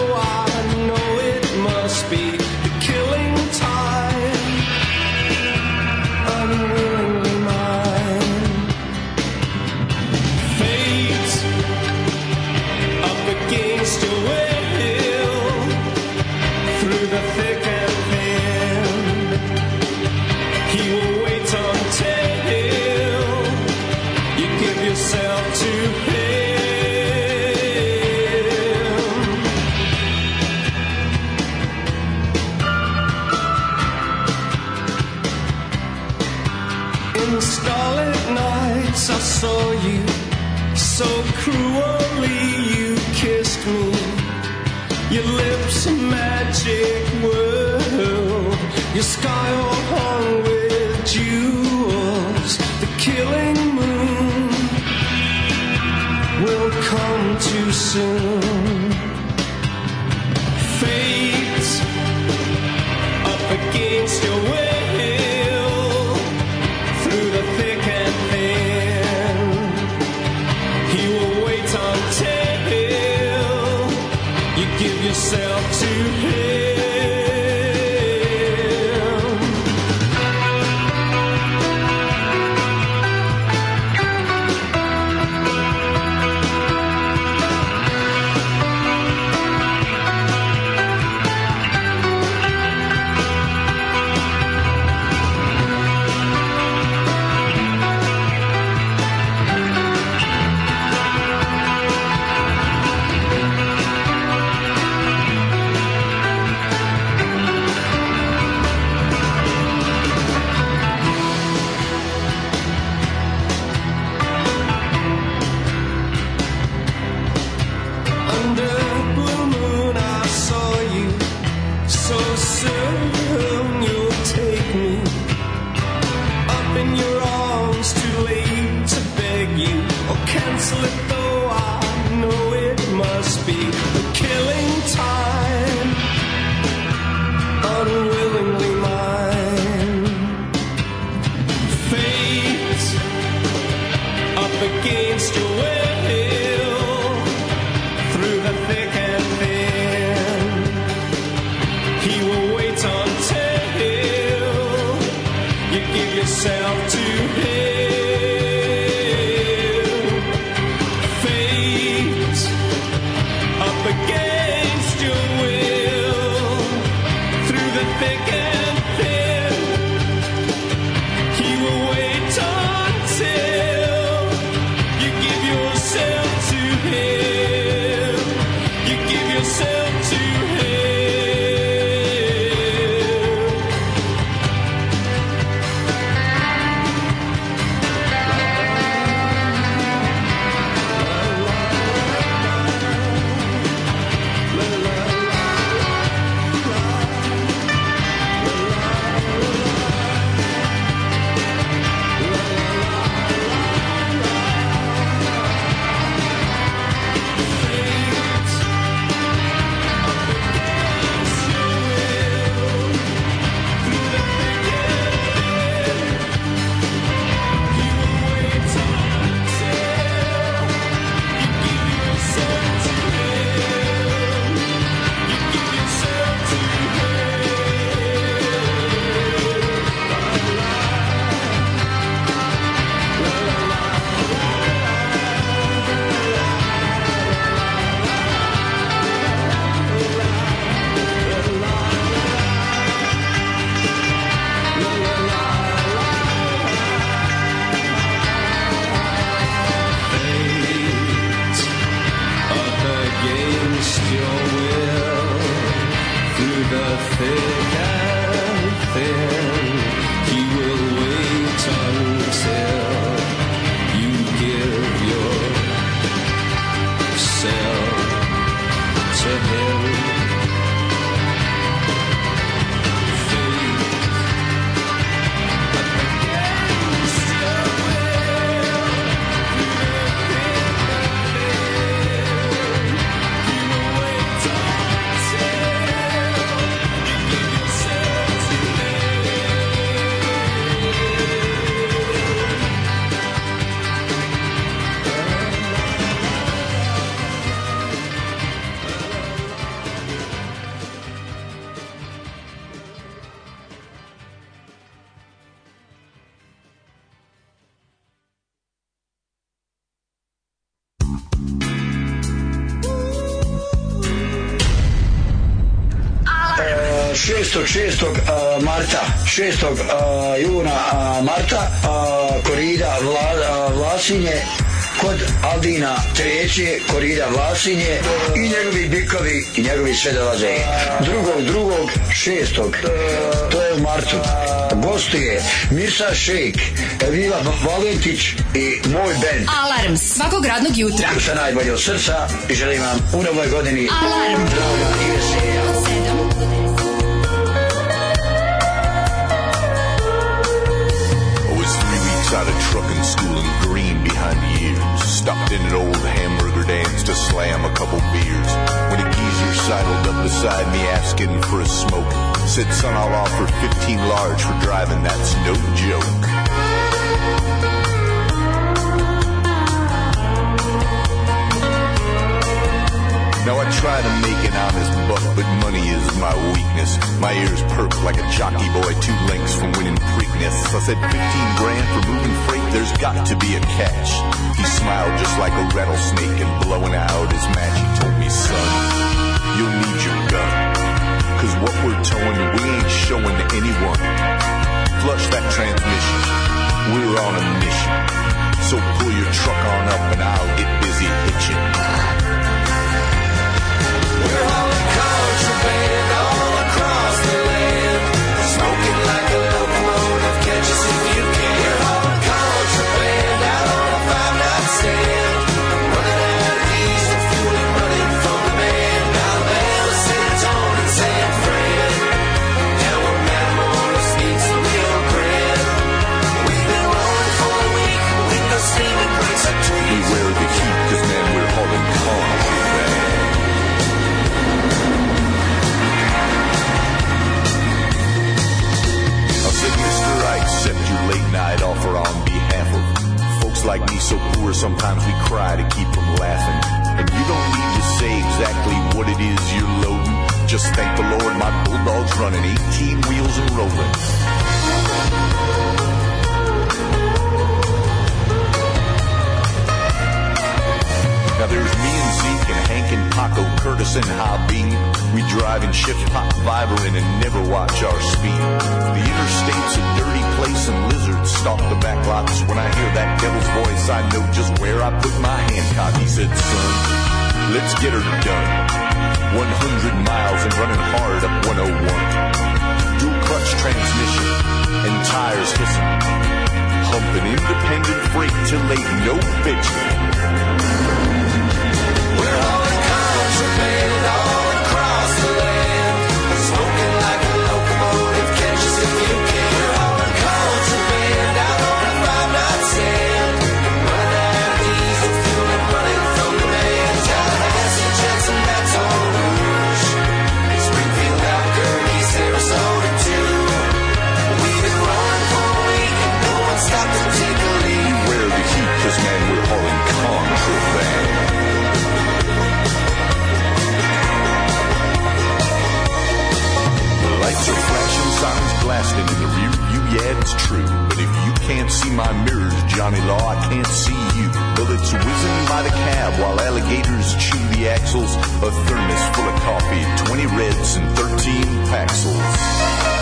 6. marta, 6. juna marta, korida Vla, Vlasinje, kod Aldina treće, korida Vlasinje i njegovi bikovi i njegovi sve dolaze. Drugog, drugog, šestog, to je u martu. Gostuje Mirsa Šejk, Viva Valentić i moj band. Alarm svakog radnog jutra. Sa najbolje od srca i želim vam u novoj godini. Alarm. Zdravlja Stopped in an old hamburger dance to slam a couple beers. When a geezer sidled up beside me asking for a smoke. Said, son, I'll offer 15 large for driving, that's no joke. Now I try to make an honest buck, but money is my weakness. My ears perk like a jockey boy, two links from winning Preakness. I said 15 grand for moving freight, there's got to be a catch. He smiled just like a rattlesnake and blowing out his match. He told me, son, you'll need your gun. Cause what we're towing, we ain't showing to anyone. Flush that transmission, we're on a mission. So pull your truck on up and I'll get busy hitching. offer on behalf of folks like me so poor sometimes we cry to keep from laughing. And you don't need to say exactly what it is you're loading. Just thank the Lord my bulldog's running, 18 wheels and rolling. Now there's me Taking Paco, Curtis, and Habib. We drive and shift pop vibrant and never watch our speed. The interstate's a dirty place and lizards stalk the back lots. When I hear that devil's voice, I know just where I put my Hancock. He said, son, let's get her done. 100 miles and running hard up 101. Dual clutch transmission and tires hissing. Pump an independent freight till ain't no bitching. Sirens blasting in the rear view, yeah, it's true. But if you can't see my mirrors, Johnny Law, I can't see you. Bullets whizzing by the cab while alligators chew the axles. A thermos full of coffee, 20 reds and 13 paxels.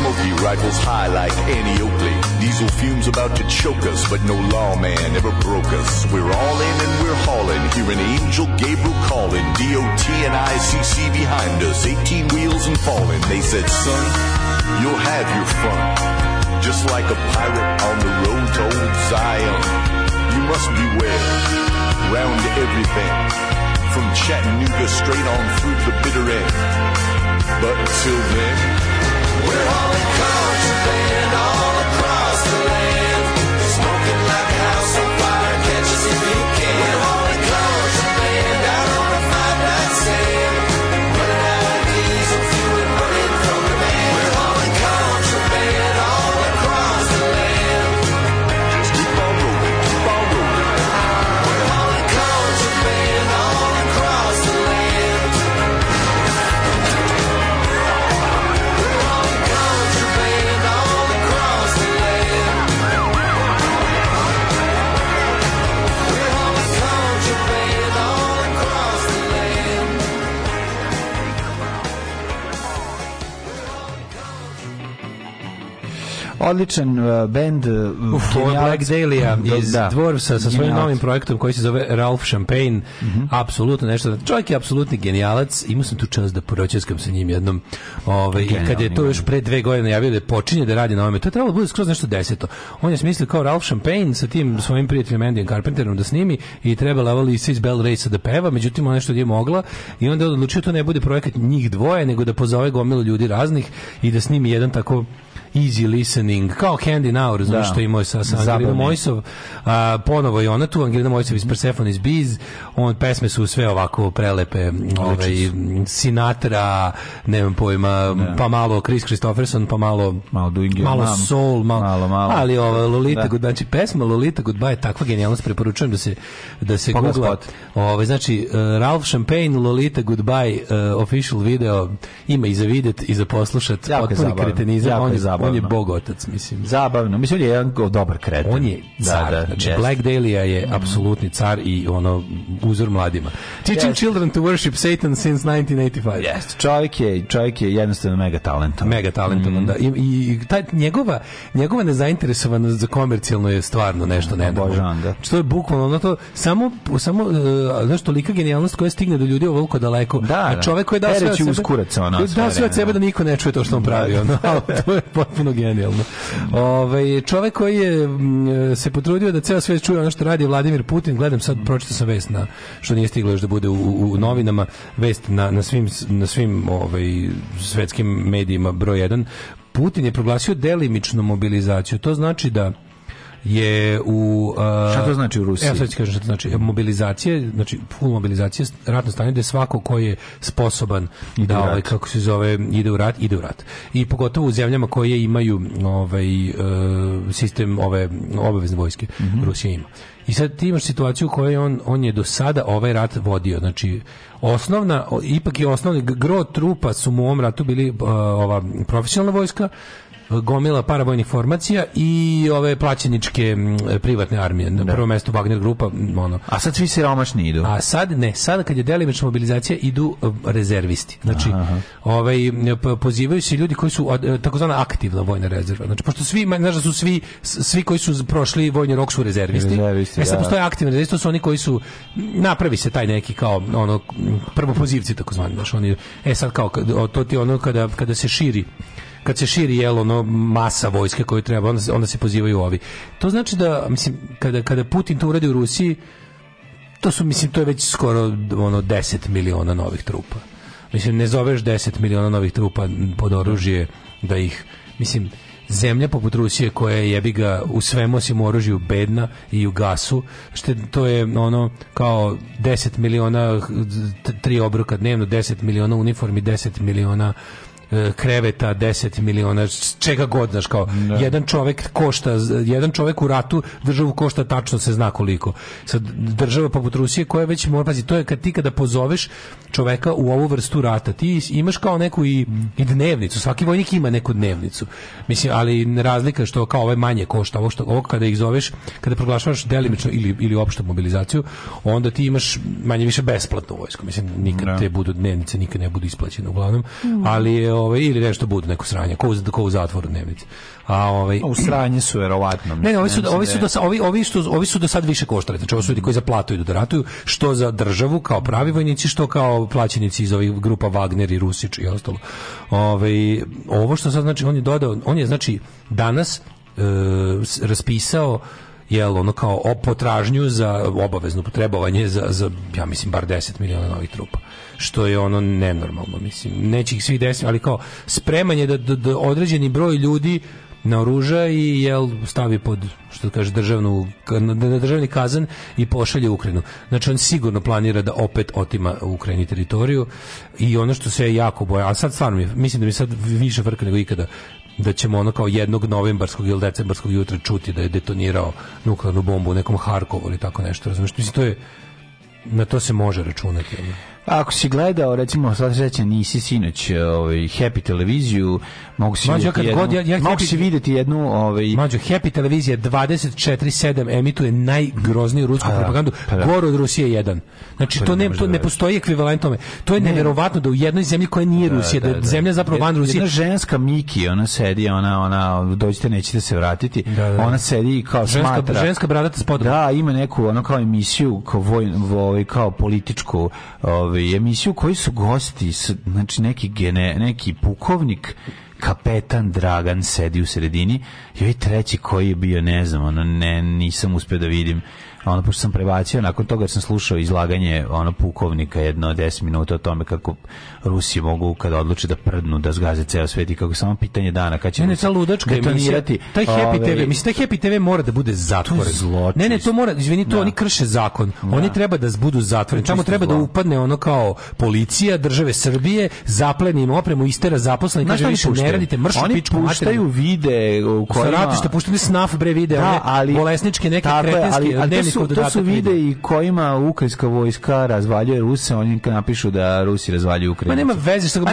smoky, rifles high like Annie Oakley. Diesel fumes about to choke us, but no lawman ever broke us. We're all in and we're hauling, Hearing angel Gabriel calling. DOT and ICC behind us, 18 wheels and falling. They said, son, you'll have your fun. Just like a pirate on the road to old Zion. You must beware, round everything from Chattanooga straight on through the bitter end. But till then, we're all a contraband all across the land. odličan uh, bend uh, Black Dahlia da, iz da. Dvorsa sa svojim novim projektom koji se zove Ralph Champagne. Mm -hmm. Apsolutno nešto. Čovjek je apsolutni genijalac. Imao sam tu čast da poročeskam sa njim jednom. Ovaj i kad je to još pre dve godine najavio da počinje da radi na ovome, to je trebalo da bude skroz nešto deseto. On je smislio kao Ralph Champagne sa tim svojim prijateljem Andy Carpenterom da snimi i trebala voli se iz Bell Race da peva, međutim ona nešto nije mogla i onda je odlučio da to ne bude projekat njih dvoje, nego da pozove gomilu ljudi raznih i da snimi jedan tako easy listening, kao Candy Now, razumiješ da. što imao sa, sa Angelina Mojsov, a, ponovo je ona tu, Angelina Mojsov iz Persephone iz Biz, on, pesme su sve ovako prelepe, ovaj, Sinatra, nemam pojma, da. pa malo Chris Christopherson, pa malo malo, doing malo mom. soul, malo, malo, malo, ali ova Lolita, da. znači pesma Lolita Goodbye je takva genijalnost, preporučujem da se da se Poga googla, ovaj, znači e, Ralph Champagne, Lolita Goodbye uh, official video, ima i za videt i za poslušat, potpuni kretenizam, on je zabavno. On je bog otac, mislim. Zabavno. Mislim, on je jedan dobar kreten. On je da, car. Da, da, znači, jest. Black Dahlia je mm. apsolutni car i ono, uzor mladima. Teaching yes. children to worship Satan since 1985. Yes. Čovjek je, čovjek je jednostavno mega talentovan. Mega talentovan, mm. da. I, i ta, njegova, njegova nezainteresovanost za komercijalno je stvarno nešto ne Božan, da. Što je bukvalno ono to, samo, samo uh, znaš, tolika genijalnost koja stigne do ljudi ovoliko daleko. Da, a čovjek da. koji je dao sve od sebe, kurac, ona, da sve od sebe da. da niko ne čuje to što on pravi. Ono, to je potpuno genijalno. Ovaj čovjek koji je se potrudio da ceo svet čuje ono što radi Vladimir Putin, gledam sad, pročitao sam vest na, što nije stiglo još da bude u, u novinama, vest na, na svim, na svim ovaj, svetskim medijima broj 1, Putin je proglasio delimičnu mobilizaciju. To znači da je u uh, Šta to znači u Rusiji? Ja sad ću kažem šta to znači. Mobilizacija, znači full mobilizacija, ratno stanje gde svako ko je sposoban ide da ovaj kako se zove ide u rat, ide u rat. I pogotovo u zemljama koje imaju ovaj uh, sistem ove obavezne vojske, mm -hmm. Rusija ima. I sad ti imaš situaciju u kojoj on, on je do sada ovaj rat vodio. Znači, osnovna, ipak je osnovni, gro trupa su mu u ovom ratu bili uh, ova profesionalna vojska, gomila parabojnih formacija i ove plaćeničke privatne armije. Na da. prvo mesto Wagner grupa. Ono. A sad svi siromašni idu? A sad ne, sad kad je delimična mobilizacija idu e, rezervisti. Znači, Aha. ovaj, pozivaju se ljudi koji su e, takozvana aktivna vojna rezerva. Znači, pošto svi, znaš da su svi, svi koji su prošli vojni rok su rezervisti. rezervisti e sad da, da. postoje aktivni rezervisti, to su oni koji su, napravi se taj neki kao, ono, prvopozivci takozvani, znači oni, e sad kao, to ti ono kada, kada se širi kad se širi jelo ono masa vojske koju treba onda, onda se pozivaju ovi. To znači da mislim kada kada Putin to uradi u Rusiji to su mislim to je već skoro ono 10 miliona novih trupa. Mislim ne zoveš 10 miliona novih trupa pod oružje da ih mislim zemlja poput Rusije koja je jebi ga u svemu osim u oružju bedna i u gasu, što to je ono kao 10 miliona tri obroka dnevno, 10 miliona uniformi, 10 miliona E, kreveta, 10 miliona, čega god, znaš, kao, da. jedan čovjek košta, jedan čovjek u ratu državu košta tačno se zna koliko. Sad, država poput Rusije koja već mora, pazi, to je kad ti kada pozoveš čoveka u ovu vrstu rata, ti imaš kao neku i, i dnevnicu, svaki vojnik ima neku dnevnicu. Mislim, ali razlika što kao ovaj manje košta, ovo što ovo kada ih zoveš, kada proglašavaš delimično ili ili opštu mobilizaciju, onda ti imaš manje više besplatno vojsku. Mislim nikad da. te budu dnevnice nikad ne budu isplaćene uglavnom, mm. ali je ovaj ili nešto bude neko sranje, ko u, ko u zatvoru dnevnice. A ovaj u sranje su verovatno. Ne, ne, ovi su ovi da su da ovi ovi su ovi su do sad više koštali. Znači ovi su ljudi koji za platu idu da ratuju, što za državu kao pravi vojnici, što kao plaćenici iz ovih grupa Wagner i Rusić i ostalo. Ovaj ovo što sad znači on je dodao, on je znači danas e, raspisao jel, ono kao o potražnju za obavezno potrebovanje za, za, ja mislim, bar 10 miliona novih trupa što je ono nenormalno, mislim. Neće ih svi desiti, ali kao spremanje da, da, da određeni broj ljudi naoruža i jel stavi pod što da kaže državnu na državni kazan i pošalje u Ukrajinu. Znači on sigurno planira da opet otima u Ukrajini teritoriju i ono što se jako boja, a sad stvarno mislim da mi sad više vrka nego ikada da ćemo ono kao jednog novembarskog ili decembarskog jutra čuti da je detonirao nuklearnu bombu u nekom Harkovu ili tako nešto, razumiješ? Mislim, to je, na to se može računati. Ono. Ako si gledao, recimo, sva sreća nisi sinoć ovaj, Happy televiziju, mogu si, Mađo, vidjeti, jednu, god, ja, ja mogu happy, si vidjeti jednu... Ovaj... Mađo, Happy televizija 24-7 emituje najgrozniju rusku a, propagandu, pa, da. goru od Rusije 1. Znači, to, to ne, ne to da ne postoji ekvivalent tome. To je ne. nevjerovatno da u jednoj zemlji koja nije da, Rusija, da, da, da zemlja zapravo van Rusije... Jedna ženska Miki, ona sedi, ona, ona, dođite, nećete se vratiti, da, da. ona sedi i kao ženska, smatra... Ženska bradata spodoba. Da, ima neku, ono kao emisiju, kao, voj, voj, ovaj, kao političku, ovaj, ovaj, emisiju koji su gosti, znači neki, gene, neki pukovnik, kapetan Dragan sedi u sredini i ovaj treći koji je bio, ne znam, ono, ne, nisam uspeo da vidim ono pošto sam prebacio nakon toga sam slušao izlaganje ono pukovnika jedno 10 minuta o tome kako Rusi mogu kada odluče da prdnu da zgaze ceo svet i kako samo pitanje dana kad će ne, ne ta ludačka detonirati taj Happy ove, TV mislim taj Happy TV mora da bude zatvor zločist. ne ne to mora izvini to da. oni krše zakon da. oni treba da budu zatvoreni tamo treba da zlo. da upadne ono kao policija države Srbije zapleni im opremu istera zaposleni kaže više puštaju? ne radite mršu oni pičku puštaju vide u kojima sa ratišta puštaju snaf bre vide da, ali bolesničke neke tako, ali, ali, ali su, to su vide i kojima ukrajinska vojska razvaljuje Ruse, oni napišu da Rusi razvaljuju Ukrajinu. Ma nema veze što ga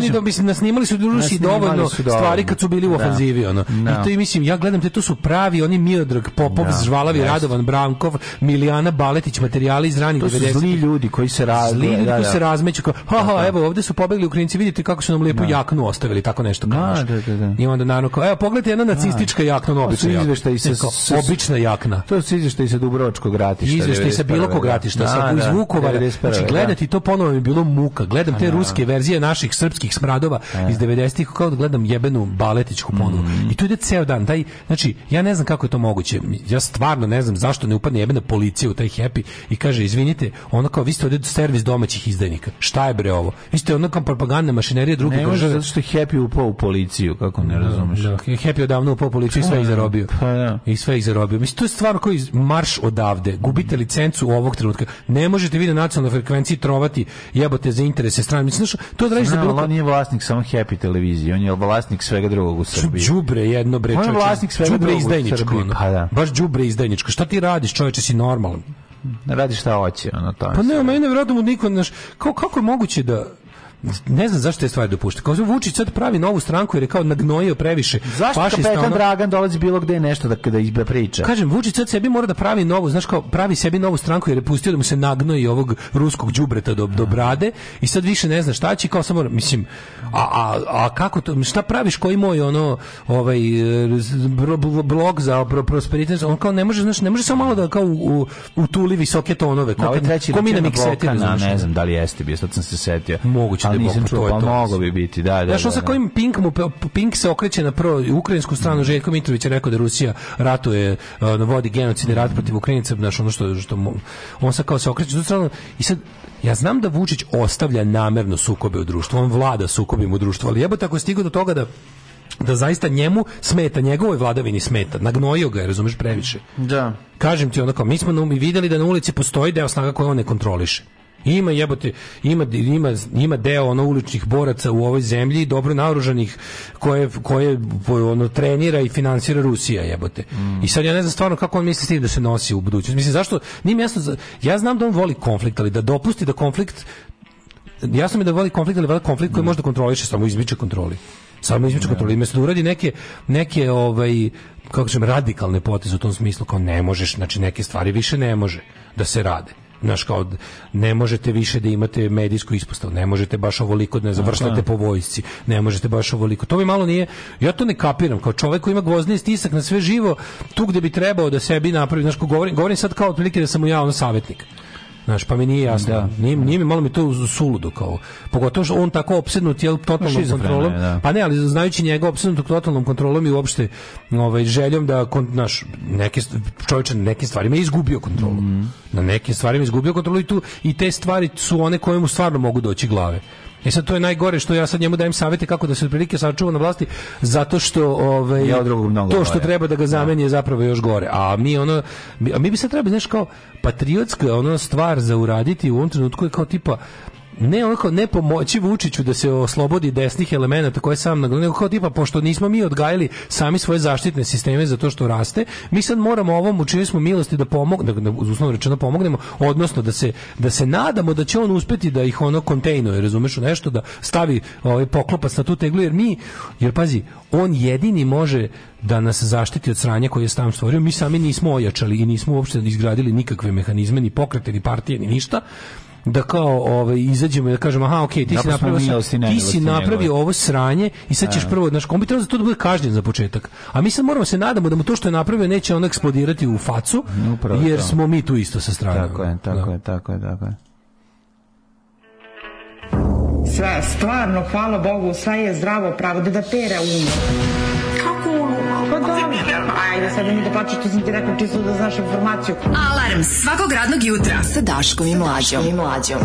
možemo mislim, nasnimali su Rusi dovoljno stvari kad su bili u da. ofanzivi, ono. I da. to i mislim, ja gledam te, to su pravi, oni Miodrag Popov, da, Žvalavi Radovan Brankov, Milijana Baletić, materijali iz ranih 90. To su zli ljudi koji se razmeću. Zli ljudi koji se razmeću, ha, ha, evo, ovde su pobegli Ukrajinci, vidite kako su nam lepu jaknu ostavili, tako nešto. Da, da, da. I onda naravno, evo, pogledajte jedna nacistička jakna, pa obična jakna. To su izveštaji sa obična jakna. To su izveštaji sa Dubrovačkog ratišta. Izveštaj sa bilo kog da. ratišta, da, sa iz da, Vukovara. Znači, da. gledati to ponovo mi bilo muka. Gledam te ruske verzije naših srpskih smradova iz 90-ih, kao da gledam jebenu baletičku ponovo. Mm. I tu ide ceo dan. Taj, znači, ja ne znam kako je to moguće. Ja stvarno ne znam zašto ne upadne jebena policija u taj happy i kaže, izvinite, ono kao, vi ste ovdje servis domaćih izdajnika. Šta je bre ovo? Vi ste ono kao propagandna mašinerija druge ne može, zato što je happy upao u policiju, kako ne razumeš. Da, happy odavno upao u policiju i sve pa, ih zarobio. Pa, da. I sve ih zarobio. Mislim, to je stvarno koji marš marš odavde, gubite licencu u ovog trenutka. Ne možete vi na nacionalnoj frekvenciji trovati jebote za interese strane. Mislim, znaš, to da radiš za bilo... On nije vlasnik samo Happy televizije, on je vlasnik svega drugog u Srbiji. Đubre jedno bre, čoveče. On je vlasnik svega đubre izdajničko. Ono. Pa da. Baš đubre izdajničko. Šta ti radiš, čoveče, si normalan? Radi šta hoće, ono to. Pa ne, meni nevjerojatno mu niko, znaš, kako, kako je moguće da ne znam zašto je stvar dopušta. Kao Vučić sad pravi novu stranku jer je kao nagnojio previše. Zašto kapetan ono... Dragan dolazi bilo gde nešto da kada izbe priča? Kažem Vučić sad sebi mora da pravi novu, znaš kao pravi sebi novu stranku jer je pustio da mu se nagnoji ovog ruskog đubreta do, do brade i sad više ne zna šta će kao samo mislim a, a, a kako to šta praviš koji moj ono ovaj blog za prosperitet on kao ne može znaš ne može samo malo da kao u, u tuli visoke tonove kao ovaj treći ko mi na miksetinu ne znam da li jeste bio sad sam se setio moguće ali nisam čuo, pa mogo bi biti, da, da. Znaš, on da, sa da. kojim Pink mu, Pink se okreće na pro ukrajinsku stranu, Željko Mitrović je rekao da Rusija ratuje, e, da vodi genocidni rat protiv Ukrajinaca, znaš, ono što, što on sa kao se okreće na stranu i sad ja znam da Vučić ostavlja namerno sukobe u društvu, on vlada sukobima u društvu, ali jebote ako je stigao do toga da da zaista njemu smeta, njegovoj vladavini smeta. Nagnojio ga je, razumeš, previše. Da. Kažem ti onako, mi smo na videli da na ulici postoji deo snaga koje on ne kontroliše. Ima jebote, ima, ima, ima deo ono uličnih boraca u ovoj zemlji, dobro naoružanih, koje, koje ono, trenira i finansira Rusija jebote. Mm. I sad ja ne znam stvarno kako on misli s tim da se nosi u budućnosti. Mislim, zašto? Nije mi jasno, ja znam da on voli konflikt, ali da dopusti da konflikt jasno mi da voli konflikt, ali voli konflikt koji mm. da kontroliše, samo izmiče kontroli samo izmiče kontroli. Mesto da uradi neke, neke ovaj, kako kažem, radikalne poteze u tom smislu, kao ne možeš, znači neke stvari više ne može da se rade naš kao ne možete više da imate medijsku ispostavu, ne možete baš ovoliko da ne završavate po vojsci, ne možete baš ovoliko. To mi malo nije, ja to ne kapiram, kao čovjek koji ima gvozdni stisak na sve živo, tu gde bi trebao da sebi napravi, znaš, govorim, govorim sad kao otprilike da sam ja on savjetnik. Znaš, pa mi nije jasno. Da. Nije, nije mi malo mi to suludo kao. Pogotovo što on tako opsednut je totalnom kontrolom. Je, da. pa ne, ali znajući njega opsednut totalnom kontrolom i uopšte ovaj željom da kon, naš neke čovječe na nekim stvarima je izgubio kontrolu. Mm -hmm. Na nekim stvarima je izgubio kontrolu i tu i te stvari su one koje mu stvarno mogu doći glave. E sad to je najgore što ja sad njemu dajem savete kako da se otprilike sačuva na vlasti zato što ovaj ja to što treba da ga da. zameni je zapravo još gore. A mi ono mi, a mi bi se trebali znaš kao patriotska ono stvar za uraditi u ovom trenutku je kao tipa ne onako ne pomoći Vučiću da se oslobodi desnih elemenata koje sam nagledao, nego kao tipa pošto nismo mi odgajili sami svoje zaštitne sisteme za to što raste, mi sad moramo ovom u smo milosti da pomognemo, da, da, uslovno rečeno pomognemo, odnosno da se, da se nadamo da će on uspeti da ih ono kontejnuje, razumeš, u nešto da stavi ovaj poklopac na tu teglu, jer mi, jer pazi, on jedini može da nas zaštiti od sranja koje je sam stvorio. Mi sami nismo ojačali i nismo uopšte izgradili nikakve mehanizme, ni pokrete, ni partije, ni ništa da kao ovaj izađemo i da kažemo aha okej okay, ti, Napravo si napravio, sa, ti si napravio ovo sranje i sad ćeš da. prvo naš kombi treba za to da bude kažnjen za početak. A mi sad moramo se nadamo da mu to što je napravio neće ono eksplodirati u facu Upravo jer smo mi tu isto sa strane. Tako je, tako da. je, tako je, tako je. Sve, stvarno, hvala Bogu, sve je zdravo pravo, da da pere umo. Kako Pa da, ajde, sad mi da plaćaš što sam ti rekao čisto da znaš informaciju. Alarm svakog radnog jutra sa Daškom i Mlađom. Daškom i Mlađom.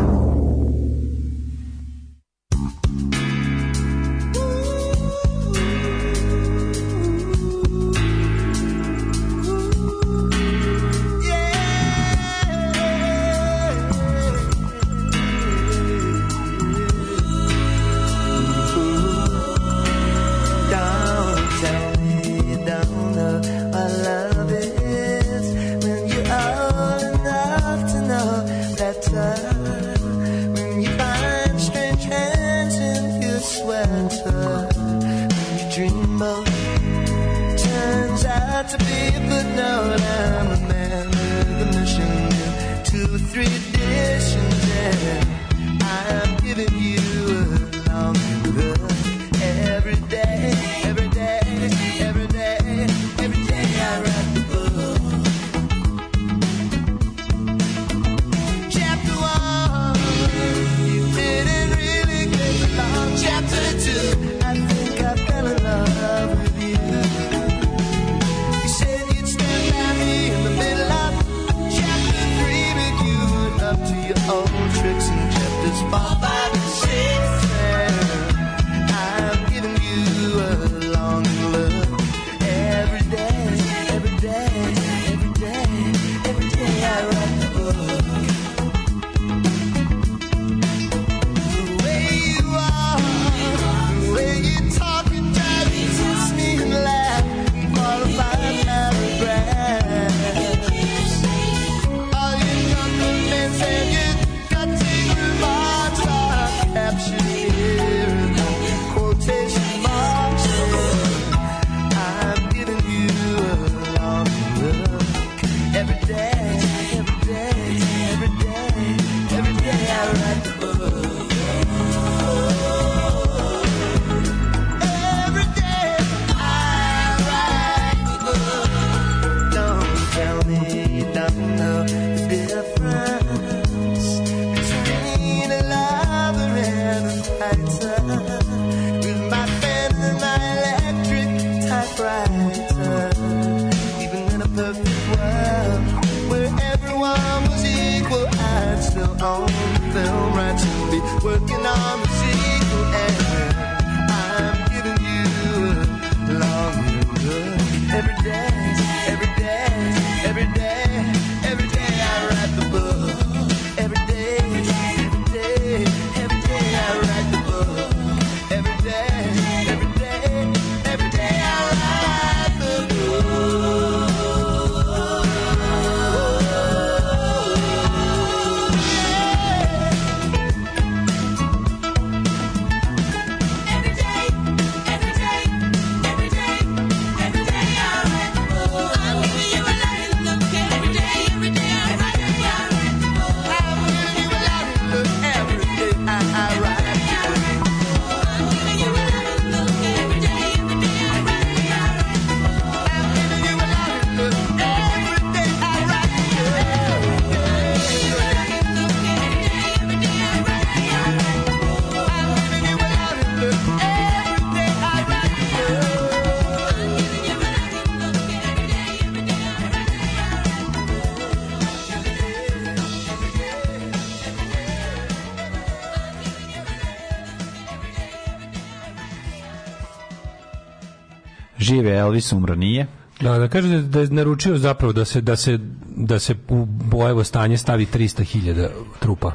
Dave Elvis umro nije. Da, da kaže da, da je naručio zapravo da se, da se, da se u bojevo stanje stavi 300.000 trupa.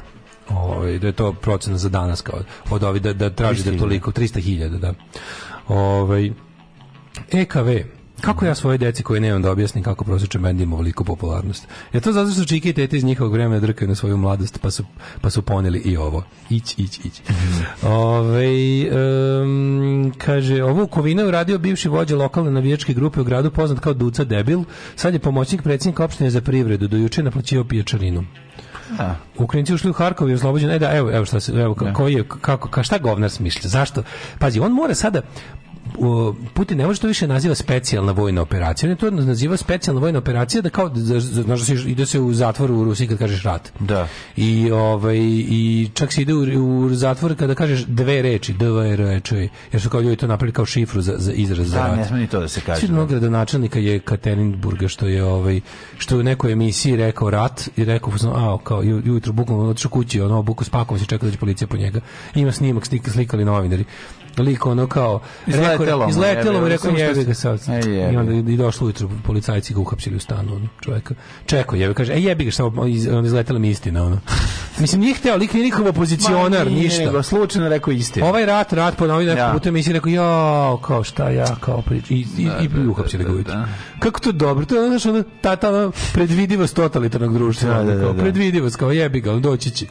Ovaj da je to procena za danas kao od ovih da da traži da toliko 300.000 da. Ovaj EKV Kako ja svoje deci koje nemam da objasnim kako prosječan bend ima veliku popularnost? Je to zato što čike i tete iz njihovog vremena drkaju na svoju mladost, pa su pa su poneli i ovo. Ić, ić, ić. Ove, um, kaže, ovu kovinu uradio bivši vođa lokalne navijačke grupe u gradu, poznat kao Duca Debil. Sad je pomoćnik predsjednika opštine za privredu, do juče naplaćio pijačarinu. A. Ukrajinci ušli u Harkov i oslobođen. E da, evo, evo šta se, evo, da. koji je, kako, ka, šta govnar smišlja? Zašto? Pazi, on mora sada Putin ne može to više naziva specijalna vojna operacija, on je to naziva specijalna vojna operacija da kao da, da, se ide se u zatvor u Rusiji kad kažeš rat. Da. I ovaj i čak se ide u, u zatvor kada kažeš dve reči, dve reči, jer su kao ljudi to napravili kao šifru za, za izraz da, za rat. Da, ne to da se kaže. Sigurno da. načelnika je Katerinburga što je ovaj što je u nekoj emisiji rekao rat i rekao a kao jutro bukvalno otišao kući, ono obuku s pakom se čeka da će policija po njega. Ima snimak, slikali novinari lik ono kao izletelo, izletelo mu rekao je da sad. E, I onda i došlo ujutru policajci ga uhapsili u stanu on čovjek Čekao je, kaže ej jebi ga samo iz, ono, izletela mi istina ono. Mislim nije hteo lik nije nikakav opozicionar nije, ništa. Nego slučajno rekao istina Ovaj rat rat po neki ja. puta mi se rekao ja kao šta ja kao prič i i, da, i, i da, da, uhapsili ga da, ujutro. Kako to dobro? To je ono što tata predvidivost totalitarnog društva. Da, da, da, da. Predvidivost kao jebi ga, doći će.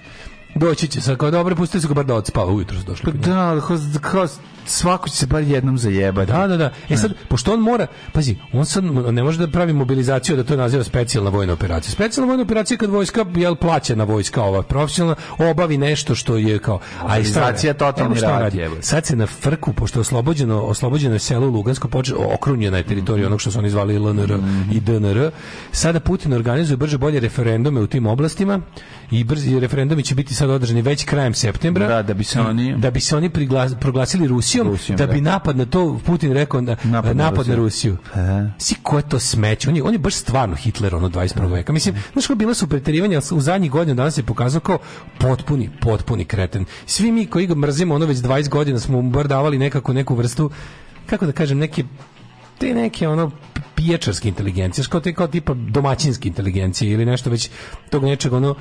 Doći će sad, kao dobro, pustite se ga bar da odspava, ujutro su došli. Pa da, kao svako će se bar jednom zajebati. Da, da, da. E sad, pošto on mora, pazi, on sad ne može da pravi mobilizaciju da to naziva specijalna vojna operacija. Specijalna vojna operacija je kad vojska, jel, plaćena vojska ova profesionalna, obavi nešto što je kao... A Mobilizacija totalni rad. Sad se na frku, pošto je oslobođeno, oslobođeno je selo Lugansko, poče, okrunjena je teritorija mm. onog što su oni zvali LNR mm. i DNR. Sada Putin organizuje brže bolje referendume u tim oblastima i brzi referendumi će biti sad održani već krajem septembra da, da bi se oni da bi se oni priglas, proglasili Rusijom, Rusijom da bi da. napad na to Putin rekao da napad, na, napad na Rusiju. Na e. Si ko je to smeće? On je, on je baš stvarno Hitler ono 21. Da. veka. Mislim, znaš kako bila su preterivanja u zadnjih godina danas se pokazao kao potpuni, potpuni kreten. Svi mi koji ga mrzimo ono već 20 godina smo mu bar davali nekako neku vrstu kako da kažem neke te neke ono pijačarske inteligencije, što te kao tipa domaćinske inteligencije ili nešto već tog nečeg ono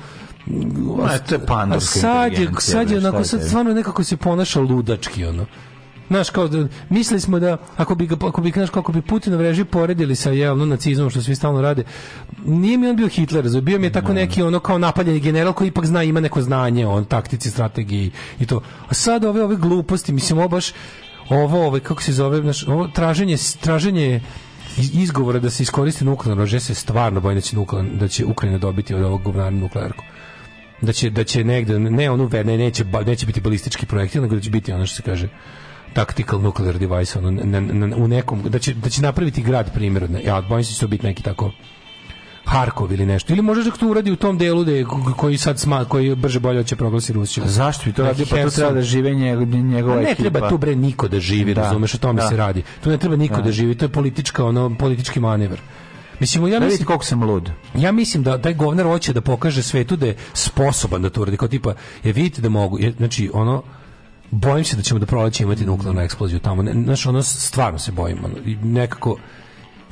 Ma, to je pandovska sad je, sad je onako, sad stvarno nekako se ponaša ludački, ono. Znaš, kao da, mislili smo da, ako bi, ako bi, znaš, kako bi Putinov režim poredili sa javno nacizmom, što svi stalno rade, nije mi on bio Hitler, bio mi je tako neki ono kao napaljeni general koji ipak zna, ima neko znanje on, taktici, strategiji i to. A sad ove, ove gluposti, mislim, ovo baš, ovo, ove, kako se zove, znaš, ovo traženje, traženje izgovore da se iskoristi nuklearno oružje, se stvarno bojim da da će Ukrajina dobiti od ovog guvnara nuklearku da će da će negde ne onu ne, neće neće biti balistički projektil nego da će biti ono što se kaže tactical nuclear device ono, na, na, u nekom da će da će napraviti grad primjer ja bojim se da će biti neki tako Harkov ili nešto. Ili da to uradi u tom delu da je, koji sad sma, koji brže bolje će proglasiti Rusiju. Zašto bi to radio? Pa to treba da žive pa njegova ekipa. Ne treba tu bre niko da živi, da. razumeš, o tome da. se radi. Tu ne treba niko da, da živi, to je politička ono politički manevar. Mislim, ja mislim, koliko sam lud. Ja mislim da taj govnar hoće da pokaže svetu da je sposoban da to uradi. Kao tipa, je vidite da mogu. je, znači, ono, bojim se da ćemo do da proleća imati nuklearnu eksploziju tamo. Znači, ono, stvarno se bojimo. Nekako,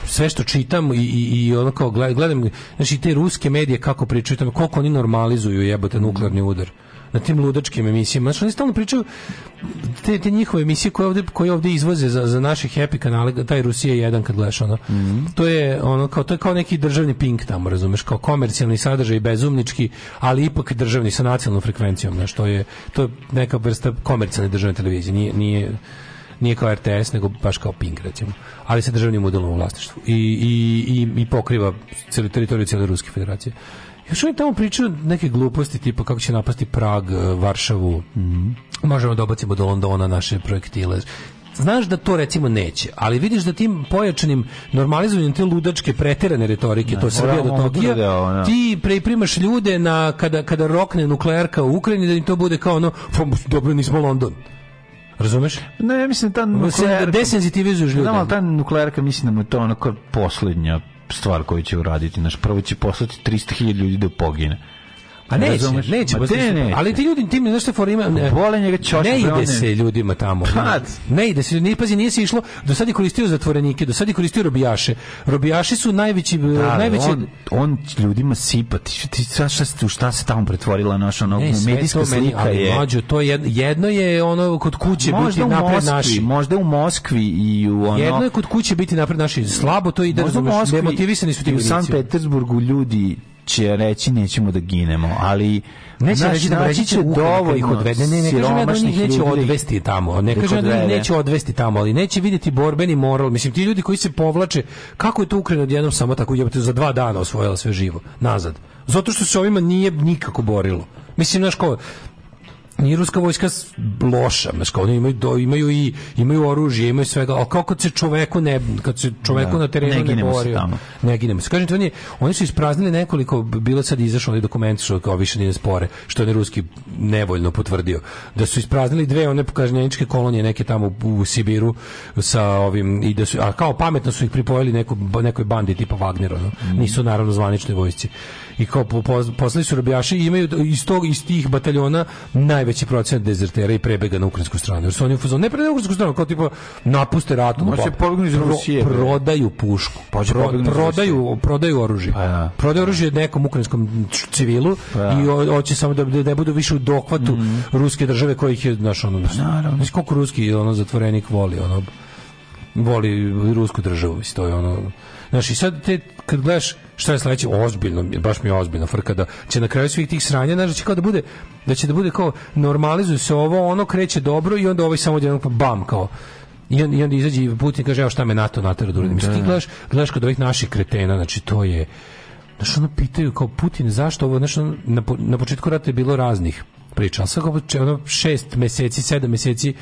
sve što čitam i, i, i ono kao gledam, znači te ruske medije kako pričaju tamo, koliko oni normalizuju jebote nuklearni udar na tim ludačkim emisijama. Znači, oni stalno pričaju te, te njihove emisije koje ovde, koje ovde izvoze za, za naše happy kanale, taj Rusija jedan kad gledaš ono. Mm -hmm. To je ono kao to je kao neki državni pink tamo, razumeš, kao komercijalni sadržaj bezumnički, ali ipak državni sa nacionalnom frekvencijom, znači to je to je neka vrsta komercijalne državne televizije, nije nije nije kao RTS, nego baš kao Pink, recimo. Ali sa državnim udelom u vlasništvu. I, i, i, i pokriva celu teritoriju cijele Ruske federacije. Još oni tamo pričaju neke gluposti tipa kako će napasti Prag, e, Varšavu. Mm Možemo da obacimo do Londona naše projektile znaš da to recimo neće, ali vidiš da tim pojačanim normalizovanjem te ludačke preterane retorike, ne, da, to Srbija do Tokija, da deo, da. ti priprimaš ljude na kada kada rokne nuklearka u Ukrajini da im to bude kao ono, dobro nismo London. Razumeš? Ne, mislim ta nuklearka... Desenzitivizuješ ljudi. Znam, ali ta nuklearka mislim da mu je to onako poslednja stvar koju će uraditi. Naš prvo će poslati 300.000 ljudi da pogine. Pa neće, razumeš? neće, pa neće. Ali ti ljudi tim nešto for ima ne, bole njega čoši. Ne ide se ljudima tamo. Kad? Pa, ne ide se, ne pazi, nije se išlo. Do sad je koristio zatvorenike, do sad je koristio robijaše. Robijaši su najveći da, najveći on, on ljudima sipa. Ti, ti šta, šta, šta se tamo pretvorila naša ono ne, medijska to slika meni, je. Mlađo, to je jedno je ono kod kuće možda biti napred Moskvi, naši. Možda u Moskvi i u ono Jedno je kod kuće biti napred naši. Slabo to ide, razumeš? Demotivisani su ti u Sankt Petersburgu ljudi će reći nećemo da ginemo, ali neće naš, reći da reći će da dovo ih odvede, ne, ne kažem ja da njih neće odvesti tamo, ne kažem da neće odvesti tamo, ali neće videti borbeni moral, mislim ti ljudi koji se povlače, kako je to Ukrajina odjednom samo tako jebote za dva dana osvojila sve živo, nazad. Zato što se ovima nije nikako borilo. Mislim, znaš ko, nije ruska vojska loša, znači oni imaju do, imaju i imaju oružje, imaju svega, a kako se čoveku ne kad se čoveku da, na terenu ne, ne govori. Ne ginemo se. ti, oni oni su ispraznili nekoliko bilo sad izašao onaj dokument što kao više nije spore, što je ruski nevoljno potvrdio da su ispraznili dve one pokažnjeničke kolonije neke tamo u, u, Sibiru sa ovim i da su a kao pametno su ih pripojili neku, nekoj bandi tipa Wagnera, no? mm. nisu naravno zvanične vojsci. I kao po, po, poslali su robijaši imaju iz tog iz tih bataljona naj najveći procenat dezertera i prebega na ukrajinsku stranu. Jer su oni u ne prebega na ukrajinsku stranu, kao tipo napuste rat, no, pa se pobegnu iz Rusije. Pro, prodaju pušku. Pa pro, prodaju, prodaju oružje. Pa, ja. Prodaju oružje nekom ukrajinskom civilu pa, ja. i hoće samo da, da ne budu više u dohvatu mm. ruske države kojih je, našo ono, znaš, pa naravno. koliko ruski ono, zatvorenik voli, ono, voli rusku državu, isto je ono, Znaš, i sad te, kad gledaš šta je sledeće, ozbiljno, baš mi je ozbiljno frka da će na kraju svih tih sranja, znaš, da će kao da bude, da će da bude kao normalizuje se ovo, ono kreće dobro i onda ovaj samo odjednom pa bam, kao I on, i onda izađe i Putin kaže, evo šta me NATO natera da uradim. Da. Ti gledaš, gledaš kod ovih naših kretena, znači to je, znaš, ono pitaju kao Putin, zašto ovo, znaš, ono, na, po, na početku rata je bilo raznih priča, ali sad kao ono, šest meseci, sedam meseci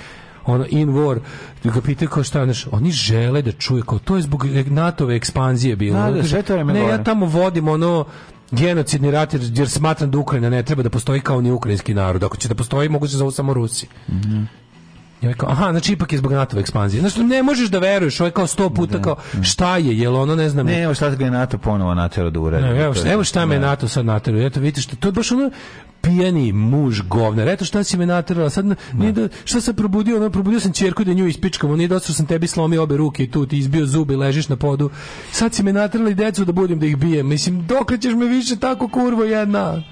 ono in war ga pitaju kao šta znaš, oni žele da čuje kao to je zbog NATOve ekspanzije bilo da, da, Kaže, ne ja tamo vodim ono genocidni rat jer, jer smatram da Ukrajina ne treba da postoji kao ni ukrajinski narod ako će da postoji mogu se da zovu samo Rusi mm -hmm. I kao, aha, znači ipak je zbog NATO ekspanzije. Znači ne možeš da veruješ, ovo ovaj je kao sto puta kao šta je, jel ono ne znam. Ne, evo šta ga je NATO ponovo natero da uradi. Ne, evo, šta, evo šta me da. NATO sad natero. Eto vidite što to je baš ono pijani muž govner. Eto šta si me naterala. Sad da. nije da šta se probudio, ono probudio sam ćerku da nju ispičkamo, nije da sam tebi slomio obe ruke i tu ti izbio zube ležiš na podu. Sad si me naterala i decu da budem da ih bijem. Mislim, dokle ćeš me više tako kurvo jedna.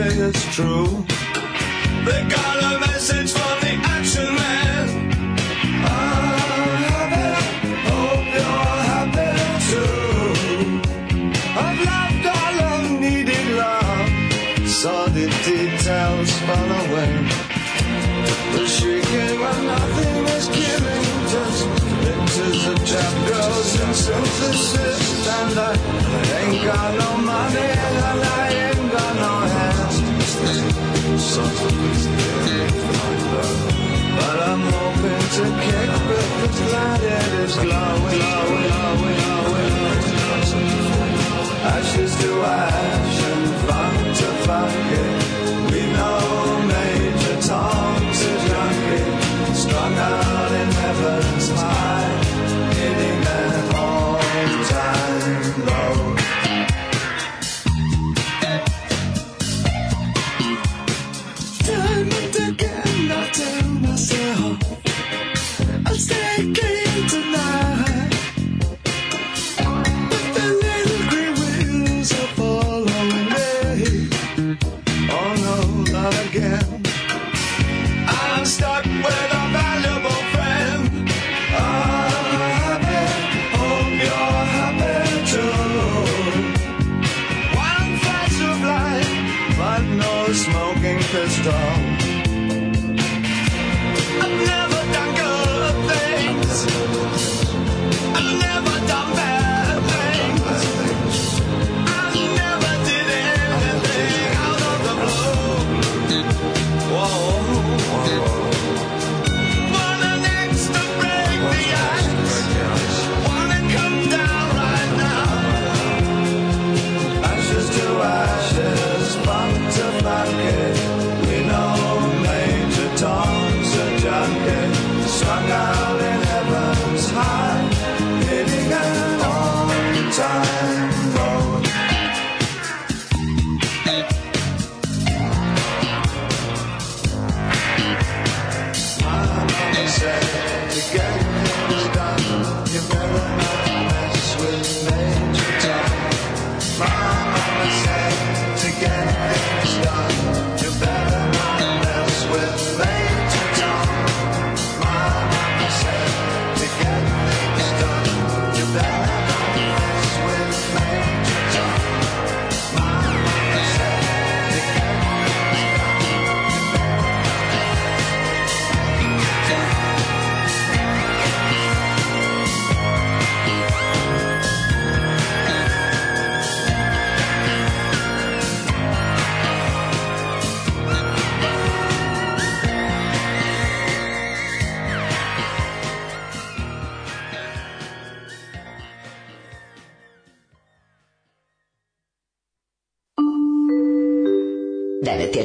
said it's true. They got a message from the action man. I'm happy, hope you're happy too. I've loved all I've needed love, saw the details fall away. The shaking when nothing was killing. just pictures of trap girls and synthesis. And I ain't got no money, and I songs But I'm hoping to kick with this light that is glowing, glowing, glowing, glowing. Ashes to ash and funk to funk. Yeah.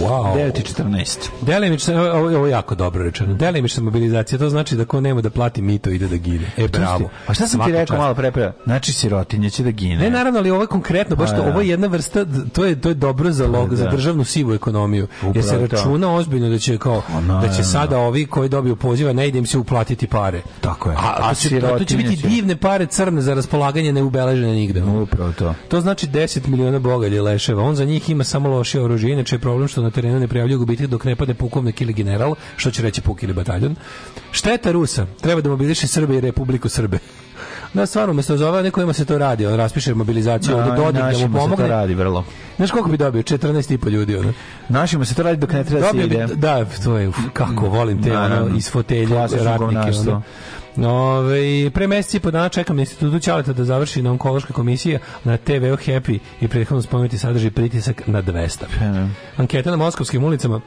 Wow. 9 i 14. ovo je jako dobro rečeno. Delimična mobilizacija, to znači da ko nema da plati mito ide da gine. E, bravo. A šta sam Svaka ti rekao čast. malo pre, Znači sirotinje će da gine. Ne, naravno, ali ovo je konkretno, baš to, da. ovo je jedna vrsta, to je, to je dobro za, log, za da. državnu sivu ekonomiju. Upravo jer se računa to. ozbiljno da će kao, da će sada ovi koji dobiju poziva, ne idem se uplatiti pare. Tako je. A, a, će, to će biti divne pare crne za raspolaganje neubeležene nigde. Upravo to. To znači 10 miliona bogalje leševa. On za njih ima samo loše oružje, inače je problem što na terena ne prijavljuju gubitke dok ne padne pukovnik ili general, što će reći puk ili bataljon. Šteta Rusa, treba da mobiliše Srbe i Republiku Srbe. Da, stvarno, umesto da zove nekojima se to radi, on raspiše mobilizaciju, da, dodatno da mu pomogne. to radi, vrlo. Znaš koliko bi dobio? 14 i 14,5 ljudi. Ono. Našimo se to radi dok ne treba da se ide. Da, to je, kako volim te, ono, iz fotelja, ratnike. Ono. Ove, pre meseci i po dana čekam institutu Ćaleta da završi na onkološka komisija na TV Happy i prethodno spomenuti sadrži pritisak na 200. Anketa na moskovskim ulicama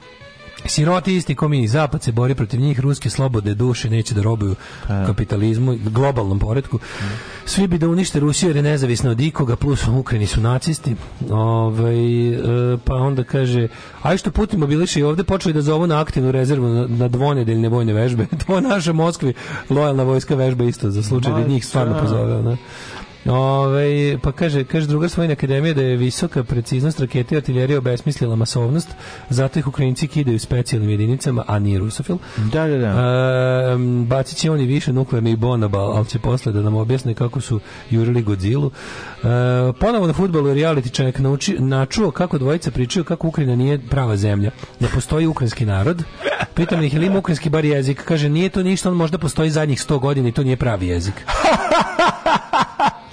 Siroti isti ko mi, Zapad se bori protiv njih, ruske slobode duše neće da robuju pa da. kapitalizmu, globalnom poredku. Svi bi da unište Rusiju jer je nezavisna od ikoga, plus u Ukrajini su nacisti. Ovaj, e, pa onda kaže, a što Putin mobiliše i ovde počeli da zovu na aktivnu rezervu na dvonedeljne vojne vežbe. to naša Moskvi lojalna vojska vežba isto, za slučaj da njih stvarno pozove. Ne? Ove, pa kaže, kaže druga svojina akademija da je visoka preciznost rakete i artiljerije obesmislila masovnost, zato ih Ukrajinci kidaju specijalnim jedinicama, a nije rusofil. Da, da, da. E, bacit će oni više nuklearnih bonaba, ali će posle da nam objasne kako su jurili Godzilla. E, ponovo na futbolu je reality čovjek nauči, načuo kako dvojica pričaju kako Ukrajina nije prava zemlja, da postoji ukrajinski narod. Pitam ih, ili ima ukrajinski bar jezik? Kaže, nije to ništa, on možda postoji zadnjih 100 godina i to nije pravi jezik.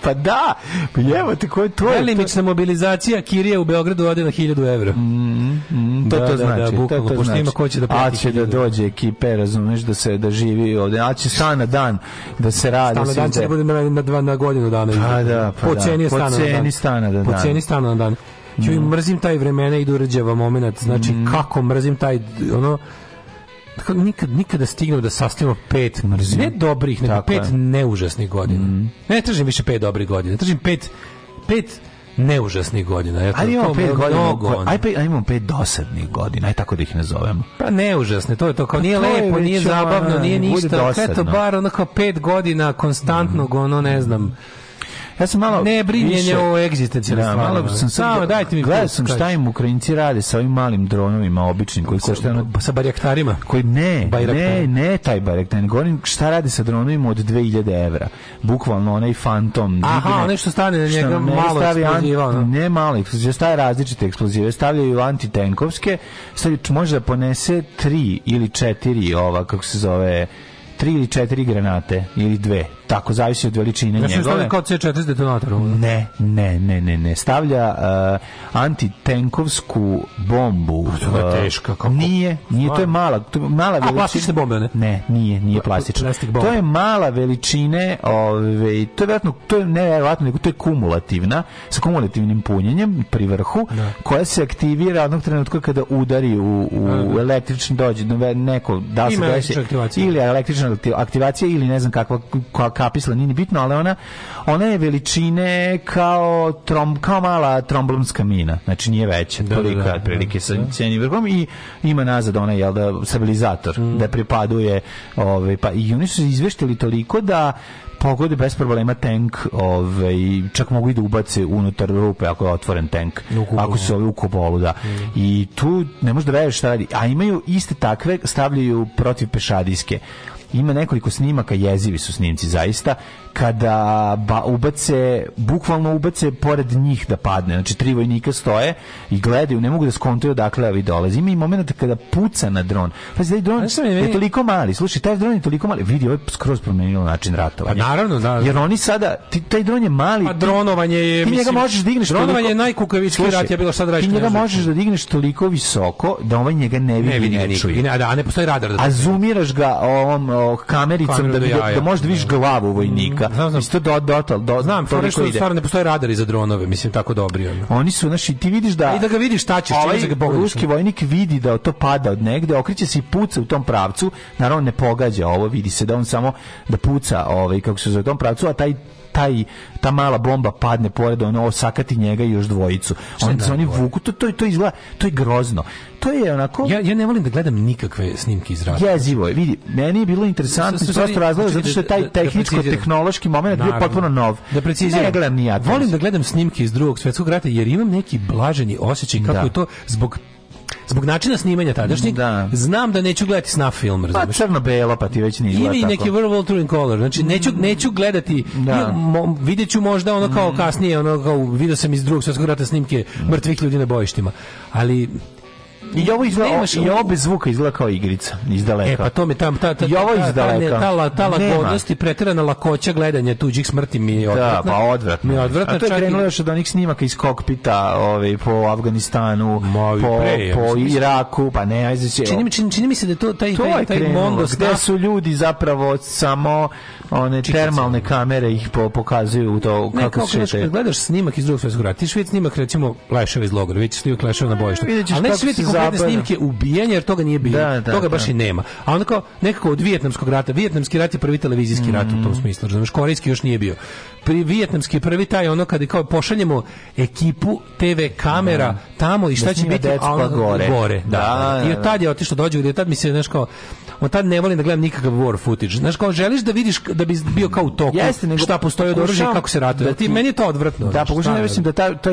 pa da, pa evo te koje to je. Delimična mobilizacija Kirije u Beogradu ode 1000 €. Mhm. mm, mm, mm da, to da, to da, znači. Da, bukalo, to, to znači. Ima ko će da plati. A će da dođe ekipe, razumeš, da se da živi ovde. A će stan na dan da se radi. Stan na dan će da, da- na, dva, na godinu dana. Pa da, pa po da. Ceni po ceni stana na dan. Po ceni stana na dan. Mm. mrzim taj vremena i durđava momenat, Znači, mm. kako mrzim taj, ono, nikad, nikada stignem da sastavimo pet mrzim. ne dobrih, nego pet neužasnih godina. Mm. Ne tražim više pet dobrih godina, tražim pet, pet neužasnih godina. Ja ali imamo pet godina, mnogo, aj, pa, aj imamo pet dosadnih godina, aj tako da ih nazovemo. Pa neužasne, to je to, kao pa nije lepo, nije zabavno, nije ništa, eto, bar onako pet godina konstantnog, mhm. ono, ne znam, Ja sam malo ne brinjenje o egzistencijalnim da, stvarima. sam samo dajte mi gledao sam šta im Ukrajinci rade sa ovim malim dronovima običnim koji košta što sa barjaktarima koji ne ne ne taj barjaktar govorim šta rade sa dronovima od 2000 evra bukvalno onaj fantom aha nešto stane na njega malo eksploziva ne mali, je staje različite eksplozive stavljaju antitenkovske sad može da ponese tri ili četiri ova kako se zove tri ili četiri granate ili dve Tako zavisi od veličine ja njegove. kao C40 detonator. Ne, ne, ne, ne, ne. Stavlja uh, antitenkovsku bombu. Pa to je uh, teška kako. Nije, nije to je mala, to je mala veličina. plastične bombe ne? Ne, nije, nije plastična. To je mala veličine, ovaj to je verovatno, to je ne verovatno, nego to je kumulativna sa kumulativnim punjenjem pri vrhu ne. Da. koja se aktivira onog trenutka kada udari u, u da, da. električni dođe neko da se desi ili električna aktivacija ili ne znam kakva kak, kapisla, nije bitno, ali ona, ona je veličine kao, trom, kao mala tromblomska mina, znači nije veća, da, toliko da, da. prilike sa da. cijenim vrhom i ima nazad ona, jel da, stabilizator, mm. da pripaduje, ovaj, pa i oni su izveštili toliko da pogode bez problema tank, ovaj čak mogu i da ubace unutar rupe ako je otvoren tank, ako se ovi u kupolu, da. Mm. I tu ne možeš da veruješ šta radi. A imaju iste takve, stavljaju protiv pešadijske. Ima nekoliko snimaka, jezivi su snimci zaista kada ba, ubace, bukvalno ubace pored njih da padne. Znači, tri vojnika stoje i gledaju, ne mogu da skontuju odakle ovi dolazi. Ima i momenta kada puca na dron. Pa znači, dron je, je toliko mali. Slušaj, taj dron je toliko mali. Vidi, ovo je skroz promenilo način ratovanja. Pa naravno, da. Jer oni sada, ti, taj dron je mali. A pa dronovanje je... Ti njega mislim, možeš digneš da dronovanje toliko... je najkukavički rat, ja bilo sad da radiš. Ti njega možeš da digneš toliko visoko da ovaj njega ne vidi, ne, vidi, ne čuje. Ne, da, ne postoji radar. Da A zumiraš ga ovom kamericom Kameru da, da, da, da možeš da vidiš glavu vojnika. Znam, znam. Isto do, do, do, do znam, to što stvarno ne postoje radari za dronove, mislim tako dobri. Ono. Oni su, znači, ti vidiš da... I da ga vidiš, šta ćeš, ovaj čim ga ruski vojnik vidi da to pada od negde, okriće se i puca u tom pravcu, naravno ne pogađa ovo, vidi se da on samo da puca, ovaj, kako se za tom pravcu, a taj taj ta mala bomba padne pored ono osakati njega i još dvojicu. Onda se oni da, vuku, to, to, to izgleda, to je grozno. To je onako Ja ja ne volim da gledam nikakve snimke iz rata. Jezivo je, vidi, meni je bilo interesantno što se razloga znači, zato što je da- taj tehničko da- tehnološki momenat bio potpuno nov. Da preciziram. Ne gledam ni ja. Volim da gledam snimke iz drugog svetskog rata jer imam neki blaženi osjećaj kako je to zbog zbog načina snimanja tadašnjeg, da. znam da neću gledati snuff film, razumiješ? Pa crno-belo, pa ti već nije tako. Ili neki Verbal True in Color, znači neću, neću gledati, da. Mo, vidjet ću možda ono kao mm. kasnije, ono kao, vidio sam iz drugog svjetskog rata snimke mrtvih ljudi na bojištima, ali I ovo izgleda, Nemaš, i ovo bez zvuka izgleda kao igrica, iz daleka. E pa to mi tam ta ta I ovo iz daleka. Ta, ta, ta, lagodnost i preterana lakoća gledanja tuđih smrti mi je da, odvratna. Da, pa odvratno. Mi je odvratna. A to je krenulo još od onih snimaka iz kokpita, ovaj po Afganistanu, Movi po, pre, po Iraku, pa ne, ajde se. Čini mi čini, čini mi se da to taj to taj, taj mondos da su ljudi zapravo samo one termalne kamere ih po, pokazuju to kako se šetaju. gledaš snimak iz drugog svjetskog rata, ti što snimak recimo leševa iz logora, vidi snimak leševa na bojištu. Ali ne svi ti konkretne snimke ubijanja jer toga nije bilo. Da, da, toga baš da. i nema. A onda kao nekako od vijetnamskog rata, vijetnamski rat je prvi televizijski mm. rat u tom mm. smislu, razumeš, korejski još nije bio. Pri vijetnamski prvi taj ono kad kao pošaljemo ekipu TV kamera mm. tamo i šta da će biti ono, gore. gore. Da. da, I od tad je otišao dođe, gdje tad mi se znaš kao, od tad ne volim da gledam nikakav war footage. Znaš kao želiš da vidiš da bi bio kao u toku. Jeste, nego šta postoji od oružja kako se ratuje. Da ti meni je to odvratno. Da, pokušam da mislim da ta ta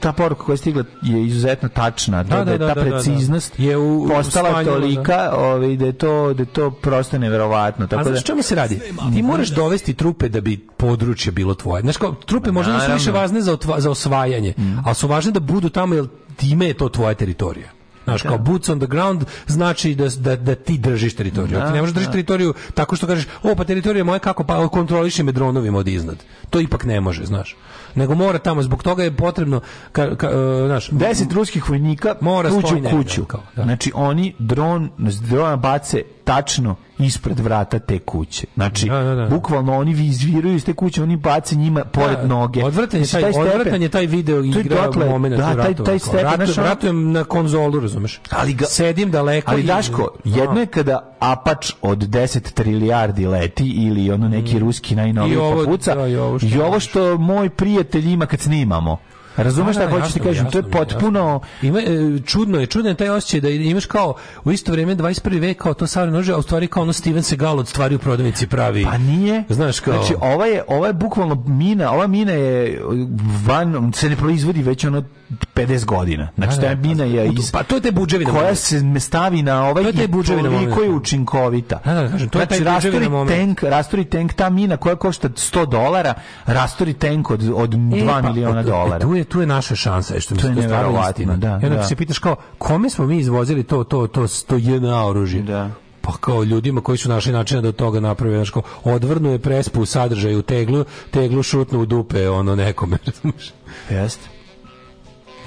ta poruka koja je stigla je izuzetno tačna, da da, da, da, da, je ta preciznost je u, postala tolika, ovaj da je to da je to prosto neverovatno. Tako A znaš čemu se radi? Ti mhm. moraš dovesti trupe da bi područje bilo tvoje. Znaš kao, trupe možda nisu više važne za, za osvajanje, mhm. ali su važne da budu tamo jer time je to tvoja teritorija. Znaš, kao da. boots on the ground znači da, da, da ti držiš teritoriju. Da, ti ne možeš držati da. teritoriju tako što kažeš, o, pa teritorija moja kako, pa kontroliši me dronovima od iznad. To ipak ne može, znaš nego mora tamo zbog toga je potrebno ka, ka, e, naš 10 ruskih vojnika mora tuđu kuću. Kao, da. Znači oni dron drona bace tačno ispred vrata te kuće. Znači, da, da, da. da. bukvalno oni izviraju iz te kuće, oni bace njima pored da, da. noge. Odvratan je znači, taj, taj, odvratan je taj video igra u momentu da, taj, taj stepen, Rat, naš, ratujem na konzolu, razumeš? Ali ga, Sedim daleko. Ali i, Daško, jedno a. je kada Apač od 10 trilijardi leti ili ono neki mm. ruski najnoviji papuca. I ovo što, moj prije prijateljima kad snimamo. Razumeš šta da, da, hoćeš ti kažem, to je potpuno ima e, čudno je, čudno je taj osjećaj da imaš kao u isto vrijeme 21. vek kao to savremeno oružje, a u stvari kao ono Steven Seagal od stvari u prodavnici pravi. Pa nije. Znaš kao. Znači, ova je, ova je bukvalno mina, ova mina je van se ne proizvodi već ono 50 godina. Znači, da, da, mina je da. Pa iz... Pa to je te budževina. Koja se stavi na ovaj to je budževina koliko je učinkovita. Da, da, da, kažem, to znači, je taj rasturi tank, rasturi tank, ta mina koja košta 100 dolara, rasturi tank od, od 2 e, pa, miliona e, dolara. E, tu je, tu je naša šansa, što mi je stvarno istina. Da, I onda da. se pitaš kao, kome smo mi izvozili to, to, to, to jedna oružje? Da pa kao ljudima koji su našli načina da od toga naprave znači kao odvrnu je prespu sadržaju teglu teglu šutnu u dupe ono nekome razumiješ jeste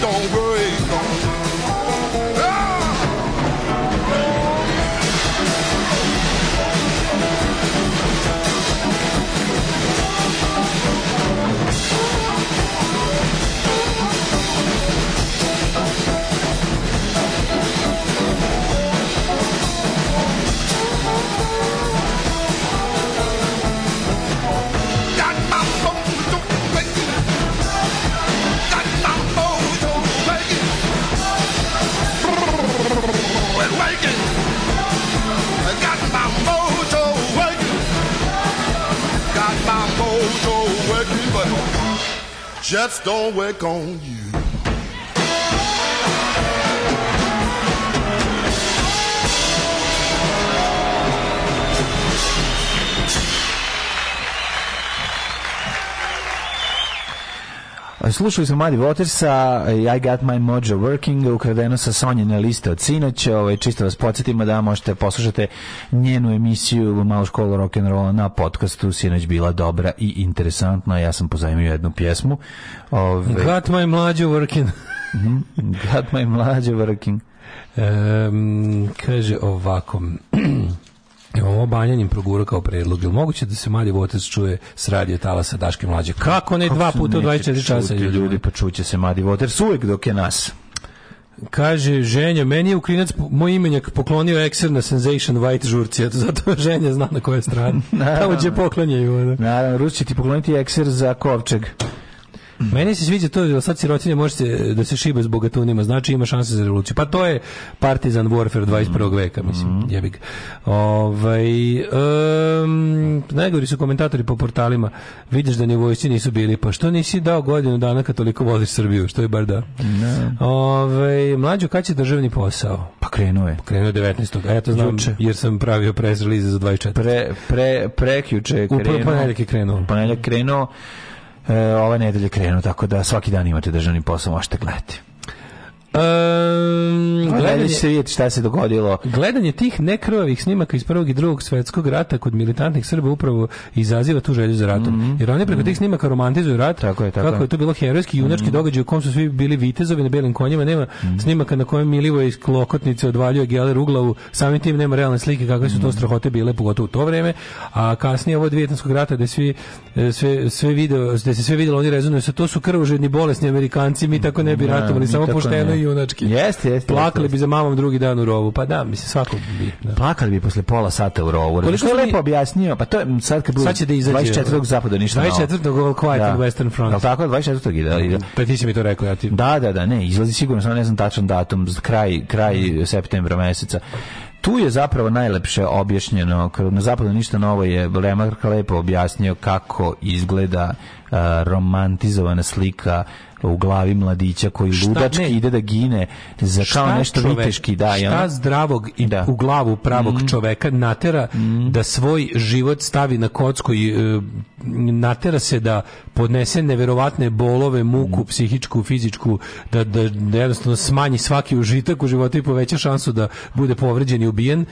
don't worry. just don't work on you. Slušali smo Muddy Watersa, eh, I Got My Mojo Working, ukradeno sa Sonjine liste od sinoć. Ovaj, čisto vas podsjetimo da možete poslušati njenu emisiju Malo školu rock'n'rolla na podcastu. Sinoć bila dobra i interesantna. Ja sam pozajmio jednu pjesmu. Ove... Got My Mlađo Working. Mhm. Got My Mlađo Working. Um, kaže ovako... Evo, ovo Banjanin progura kao predlog. Jel moguće da se mali votac čuje s radio talasa Daške mlađe? Pa, kako ne Kako dva puta u 24 časa? Ljudi, ljudi pa čuće se mali votac uvek dok je nas. Kaže Ženja, meni je Ukrinac moj imenjak poklonio ekser na Sensation White žurci, eto zato Ženja zna na koje strani. Tamo će poklanjaju. Naravno, Rus će ti pokloniti Exer za kovčeg. Meni se sviđa to, sad sirotinje možete da se šiba s bogatunima, znači ima šanse za revoluciju. Pa to je partizan warfare 21. veka, mislim, mhm. jebi ga. Ovaj, um, najgori su komentatori po portalima, vidiš da ni vojsci nisu bili, pa što nisi dao godinu dana kad toliko voliš Srbiju, što je bar da. da. Ovaj, mlađo, kad će državni posao? Pa krenuo je. krenuo je 19. A ja to znam, Juče. jer sam pravio press release za 24. Pre, pre, prekjuče je krenuo. Upravo ponedjeljak je krenuo. Ponedjeljak krenuo E, ove nedelje krenu, tako da svaki dan imate državni posao, možete gledati. Um, gledanje, se vidjeti šta se dogodilo. Gledanje tih nekrvavih snimaka iz prvog i drugog svetskog rata kod militantnih Srba upravo izaziva tu želju za ratom. Mm -hmm. Jer oni preko mm -hmm. tih mhm. snimaka romantizuju rat, tako je, tako kako je to bilo herojski, junački mm -hmm. događaj u kom su svi bili vitezovi na belim konjima, nema mhm. snimaka na kojem Milivoj iz Klokotnice odvaljuje Geller u glavu, samim tim nema realne slike kakve su to mhm. strahote bile, pogotovo u to vreme, a kasnije ovo Vijetnamskog rata da svi e, sve sve video, da se sve videlo, oni rezonuju sa to su krvožedni bolesni Amerikanci, mi tako ne bi da, ratovali, samo pošteno i junački. Jeste, jeste. Plakali jeste. bi za mamom drugi dan u rovu. Pa da, mislim svako bi. Da. Plakali bi posle pola sata u rovu. Koliko je lepo objasnio? Pa to je sad kad sad će da izađe 24. zapada ništa. 24. All Quiet da. Western Front. Da, tako 24. ide. ide. Pa ti si mi to rekao ja ti. Da, da, da, ne, izlazi sigurno, samo ne znam tačan datum, kraj kraj septembra meseca tu je zapravo najlepše objašnjeno, na zapadu ništa novo je Lemarka lepo objasnio kako izgleda uh, romantizovana slika u glavi mladića koji šta, ludački ne, ide da gine za kao nešto čovek, viteški da šta ja. zdravog i da. u glavu pravog mm. čoveka natera mm. da svoj život stavi na kocku i e, natera se da podnese neverovatne bolove muku mm. psihičku fizičku da, da, da jednostavno smanji svaki užitak u životu i poveća šansu da bude povređen i ubijen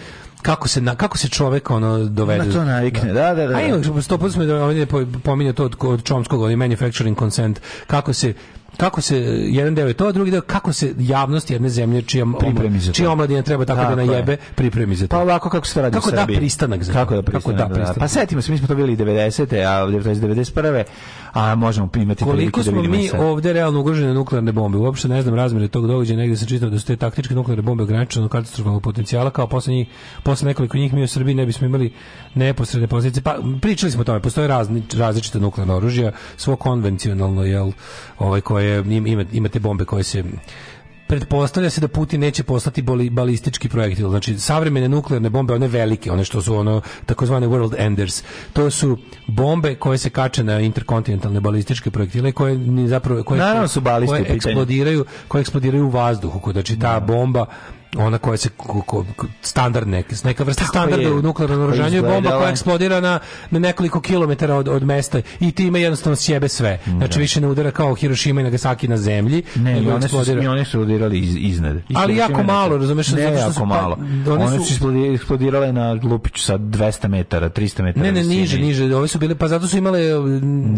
kako se na kako se čovjek ono dovede na to navikne da da da, da. ajde sto puta smo da ovdje pominje to od, od Chomskog ali manufacturing consent kako se kako se jedan deo je to, a drugi deo kako se javnost jedne zemlje čija pripremi za čija omladina treba tako, da tako da najebe je. pripremi za to. Pa ovako kako se to radi kako u da Srbiji. Da pristanak za kako da pristanak. Kako da pristanak. Da. da. Pa setimo se mi smo to bili 90-te, a 91 a možemo primati koliko da smo da mi sad. ovdje realno ugrožene nuklearne bombe. Uopšte ne znam razmere tog događaja, negde sam čitao da su te taktičke nuklearne bombe ograničene ograničeno katastrofalnog potencijala, kao posle njih, posle nekoliko njih mi u Srbiji ne bismo imali neposredne pozicije. Pa pričali smo o tome, postoje razni, različita nuklearna oružja, svo konvencionalno jel, ovaj koje imate bombe koje se pretpostavlja se da Putin neće poslati balistički projektil. Znači, savremene nuklearne bombe, one velike, one što su ono takozvane world enders, to su bombe koje se kače na interkontinentalne balističke projektile koje ni zapravo koje, Naravno su koje eksplodiraju, koje eksplodiraju u vazduhu. Znači, ta da. bomba ona koja se ko, ko, standard neke, neka vrsta Tako standarda u nuklearnom pa oružanju je bomba koja eksplodira na, na nekoliko kilometara od, od mesta i ti ima jednostavno sjebe sve. Znači da. više ne udara kao Hiroshima i Nagasaki na zemlji. Ne, i one, su, i one su udirali iz, iznad. Ali jako malo, razumeš? Ne, jako su, pa- malo. Pa, one, one, su eksplodirale na Lupiću sa 200 metara, 300 metara. Ne, ne, visine. niže, niže. Ove su bile, pa zato su imale...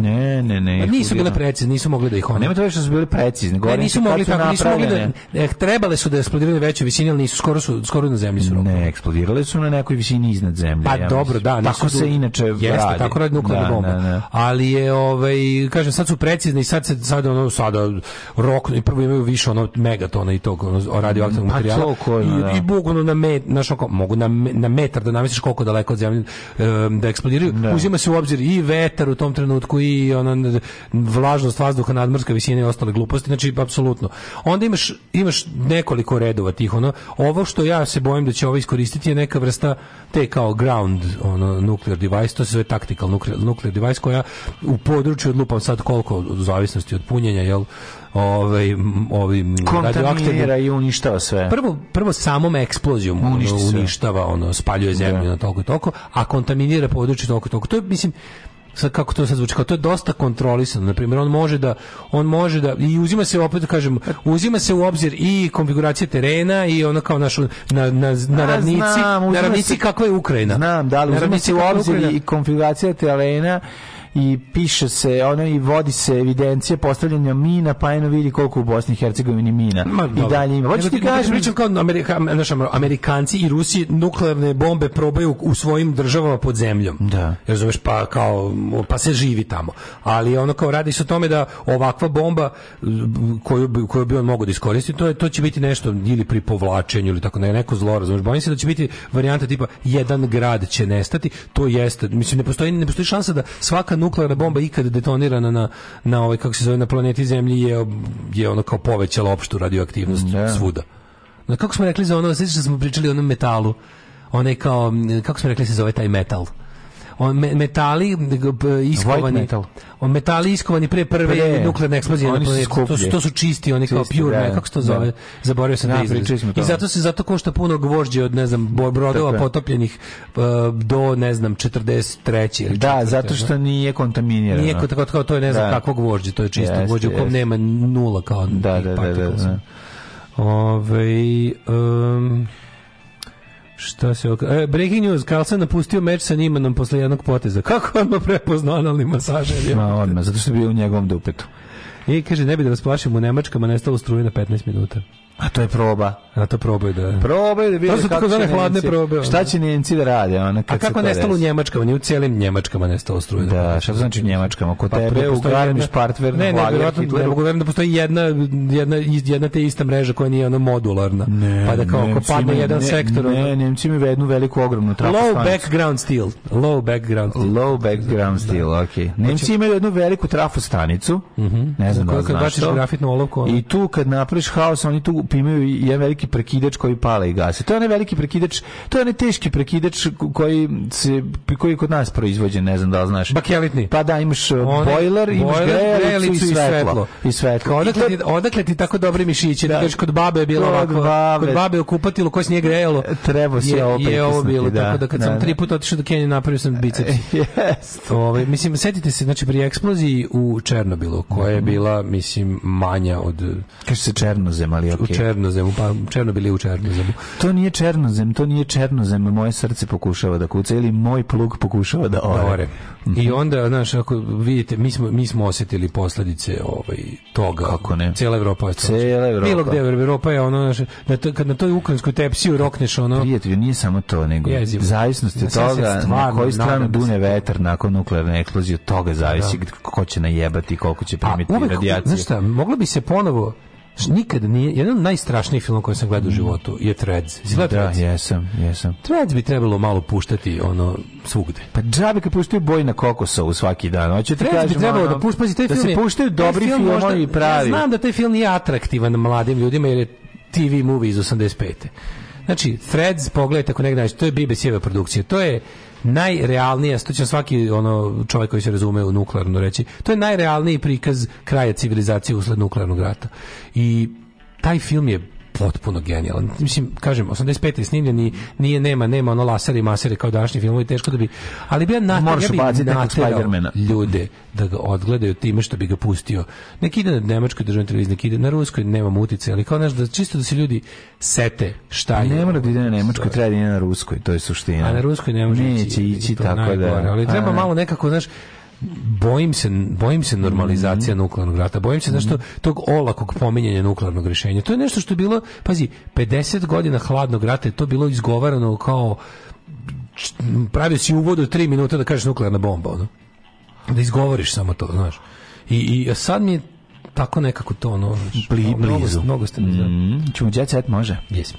Ne, ne, ne. Pa nisu bile precizne, nisu mogli da ih one. Nema to što su bile precizne. Govorim, ne, nisu mogli tako, nisu mogli da... Eh, trebale su da eksplodiraju veće visine visini, ali nisu, skoro, su, skoro na zemlji su roknuli. Ne, eksplodirale su na nekoj visini iznad zemlje. Pa ja dobro, da. Tako nisu, se inače jeste, radi. tako radi nuklearna da, da, da. Ali je, ovaj, kažem, sad su precizni sad, se, sad ono, sada rok, i prvo imaju više ono megatona i tog ono, radioaktivnog pa, materijala. Ko, I, da. i bog, na, met, na, šoko, mogu na, na metar da namisliš koliko daleko od zemlje da eksplodiraju. Da. Uzima se u obzir i vetar u tom trenutku i ona vlažnost vazduha, nadmorska visina i ostale gluposti. Znači, apsolutno. Onda imaš, imaš nekoliko redova tih, ono, ono ovo što ja se bojim da će ovo iskoristiti je neka vrsta te kao ground ono nuclear device to se zove tactical nuclear, nuclear device koja u području odlupam sad koliko u zavisnosti od punjenja jel ovaj ovi radioaktivni i uništava sve. Prvo prvo samom eksplozijom ono, uništava ono spaljuje zemlju da. na toliko i toliko, a kontaminira područje toliko i toliko. To je mislim sad kako to sad zvuči kao to je dosta kontrolisano na primjer on može da on može da i uzima se opet da kažem uzima se u obzir i konfiguracija terena i ona kao našu na na na ravnici na ravnici kakva je Ukrajina znam da li uzima se u obzir i konfiguracija terena i piše se, ono i vodi se evidencija postavljanja mina, pa eno vidi koliko u Bosni i Hercegovini mina. Ma, I dobro. dalje ima. Hoćeš ti kažem, da pričam kao Amerika, naš, Amerikanci i Rusi nuklearne bombe probaju u svojim državama pod zemljom. Da. Razumeš, pa kao pa se živi tamo. Ali ono kao radi se o tome da ovakva bomba koju koju bi on mogao da iskoristi, to je to će biti nešto ili pri povlačenju ili tako ne, neko zlo, razumeš. Bojim se da će biti varijanta tipa jedan grad će nestati, to jeste, mislim ne postoji ne postoji šansa da svaka nuklearna bomba ikad detonirana na na ovaj kako se zove na planeti Zemlji je je ono kao povećala opštu radioaktivnost yeah. Da. svuda. Na kako smo rekli za ono, sećaš da smo pričali o onom metalu, onaj kao kako smo rekli da se zove taj metal on, metali iskovani metal. on metali iskovani pre prve pre, nuklearne eksplozije na planetu to su, to su čisti oni kao pure da, kako se to zove da. zaboravio sam da, da izraz i zato se zato košta puno gvožđe od ne znam brodova Tako potopljenih do ne znam 43 ili da zato što da. nije kontaminirano nije tako tako to je ne znam da. kakvo gvožđe to je čisto yes, gvožđe u kom nema nula kao da da da, da, da. Ove, ovaj, um, Šta se ok... E, breaking news, Carlsen napustio meč sa Nimanom posle jednog poteza. Kako on odmah prepoznao analni masažer? Ma, odmah, zato što je bio u njegovom dupetu. I kaže, ne bi da vas plašim, u Nemačkama nestalo struje na 15 minuta. A to je proba. A to probaju da... Probaju da vide to su kako će hladne probe. Šta će Njemci da rade? Ono, kad A kako nestalo u Njemačkama? Nije u cijelim Njemačkama nestalo struje. Da. da, šta to znači u Njemačkama? Kod pa, tebe u Garmiš Partver ne, ne, ne, ne mogu verujem da postoji jedna, jedna, jedna te ista mreža koja nije ono modularna. Ne, pa da kao ako padne jedan ne, sektor... Ne, ne, Njemci imaju jednu veliku ogromnu trafostanicu. Low background steel. Low background steel. Low background da. steel, da. ok. Nemci imaju jednu veliku trafostanicu. Mhm. Ne znam da znaš to. I tu kad napraviš haos, oni tu pa imaju jedan veliki prekidač koji pale i gase. To je onaj veliki prekidač, to je onaj teški prekidač koji se koji kod nas proizvođen, ne znam da li znaš. Bakelitni. Pa da, imaš e, One, bojler, imaš grelicu i svetlo. I svetlo. Odakle, ti, odakle ti tako dobre mišiće? Da. Kažeš, kod babe je bilo kod ovako. Babe. Kod babe je kupatilo koje nije grejalo. E, Treba se je, ovo je ovo bilo, da, tako da kad da, sam da. tri da. puta otišao do Kenije napravio sam e, biceps. Yes. Ove, ovaj, mislim, setite se, znači pri eksploziji u Černobilu, koja je mhm. bila, mislim, manja od... Kaže se Černozem, ali okej. Okay. Černozemu, pa Černobil je u Černozemu. To nije Černozem, to nije Černozem, moje srce pokušava da kuca ili moj plug pokušava da ore. Da ore. Mm -hmm. I mhm. onda, znaš, ako vidite, mi smo, mi smo osetili posledice ovaj, toga. Kako ne? Cijela Evropa je to. Cijela Evropa. Bilo gde, Evropa je ono, znaš, na to, kad na toj ukrajinskoj tepsiju rokneš ono... Prijatelju, nije samo to, nego zavisnost je od toga, na koju stran da dune vetar nakon nuklearne eksplozije, toga zavisi da. ko će najebati, koliko će primiti radijacije. Znaš šta, moglo bi se ponovo nikad nije, jedan najstrašniji film koji sam gledao u mm. životu je Threads. Zgleda da, Threads? jesam, jesam. Threads bi trebalo malo puštati ono svugde. Pa džabe kad puštaju boj na kokosovu svaki dan. Hoće Threads kažem, bi trebalo ono, da pušta, pazi, taj da film je, se puštaju dobri film filmovi i pravi. Ja znam da taj film nije atraktivan mladim ljudima jer je TV movie iz 85. Znači, Threads, pogledajte ako negdje, to je BBC-eva produkcija. To je najrealnija, što će svaki ono čovjek koji se razume u nuklearno reći, to je najrealniji prikaz kraja civilizacije usled nuklearnog rata. I taj film je potpuno genijalan. Mislim, kažem, 85. je snimljen i nije, nema, nema ono lasere i masere kao današnji film i teško da bi... Ali bi ja, na, Moraš ja bi naterao ljude da ga odgledaju time što bi ga pustio. Nek ide na nemačkoj državnoj televiziji, nek ide na ruskoj, nema mutice, ali kao nešto da čisto da se ljudi sete šta je. Ne mora da ide na nemačkoj, treba da ide na ruskoj, to je suština. A na ruskoj ne može ići. ići, tako da- najgore, da. Ali treba a, malo nekako, znaš, bojim se, bojim se normalizacija mm -hmm. nuklearnog rata. Bojim se mm -hmm. tog olakog pominjanja nuklearnog rešenja To je nešto što je bilo, pazi, 50 godina hladnog rata je to bilo izgovarano kao pravi si uvod od 3 minuta da kažeš nuklearna bomba, ono. Da izgovoriš samo to, znaš. I, i sad mi je tako nekako to ono, Bli, blizu. Mnogo, mnogo ste mi mm, Čuđe, može. Jesmo.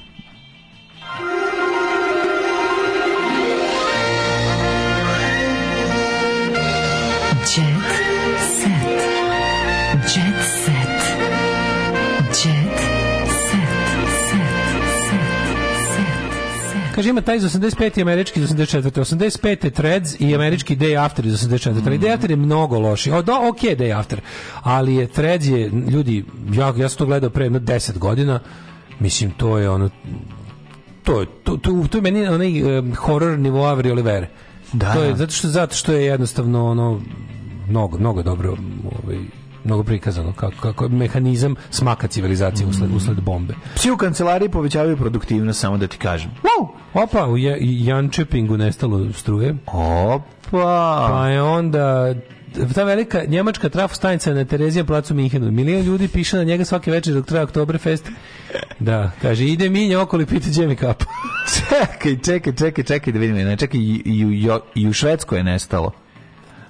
kaže ima taj iz 85 i američki iz 84. 85 Threads i američki Day After iz 84. Mm. Day After je mnogo loši. O, da, ok, Day After. Ali je Threads je, ljudi, ja, ja sam to gledao pre 10 godina, mislim, to je ono, to je, to, to, to je meni onaj um, horror nivoa Avri Olivera. Da. To je, da. zato, što, zato što je jednostavno ono, mnogo, mnogo dobro ovaj, mnogo prikazano kako, kako je mehanizam smaka civilizacije usled, usled bombe. Psi u kancelariji povećavaju produktivnost, samo da ti kažem. Wow! Opa, u Jančepingu nestalo struje. Opa! Pa je onda ta velika njemačka trafostanica na Terezija placu Minhenu. Milion ljudi piše na njega svake večer dok traje Oktoberfest. Da, kaže, ide minja okoli, pita gdje mi čekaj, čekaj, čekaj, čekaj da vidim. Ne, čekaj, i, i, i, i u Švedskoj je nestalo.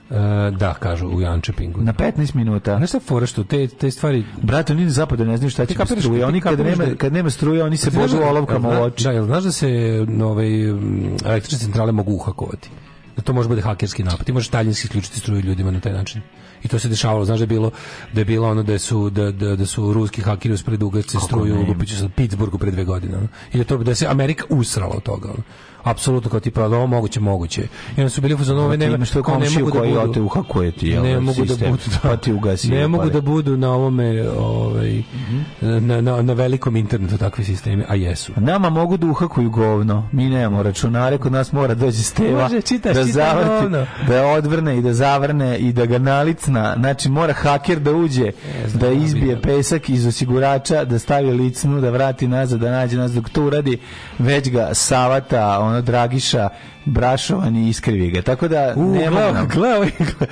Uh, da, kažu u Janče Na 15 minuta. Ne šta fora što te, te stvari... Brate, oni zapada ne znaju šta će kapiraš, struje. Oni kad nema, da... kad nema struje, oni se božu da- olovkama u oči. Da, jel znaš da se nove, ovaj, električne centrale mogu uhakovati? Da to može bude hakerski napad. Ti možeš daljinski isključiti struju ljudima na taj način. I to se dešavalo, znaš da je bilo da je bilo ono da su da, da, da su ruski hakeri uspeli da ugace struju u Pittsburghu pre dve godine. Ono. I da to da se Amerika usrala od toga. Ono apsolutno kao tipa, ali ovo moguće, moguće. I onda su bili fuzon, ove nema, što ne mogu da budu. Te uhakuje ti, ne ovaj, mogu da budu, da, pa ti ugasi. Ne mogu da budu na ovome, ovaj, na, na, na velikom internetu takvi sistemi, a jesu. Nama mogu da uhakuju govno, mi nemamo računare, kod nas mora doći steva Može, čitaš, da zavrti, govno. da odvrne i da zavrne i da ga nalicna, znači mora haker da uđe, znam, da izbije pesak iz osigurača, da stavi licnu, da vrati nazad, da nađe nazad dok to uradi, već ga savata, ono Dragiša brašovan i iskrivi ga. Tako da U, ne gleda, ovaj-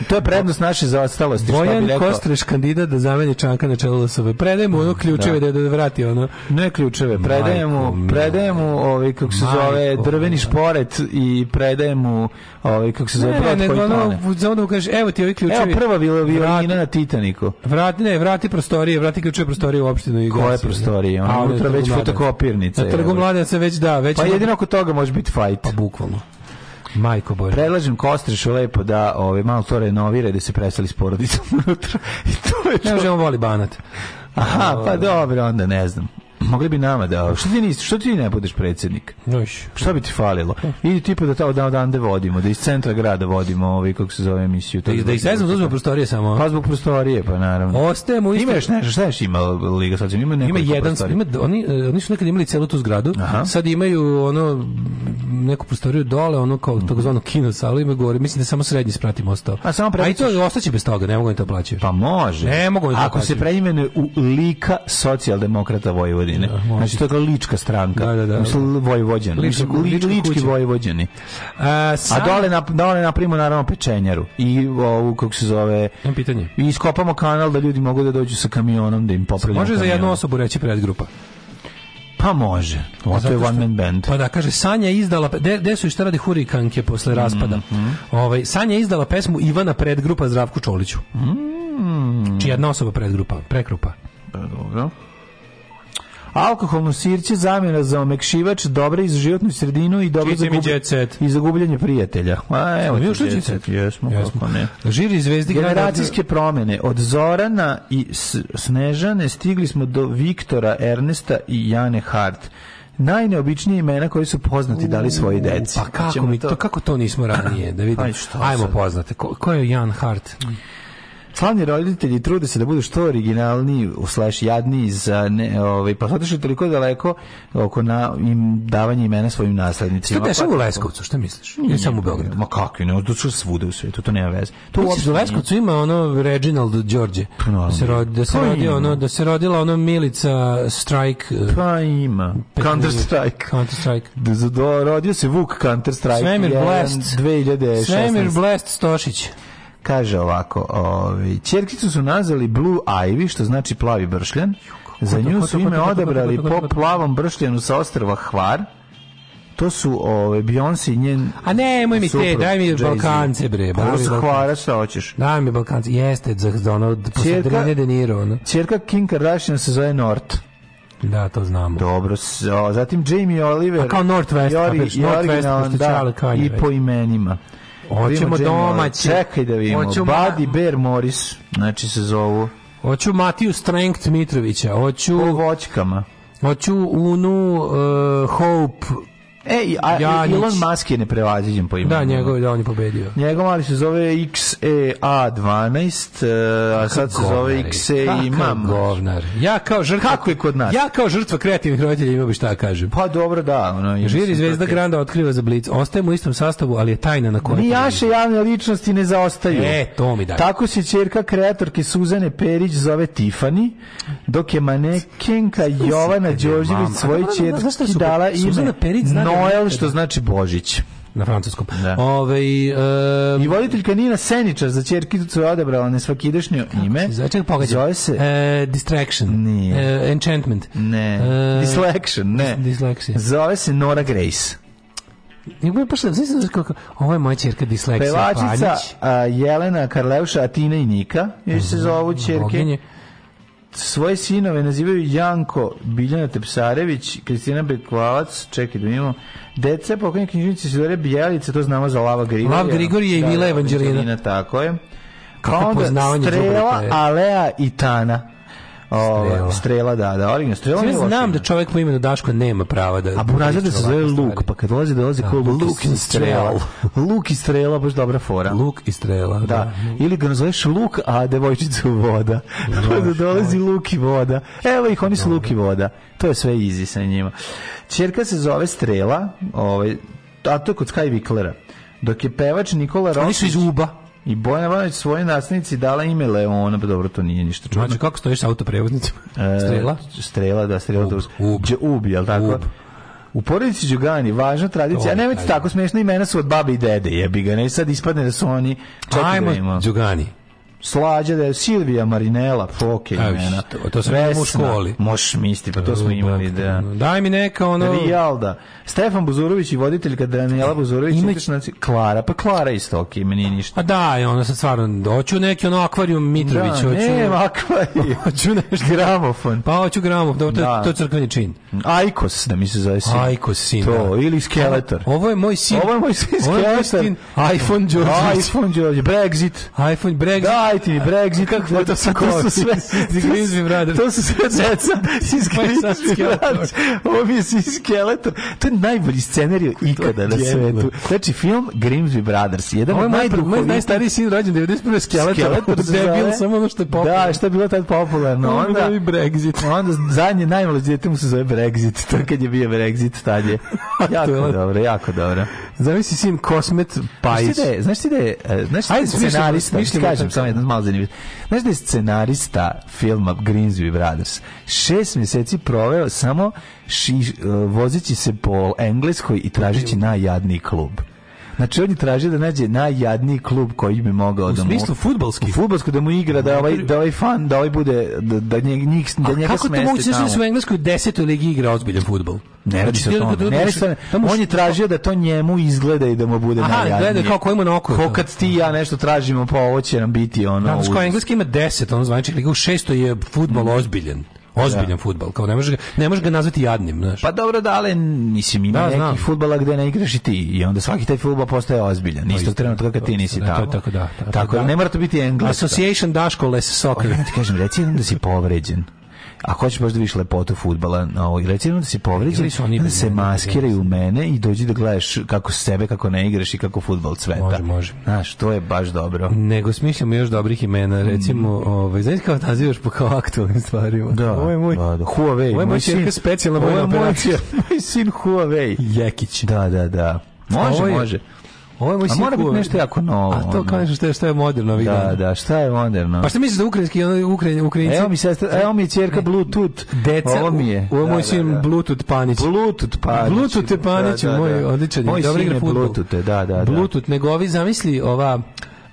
To je prednost naše zaostalosti. Bojan Kostreš kandidat da zameni Čanka na čelu LSV. Predajemo ono ključeve da. da, da, da vrati ono. Ne ključeve, predajemo, predajemo ovaj kako se Majko, zove drveni šporet i predajemo ovaj kako se zove ne, brod ne, koji ono, Za ono kaže evo ti ovi ključevi. Evo prva bila violina na Titaniku. Vrati ne, vrati prostorije, vrati ključeve prostorije u opštinu i Koje prostorije? Ona unutra već fotokopirnica. Na trgu mlade se već da, već. Pa jedino oko toga može biti fajt. Pa bukvalno. Majko Bože. Predlažem Kostrišu lepo da ove, ovaj, malo to renovira i da se preseli s porodicom unutra. I to je Ne možemo voli banat. Aha, pa ovaj. dobro, onda ne znam. Mogli bi nama da... Što ti, nisi, što ti ne budeš predsjednik? Noš. Šta bi ti falilo? Idi tipa da tao dan da odande vodimo, da iz centra grada vodimo ovaj, kako se zove emisiju. Da, da iz da, zuzme prostorije samo. Pa zbog prostorije, pa naravno. Ostajemo isto... Ima još šta još ima Liga Socijal? Ima, ima jedan, ima, oni, e, oni su nekad imali celu tu zgradu, Aha. sad imaju ono, neku prostoriju dole, ono kao takozvano kino salu, ima gore, mislim da samo srednji spratimo ostao. A samo prebaciš... A i to ostaće bez toga, ne mogu da plaćaju Pa može. Ne mogu im Ako plaćaju. se preimenuje u Lika socijaldemokrata Vojvodine. Vojvodine. Da, znači to je kao lička stranka. Da, da, da. Mislim, da. vojvođani. Lička, lička lički vojvođani. A, sam... A dole, na, dole napravimo naravno pečenjaru. I ovu, kako se zove... Imam pitanje. I iskopamo kanal da ljudi mogu da dođu sa kamionom da im popravljamo Može kamion. za jednu osobu reći predgrupa. Pa može. Ovo je one man band. Pa da, kaže, Sanja izdala... Gde su i šta radi Hurikanke posle mhm. raspada? Mm -hmm. ovaj, Sanja izdala pesmu Ivana predgrupa Zdravku Čoliću. Mm -hmm. jedna osoba predgrupa, prekrupa. Pa dobro. Alkoholno sirće zamjena za omekšivač, dobra iz za životnu sredinu i dobro za i za gubljenje prijatelja. A evo, mi jesmo, jesmo. ne. Žiri zvezdi generacijske promjene od Zorana i Snežane stigli smo do Viktora, Ernesta i Jane Hart najneobičnije imena koji su poznati dali svoji deci. Pa kako mi to, kako to nismo ranije, da vidimo. Pa Ajmo poznate. Ko, ko je Jan Hart? Člani roditelji trude se da budu što originalniji, slash jadni za ne, ovaj, pa zato što toliko daleko oko na im davanje imena svojim naslednicima. Što dešava pa u Leskovcu, šta misliš? Nije, samo u Beogradu. Ma kako, ne, to su svuda u svetu, to nema veze. To u u Leskovcu ima ono Reginald Đorđe. Pa da se, rodi, da se pa rodi ono, da se rodila ono Milica Strike. Pa ima. Counter Strike. Counter Strike. Da, rodio se Vuk Counter Strike. Svemir Blast. 2016. Svemir Blast Stošić. Kaže ovako, ovi, čerkicu su nazvali Blue Ivy, što znači plavi bršljan. Za nju su ime odabrali po plavom bršljanu sa ostrva Hvar. To su ove Beyoncé njen A ne, moj mi te, daj mi Balkance bre. Pa se hvara šta hoćeš. Daj mi Balkance. Jeste za za ono posadrine De Niro, ono. Ćerka King Kardashian se zove North. Da, to znamo. Dobro, so, zatim Jamie Oliver. A kao Northwest, Jori, Northwest, da, i po imenima. Hoćemo domaći. Čekaj da vidimo. Hoćemo... Buddy Bear Morris, znači se zovu. Hoću Matiju Strength Mitrovića. Hoću... Po voćkama. Hoću Unu uh, Hope E, a, Janić. Elon Musk je neprevaziđen po imenu. Da, njegov, da, on je pobedio. Njegov mali se zove XEA12, a e, sad se zove XE i mam. govnar. Ja kao žrtva... Kako je kod nas? Ja kao žrtva kreativnih roditelja imao bi šta da kažem. Pa dobro, da. Ono, Žiri zvezda tako. Granda otkriva za Blic. Ostajemo u istom sastavu, ali je tajna na kojoj... Nijaše javne ličnosti ne zaostaju. E, to mi daj. Tako se čerka kreatorke Suzane Perić zove Tiffany, dok je manekenka Jovana Đorđević svoj čerki dala ime... Suzana Perić zna da Noel, ovaj, ovaj, ovaj što znači Božić na francuskom. Da. Ove, um, I voditeljka Nina Seničar za čerkicu je odebrala nesvakidašnje ime. Zove, čekaj, pogađa. Zove se... E, distraction. Nije. E, enchantment. Ne. E, Dislection, ne. Disleksija. Zove se Nora Grace. Ja bih pošto znači kako ovo je moja ćerka disleksija Pevačica a, Jelena Karleuša Atina i Nika, još se zovu ćerke svoje sinove nazivaju Janko, Biljana Tepsarević, Kristina Bekvalac, čekaj da imamo, deca pokojne knjižnice Sidore Bijelice, to znamo za Lava Grigorija. Lav Grigorija i da, Mila da, Evanđelina. Tako je. Kako pa onda Strela, Alea i Tana. Strela. strela, da, da, original strela. ne znam da čovjek po imenu Daško nema prava da... A Burazer da se zove Luk, pa kad dolazi, dolazi da, ko Luk i strela. Luk i strela, baš dobra fora. Luk i strela, da. da. Ili ga nazoveš Luk, a devojčicu voda. da, pa da dolazi da. Luk i voda. Evo ih, oni su Luk i voda. To je sve easy sa njima. Čerka se zove Strela, ovaj, a to je kod Sky Viklera. Dok je pevač Nikola Rosić... Oni su iz Uba. I Bojan Ivanović svoje nastavnici dala ime Leona, pa dobro, to nije ništa čudno. Znači, kako stojiš sa autoprevoznicima? E, strela? E, strela, da, strela. Ub, ub. Dž, ub, jel tako? Ub. U porodici Đugani, važna tradicija, a nemojte tako smiješna imena su od babi i dede, jebi ga, ne sad ispadne da su oni... Čekaj da Ajmo, Đugani. Slađa da je Silvija Marinela, foke imena. To, to sve u školi. Možeš misliti, pa to smo imali, da. da. Daj mi neka ono... Rijalda. Stefan Buzurović i voditeljka Daniela Buzurović. Ima... Klara, pa Klara isto, ok, meni ništa. A da, ona sam stvarno, hoću neki ono akvarijum Mitrović, da, hoću... ne, akvarijum. hoću nešto. Gramofon. Pa hoću gramofon, to, da. to je crkveni čin. Aikos, da mi se zove sin. Ajkos sin, To, da. ili Skeletor. Ovo je moj sin. Ovo je moj sin, Skeletor. iPhone George. iPhone George, Brexit. iPhone Brexit. Da, dajte mi Brexit, kako to, to, su, to su sve, to su sve deca iz Brothers. Ovo je Skeletor. To je najbolji scenarij ikada na svetu. Znači, film Grimsby Brothers, jedan od najduhovitijih. Moj najstariji sin rođen 91. Skeletor, Skeletor debil, samo ono što je popularno. Da, što je bilo tad popularno. Onda, onda i Brexit. Onda zadnje najmlađe djete mu se zove Brexit, to kad je bio Brexit, tad je. jako je dobro, jako dobro. Zamisli sin Kosmet Pajić. Znaš ti da je, znaš ti da je, e, znaš ti da je scenarista, kažem, samo jedna malo zanimljiva. Znaš da je scenarista filma Grimsby Brothers šest mjeseci proveo samo ši, vozeći se po Engleskoj i tražeći najjadniji klub. Znači on je tražio da nađe najjadniji klub koji bi mogao da mu... U smislu futbalski? Futbalski da mu igra, da ovaj, da ovaj fan, da ovaj bude, da, da njih, da njega kako to moguće da su u Engleskoj desetoj ligi igra ozbiljan futbol? Ne radi se o znači, tome. Ne radi se On je tražio da to njemu izgleda i da mu bude najjadnije. Aha, gleda kao kojemu na oko. Ko kad ti ja nešto tražimo, pa ovo će nam biti ono... Znači, kao Engleski ima deset, ono znači liga u šestoj je futbol mhm. ozbiljan. Ozbiljan da. fudbal, kao ne možeš ga, ne možeš ga nazvati jadnim, znaš. Pa dobro, da, ali mislim ima da, neki fudbala gde ne igraš i ti i onda svaki taj fudbal postaje ozbiljan. No, Isto trenutka kad ti nisi da, tamo. Tako da. Tako, da, da, ne mora to biti engleski. Association Daško Les Soccer. Ti kažem, reci da si povređen a hoćeš baš da vidiš lepotu fudbala, ovaj recimo da si povređen, oni da se maskiraju u mene i dođi da gledaš kako sebe, kako ne igraš i kako fudbal cveta. Može, može. Znaš, to je baš dobro. Nego smišljamo još dobrih imena, recimo, mm. ovaj znači kao nazivjoš da po kao aktualnim stvarima. Da, ovo je moj, da, da. Huawei, moj, moj sin, specijalna moj, moj sin Huawei. Jekić. Da, da, da. Može, je, može. Ovo je moj A mora biti nešto jako novo. A to kažeš šta je, što je moderno Vidim. Da, da, šta je moderno. Pa šta misliš da ukrajinski ukrajin, ukrajinci? Evo mi sestra, evo mi ćerka Bluetooth. Deca, ovo mi je. Ovo da, moj da, sin da. Bluetooth Panić. Bluetooth Panić. Bluetooth je Panić, moj odličan. Moj sin je Bluetooth, da, da. da. Bluetooth, nego ovi zamisli ova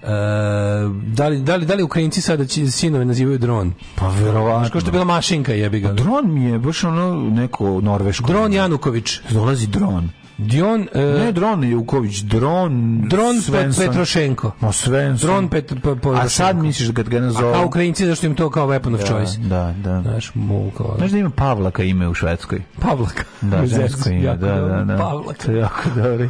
Uh, da li, da li, da li Ukrajinci sada sinove nazivaju dron? Pa verovatno. Kao što je bila mašinka jebi ga. Pa dron mi je baš ono neko norveško. Dron Januković. Dolazi dron. Dion e, ne Dron Juković, Dron Dron Svensson. Petrošenko. Ma Svensson. Dron Pet, po, po, A sad misliš da kad ga nazove? A Ukrajinci zašto im to kao weapon of da, choice? Da, da. Znaš, mu kao. Znaš da ima Pavlaka ime u Švedskoj. Pavlaka. Da, švedsko ime, da, da, da. Pavlaka. To je jako dobro.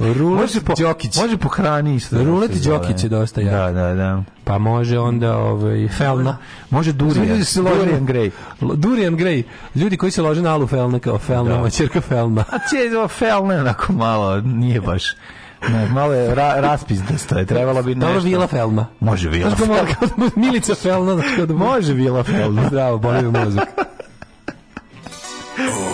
Rulet može Đokić. Može po hrani isto. Da Rulet Đokić je dosta ja. Da, da, da. Pa može onda ovaj felna, može durian. Ljudi se lože durijan grey. Durijan grey. Ljudi koji se lože na alu felna kao felna, da. ćerka felna. A će felna onako malo, nije baš. Ne, malo je ra, raspis da stoje, trebalo bi nešto. Dobro, Vila Felna. Može Vila Felna. Milica Felma. Da- može Vila Felna. Zdravo, boli u mozak.